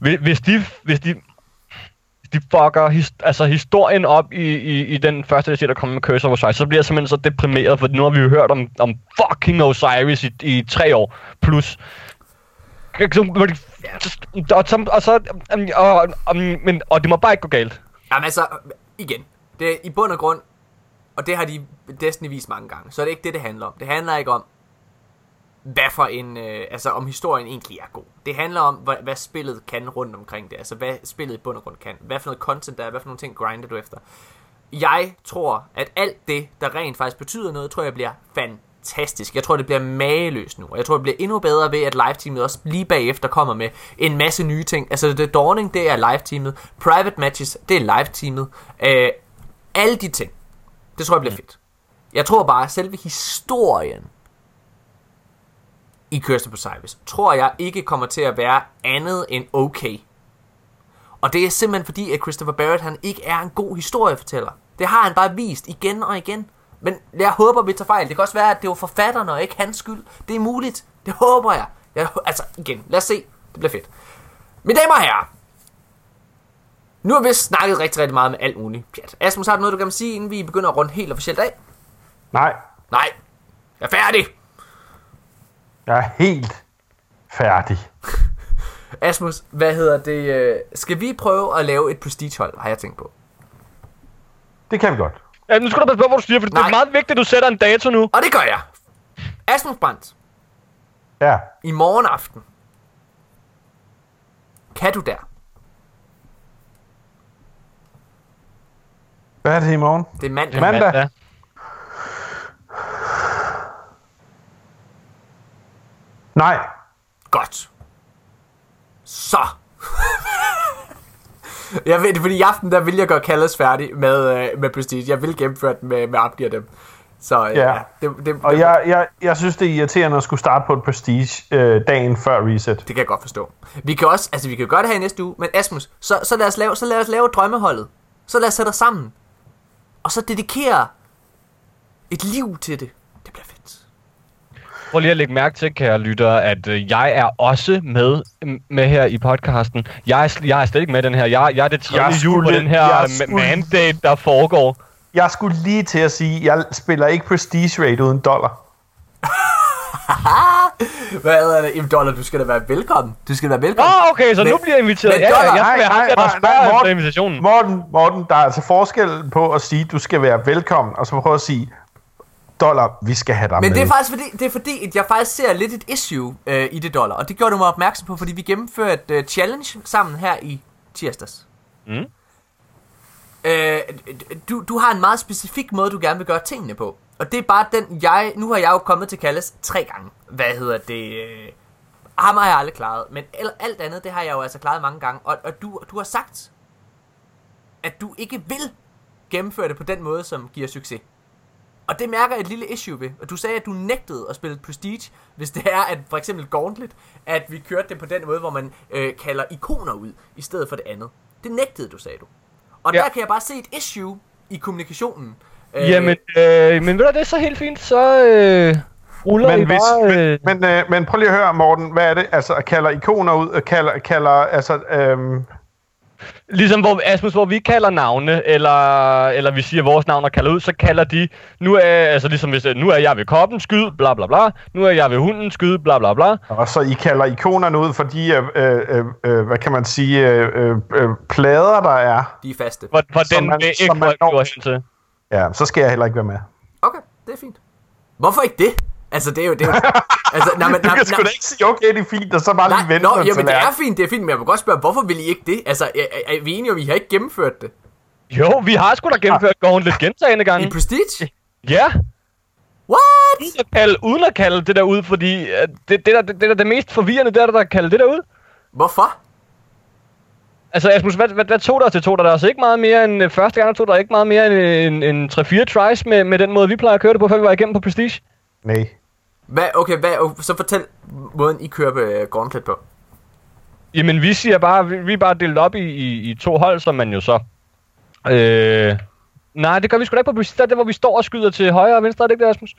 Hvis, hvis de... Hvis de de fucker his, altså historien op i, i, i den første DLC, der kommer med Curse of Osiris, så bliver jeg simpelthen så deprimeret, for nu har vi jo hørt om, om fucking Osiris i, i tre år plus. Og, så, og, så, og, og, men, og det må bare ikke gå galt. Jamen altså, igen. Det er i bund og grund, og det har de Destiny vist mange gange, så er det ikke det, det handler om. Det handler ikke om, hvad for en, øh, altså om historien egentlig er god. Det handler om, hvad, hvad spillet kan rundt omkring det. Altså hvad spillet i bund og grund kan. Hvad for noget content der er, hvad for nogle ting grinder du efter. Jeg tror, at alt det, der rent faktisk betyder noget, tror jeg bliver fantastisk. Jeg tror, det bliver mageløst nu. Og jeg tror, det bliver endnu bedre ved, at live-teamet også lige bagefter kommer med en masse nye ting. Altså, det Dawning, det er live-teamet. Private matches, det er live-teamet. Øh, alle de ting. Det tror jeg bliver fedt. Jeg tror bare, at selve historien i Curse of Osiris, tror jeg ikke kommer til at være andet end okay. Og det er simpelthen fordi, at Christopher Barrett, han ikke er en god historiefortæller. Det har han bare vist igen og igen. Men jeg håber, vi tager fejl. Det kan også være, at det var forfatterne og ikke hans skyld. Det er muligt. Det håber jeg. jeg altså, igen, lad os se. Det bliver fedt. Mine damer og herrer. Nu har vi snakket rigtig, rigtig meget med alt muligt pjat. Asmus, har du noget, du kan sige, inden vi begynder at runde helt officielt af? Nej, Nej. Jeg er færdig. Jeg er helt færdig. Asmus, hvad hedder det? øh, Skal vi prøve at lave et prestigehold, har jeg tænkt på. Det kan vi godt. Ja, nu skal du passe på, hvad du siger, for det Nej. er meget vigtigt, at du sætter en dato nu. Og det gør jeg. Asmus Brandt, Ja. i morgen aften. Kan du der? Hvad er det i morgen? Det er mandag. Mandag. Ja. Nej. Godt. Så. jeg ved det, fordi i aften, der vil jeg gøre Kalles færdig med, øh, med Prestige. Jeg vil gennemføre den med, med opgiver dem. Så øh, Ja. ja. det, det, Og det, jeg, jeg, jeg synes, det er irriterende at skulle starte på et prestige øh, dagen før reset. det kan jeg godt forstå. Vi kan også, altså vi kan gøre det her i næste uge, men Asmus, så, så, lad, os lave, så lad os lave drømmeholdet. Så lad os sætte os sammen. Og så dedikere et liv til det. Prøv lige at lægge mærke til, kære lytter, at øh, jeg er også med, med her i podcasten. Jeg er, jeg er slet ikke med den her. Jeg, jeg er det tredje Jeg jul på den her skulle- mandate, der foregår. Jeg skulle lige til at sige, at jeg spiller ikke prestige rate uden dollar. Hvad er det? Jamen, Dollar, du skal da være velkommen. Du skal da være Åh, velkommen. oh, okay, så Men- nu bliver jeg inviteret. men Ja, dollar- jeg skal være ham, der, der spørger Morten, invitationen. Morten, Morten, der er altså forskel på at sige, at du skal være velkommen, og så prøve at sige, dollar, vi skal have dig Men med. det er faktisk fordi, det er fordi at jeg faktisk ser lidt et issue øh, i det dollar, og det gjorde du mig opmærksom på, fordi vi gennemførte øh, challenge sammen her i tirsdags. Mm. Øh, du, du har en meget specifik måde, du gerne vil gøre tingene på. Og det er bare den, jeg... Nu har jeg jo kommet til Kalles tre gange. Hvad hedder det? Øh, ham har jeg aldrig klaret. Men al- alt andet, det har jeg jo altså klaret mange gange. Og, og du, du har sagt, at du ikke vil gennemføre det på den måde, som giver succes. Og det mærker jeg et lille issue ved. Og du sagde, at du nægtede at spille Prestige, hvis det er, at for eksempel Gauntlet, at vi kørte det på den måde, hvor man øh, kalder ikoner ud, i stedet for det andet. Det nægtede du, sagde du. Og Ja. der kan jeg bare se et issue i kommunikationen. Øh, Jamen, øh, men ved du, det er så helt fint, så øh, ruller Men, I hvis, bare... Øh, men, men, øh, men prøv lige at høre, Morten, hvad er det? Altså, kalder ikoner ud, og kalder, kalder altså, øhm, Ligesom hvor, Asmus, hvor vi kalder navne, eller, eller vi siger vores navn og kalder ud, så kalder de, nu er, altså ligesom hvis, øh, nu er jeg ved koppen, skyd, bla bla bla, nu er jeg ved hunden, skyd, bla bla bla. og så I kalder ikonerne ud for de, øh, øh, øh, hvad kan man sige, øh, øh, øh, plader, der er. De er faste. For, for den man- ikke man når- hen til. Ja, så skal jeg heller ikke være med. Okay, det er fint. Hvorfor ikke det? Altså, det er jo... Det er jo altså, nej, men, Du kan sgu da ikke sige, okay, det er fint, og så bare lige vente nå, på en jamen, det er fint, det er fint, men jeg må godt spørge, hvorfor vil I ikke det? Altså, er, er, vi enige om, I har ikke gennemført det? Jo, vi har sgu da gennemført Gauntlet gentagende I gange. Prestige? Ja, What? uden at kalde, uden at kalde det der ud, fordi øh, det, det, der, det, det der det mest forvirrende, det er der, der kalde det der ud. Hvorfor? Altså, Asmus, hvad, hvad, hvad tog der til? Tog der altså ikke meget mere end øh, første gang, der tog der ikke meget mere end, end, end 3-4 tries med, med den måde, vi plejer at køre det på, før vi var igennem på Prestige? Nej. Hvad, okay, hvad, så fortæl måden, I kører på uh, Gauntlet på. Jamen, vi siger bare, vi, vi er bare delt op i, i, i to hold, som man jo så... Øh, nej, det gør vi sgu da ikke på Prestige. Det er der, hvor vi står og skyder til højre og venstre, er det ikke det, Asmus?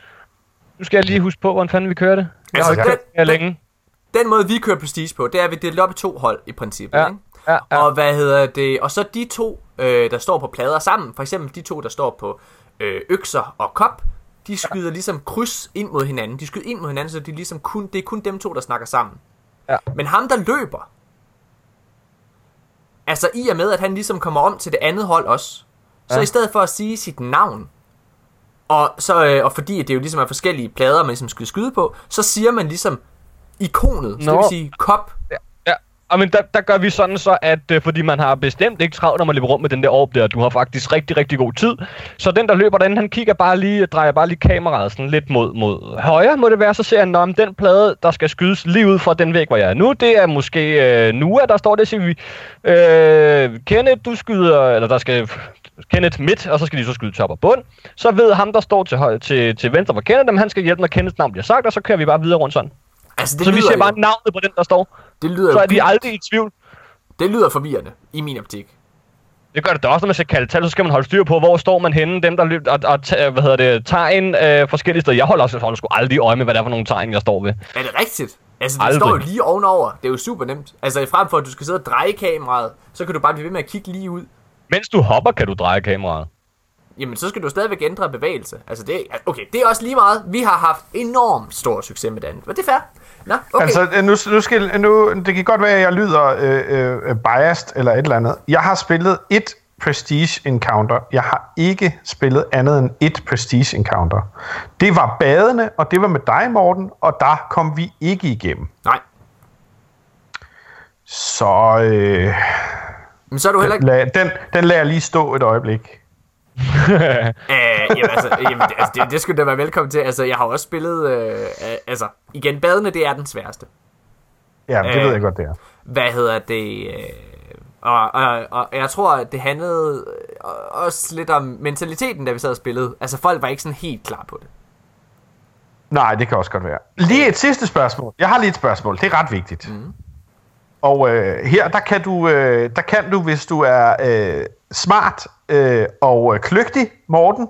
Nu skal jeg lige huske på, hvordan fanden vi kører det. Jeg har Altså, jo ikke kørt den- det her længe. Den måde, vi kører Prestige på, det er, at vi deler op i to hold i princippet, Ja, ikke? ja, ja. Og hvad hedder det? Og så de to, øh, der står på plader sammen, for eksempel de to, der står på øh, økser og kop, de skyder ligesom kryds ind mod hinanden. De skyder ind mod hinanden, så de ligesom kun, det er kun dem to, der snakker sammen. Ja. Men ham, der løber, altså i og med, at han ligesom kommer om til det andet hold også, så Ja. i stedet for at sige sit navn, og, så, øh, og fordi det jo ligesom er forskellige plader, man ligesom skal skyde på, så siger man ligesom ikonet, så det Nå. vil sige kop, Ja, og men der, der gør vi sådan så, at øh, fordi man har bestemt ikke travlt, når man løber rundt med den der orb der, du har faktisk rigtig, rigtig god tid. Så den, der løber den, han kigger bare lige, øh, drejer bare lige kameraet sådan lidt mod, mod højre, må det være, så ser han, om den plade, der skal skydes lige ud fra den væg, hvor jeg er nu, det er måske øh, Nua, der står det, siger vi, øh, Kenneth, du skyder, eller der skal Kenneth midt, og så skal de så skyde top og bund. Så ved ham, der står til, højre, til, til venstre for Kenneth, at han skal hjælpe, når Kenneths navn bliver sagt, og så kører vi bare videre rundt sådan altså det så vi jo, bare navnet på den, der står. det lyder Så er de aldrig i tvivl. Det lyder forvirrende, i min optik. Det gør det da også, når man skal kalde tal, så skal man holde styr på, hvor står man henne, dem der løb, og, og hvad hedder det, tegn øh, forskellige steder. Jeg holder også holder sgu aldrig øje med, hvad det er for nogle tegn, jeg står ved. Er det rigtigt? Altså, det Aldrig. står jo lige ovenover. Det er jo super nemt. Altså, frem for at du skal sidde og dreje kameraet, så kan du bare blive ved med at kigge lige ud. Mens du hopper, kan du dreje kameraet. Jamen, så skal du stadigvæk ændre bevægelse. Altså, det okay, det er også lige meget. Vi har haft enormt stor succes med det andet. Men det er fair. Nå, okay. Altså, øh, nu, nu skal, nu, det kan godt være, at jeg lyder øh, øh, biased eller et eller andet. Jeg har spillet et Prestige Encounter. Jeg har ikke spillet andet end et Prestige Encounter. Det var badende, og det var med dig, Morten, og der kom vi ikke igennem. Nej. Så øh, Men så er du heller ikke... lad, den, den lader jeg lige stå et øjeblik. Øh, jamen, altså, jamen, det, altså, det, det skulle da være velkommen til. Altså, jeg har også spillet... Øh, øh, altså, igen, badende, det er den sværeste. Ja, det Øh. ved jeg godt, det er. hvad hedder det... Øh, og, og, og jeg tror, at det handlede øh, også lidt om mentaliteten, da vi sad og spillede. Altså, folk var ikke sådan helt klar på det. Nej, det kan også godt være. Lige et sidste spørgsmål. Jeg har lige et spørgsmål. Det er ret vigtigt. Mm. Og øh, her, der kan, du, øh, der kan du, hvis du er øh, smart øh, og øh, kløgtig, Morten,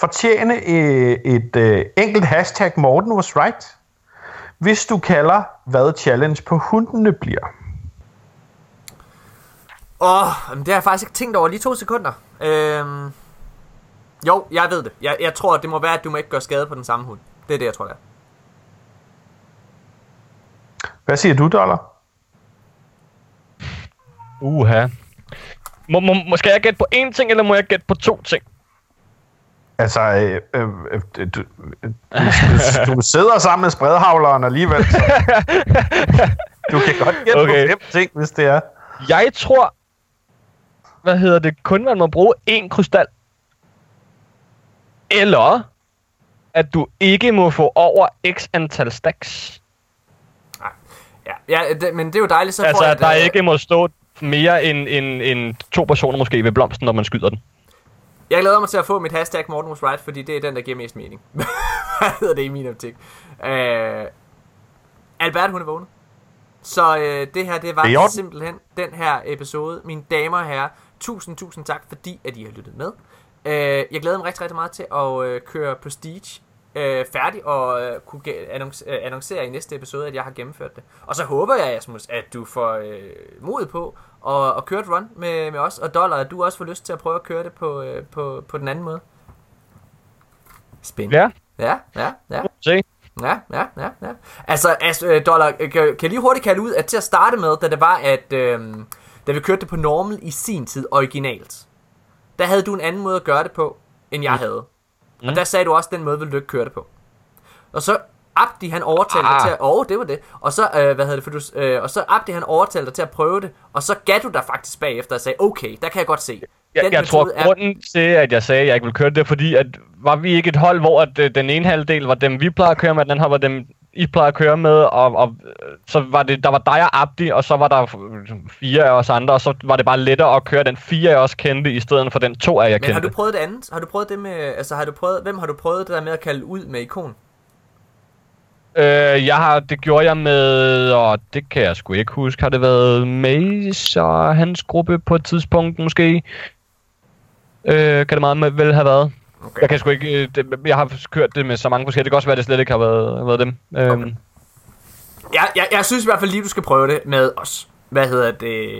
fortjene øh, et øh, enkelt hashtag Morten was right, hvis du kalder, hvad challenge på hundene bliver. Åh, oh, det har jeg faktisk ikke tænkt over lige to sekunder. Øhm, jo, jeg ved det. Jeg, jeg tror, det må være, at du må ikke gøre skade på den samme hund. Det er det, jeg tror, det er. Hvad siger du, Dollar? Uha. Må, må, må, skal jeg gætte på én ting, eller må jeg gætte på to ting? Altså, øh, øh, øh, du, øh, du, du sidder sammen med spredhavleren alligevel. Så. Du kan godt gætte okay. På fem ting, hvis det er. Jeg tror, hvad hedder det, kun man må bruge én krystal. Eller, at du ikke må få over x antal stacks. Ja, ja det, men det er jo dejligt, så Altså, får jeg at der det- ikke må stå mere end, end, end to personer måske ved blomsten, når man skyder den. Jeg glæder mig til at få mit hashtag Morten was right, fordi det er den, der giver mest mening. Hvad hedder det i min optik? Øh, Albert, hun er vågnet. Så øh, det her, det var Det simpelthen den her episode. Mine damer og herrer, tusind, tusind tak, fordi at I har lyttet med. Øh, jeg glæder mig rigtig, rigtig meget til at øh, køre Prestige øh, færdig og øh, kunne annonce, øh, annoncere i næste episode, at jeg har gennemført det. Og så håber jeg, Asmus, at du får øh, mod på at, at køre et run med, med os, og Dollar, at du også får lyst til at prøve at køre det på, øh, på, på den anden måde. Spændende. Ja, Ja, ja, ja. se. Ja, ja, ja, ja. Altså, altså øh, Dollar, øh, kan, kan jeg lige hurtigt kalde ud, at til at starte med, da det var, at øh, da vi kørte det på normal i sin tid, originalt, der havde du en anden måde at gøre det på, end jeg havde. Og Mm. der sagde du også, at den måde ville du ikke køre det på. Og så Abdi han overtalte Ah. dig til at... Åh, oh, det var det. Og så, øh, hvad hedder det, for du, øh, og så Abdi han overtalte dig til at prøve det, og så gav du dig faktisk bagefter og sagde, okay, der kan jeg godt se. Jeg, Den jeg tror, metode er- grunden til, at jeg sagde, at jeg ikke ville køre det, fordi, at var vi ikke et hold, hvor at, øh, den ene halvdel var dem, vi plejer at køre med, den anden hold var dem, I plejer at køre med, og, og øh, så var det, der var dig og Abdi, og så var der øh, fire af os andre, og så var det bare lettere at køre den fire af os kendte, i stedet for den to af jer Men kendte. har du prøvet det andet? Har du prøvet det med... Altså, har du prøvet... Hvem har du prøvet det der med at kalde ud med ikon? Øh, jeg har, det gjorde jeg med, og det kan jeg sgu ikke huske, har det været Mace og hans gruppe på et tidspunkt måske? Øh, kan det meget med, vel have været? Okay. Jeg kan sgu ikke, øh, det, jeg har kørt det med så mange forskellige, det kan også være, at det slet ikke har været, været dem. Øhm, Okay. Jeg, jeg, jeg synes i hvert fald lige, du skal prøve det med os. Hvad hedder det?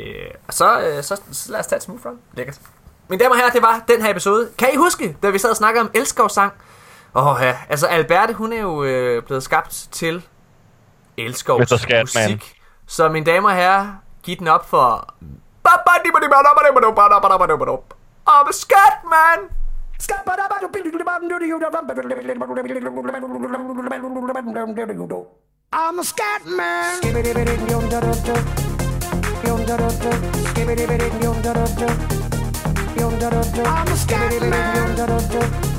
Og så, øh, så, så lad os tage et smooth run. Lækkert. Mine damer og herrer, det var den her episode. Kan I huske, da vi sad og snakkede om Elskov-sang? Åh oh, ja, altså Alberte, hun er jo øh, blevet skabt til Elskovs. Scatman. musik. Så mine damer og herrer, giv den op for... I'm a Scatman! I'm a scat man. I'm a scat man.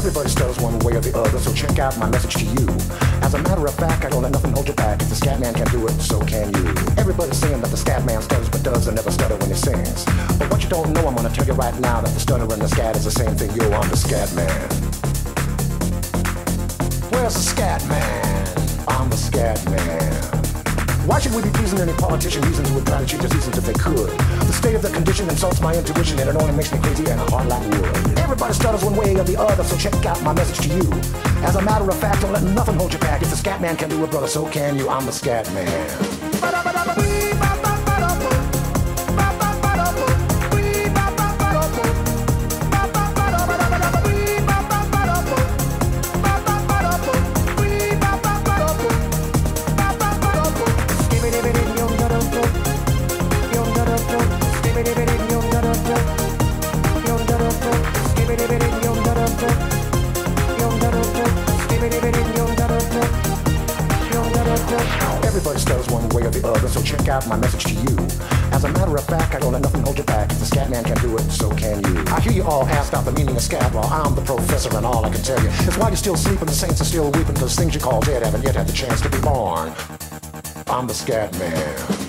Everybody stutters one way or the other, so check out my message to you. As a matter of fact, I don't let nothing hold you back. If the scat man can do it, so can you. Everybody's saying that the scat man stutters but does and never stutter when he sings. But what you don't know, I'm gonna tell you right now that the stutter and the scat is the same thing. Yo, I'm the scat man. Where's the scat man? I'm the scat man. Why should we be pleasing any politician reasons who would try to change the seasons if they could? The state of the condition insults my intuition and it only makes me crazy and a hard like wood. Everybody stutters one way or the other, so check out my message to you. As a matter of fact, don't let nothing hold you back. If the scat man can do it, brother, so can you. I'm the scat man. Of scat law. I'm the professor, and all I can tell you is why you're still sleeping, the saints are still weeping, because things you call dead haven't yet had the chance to be born. I'm the scat man.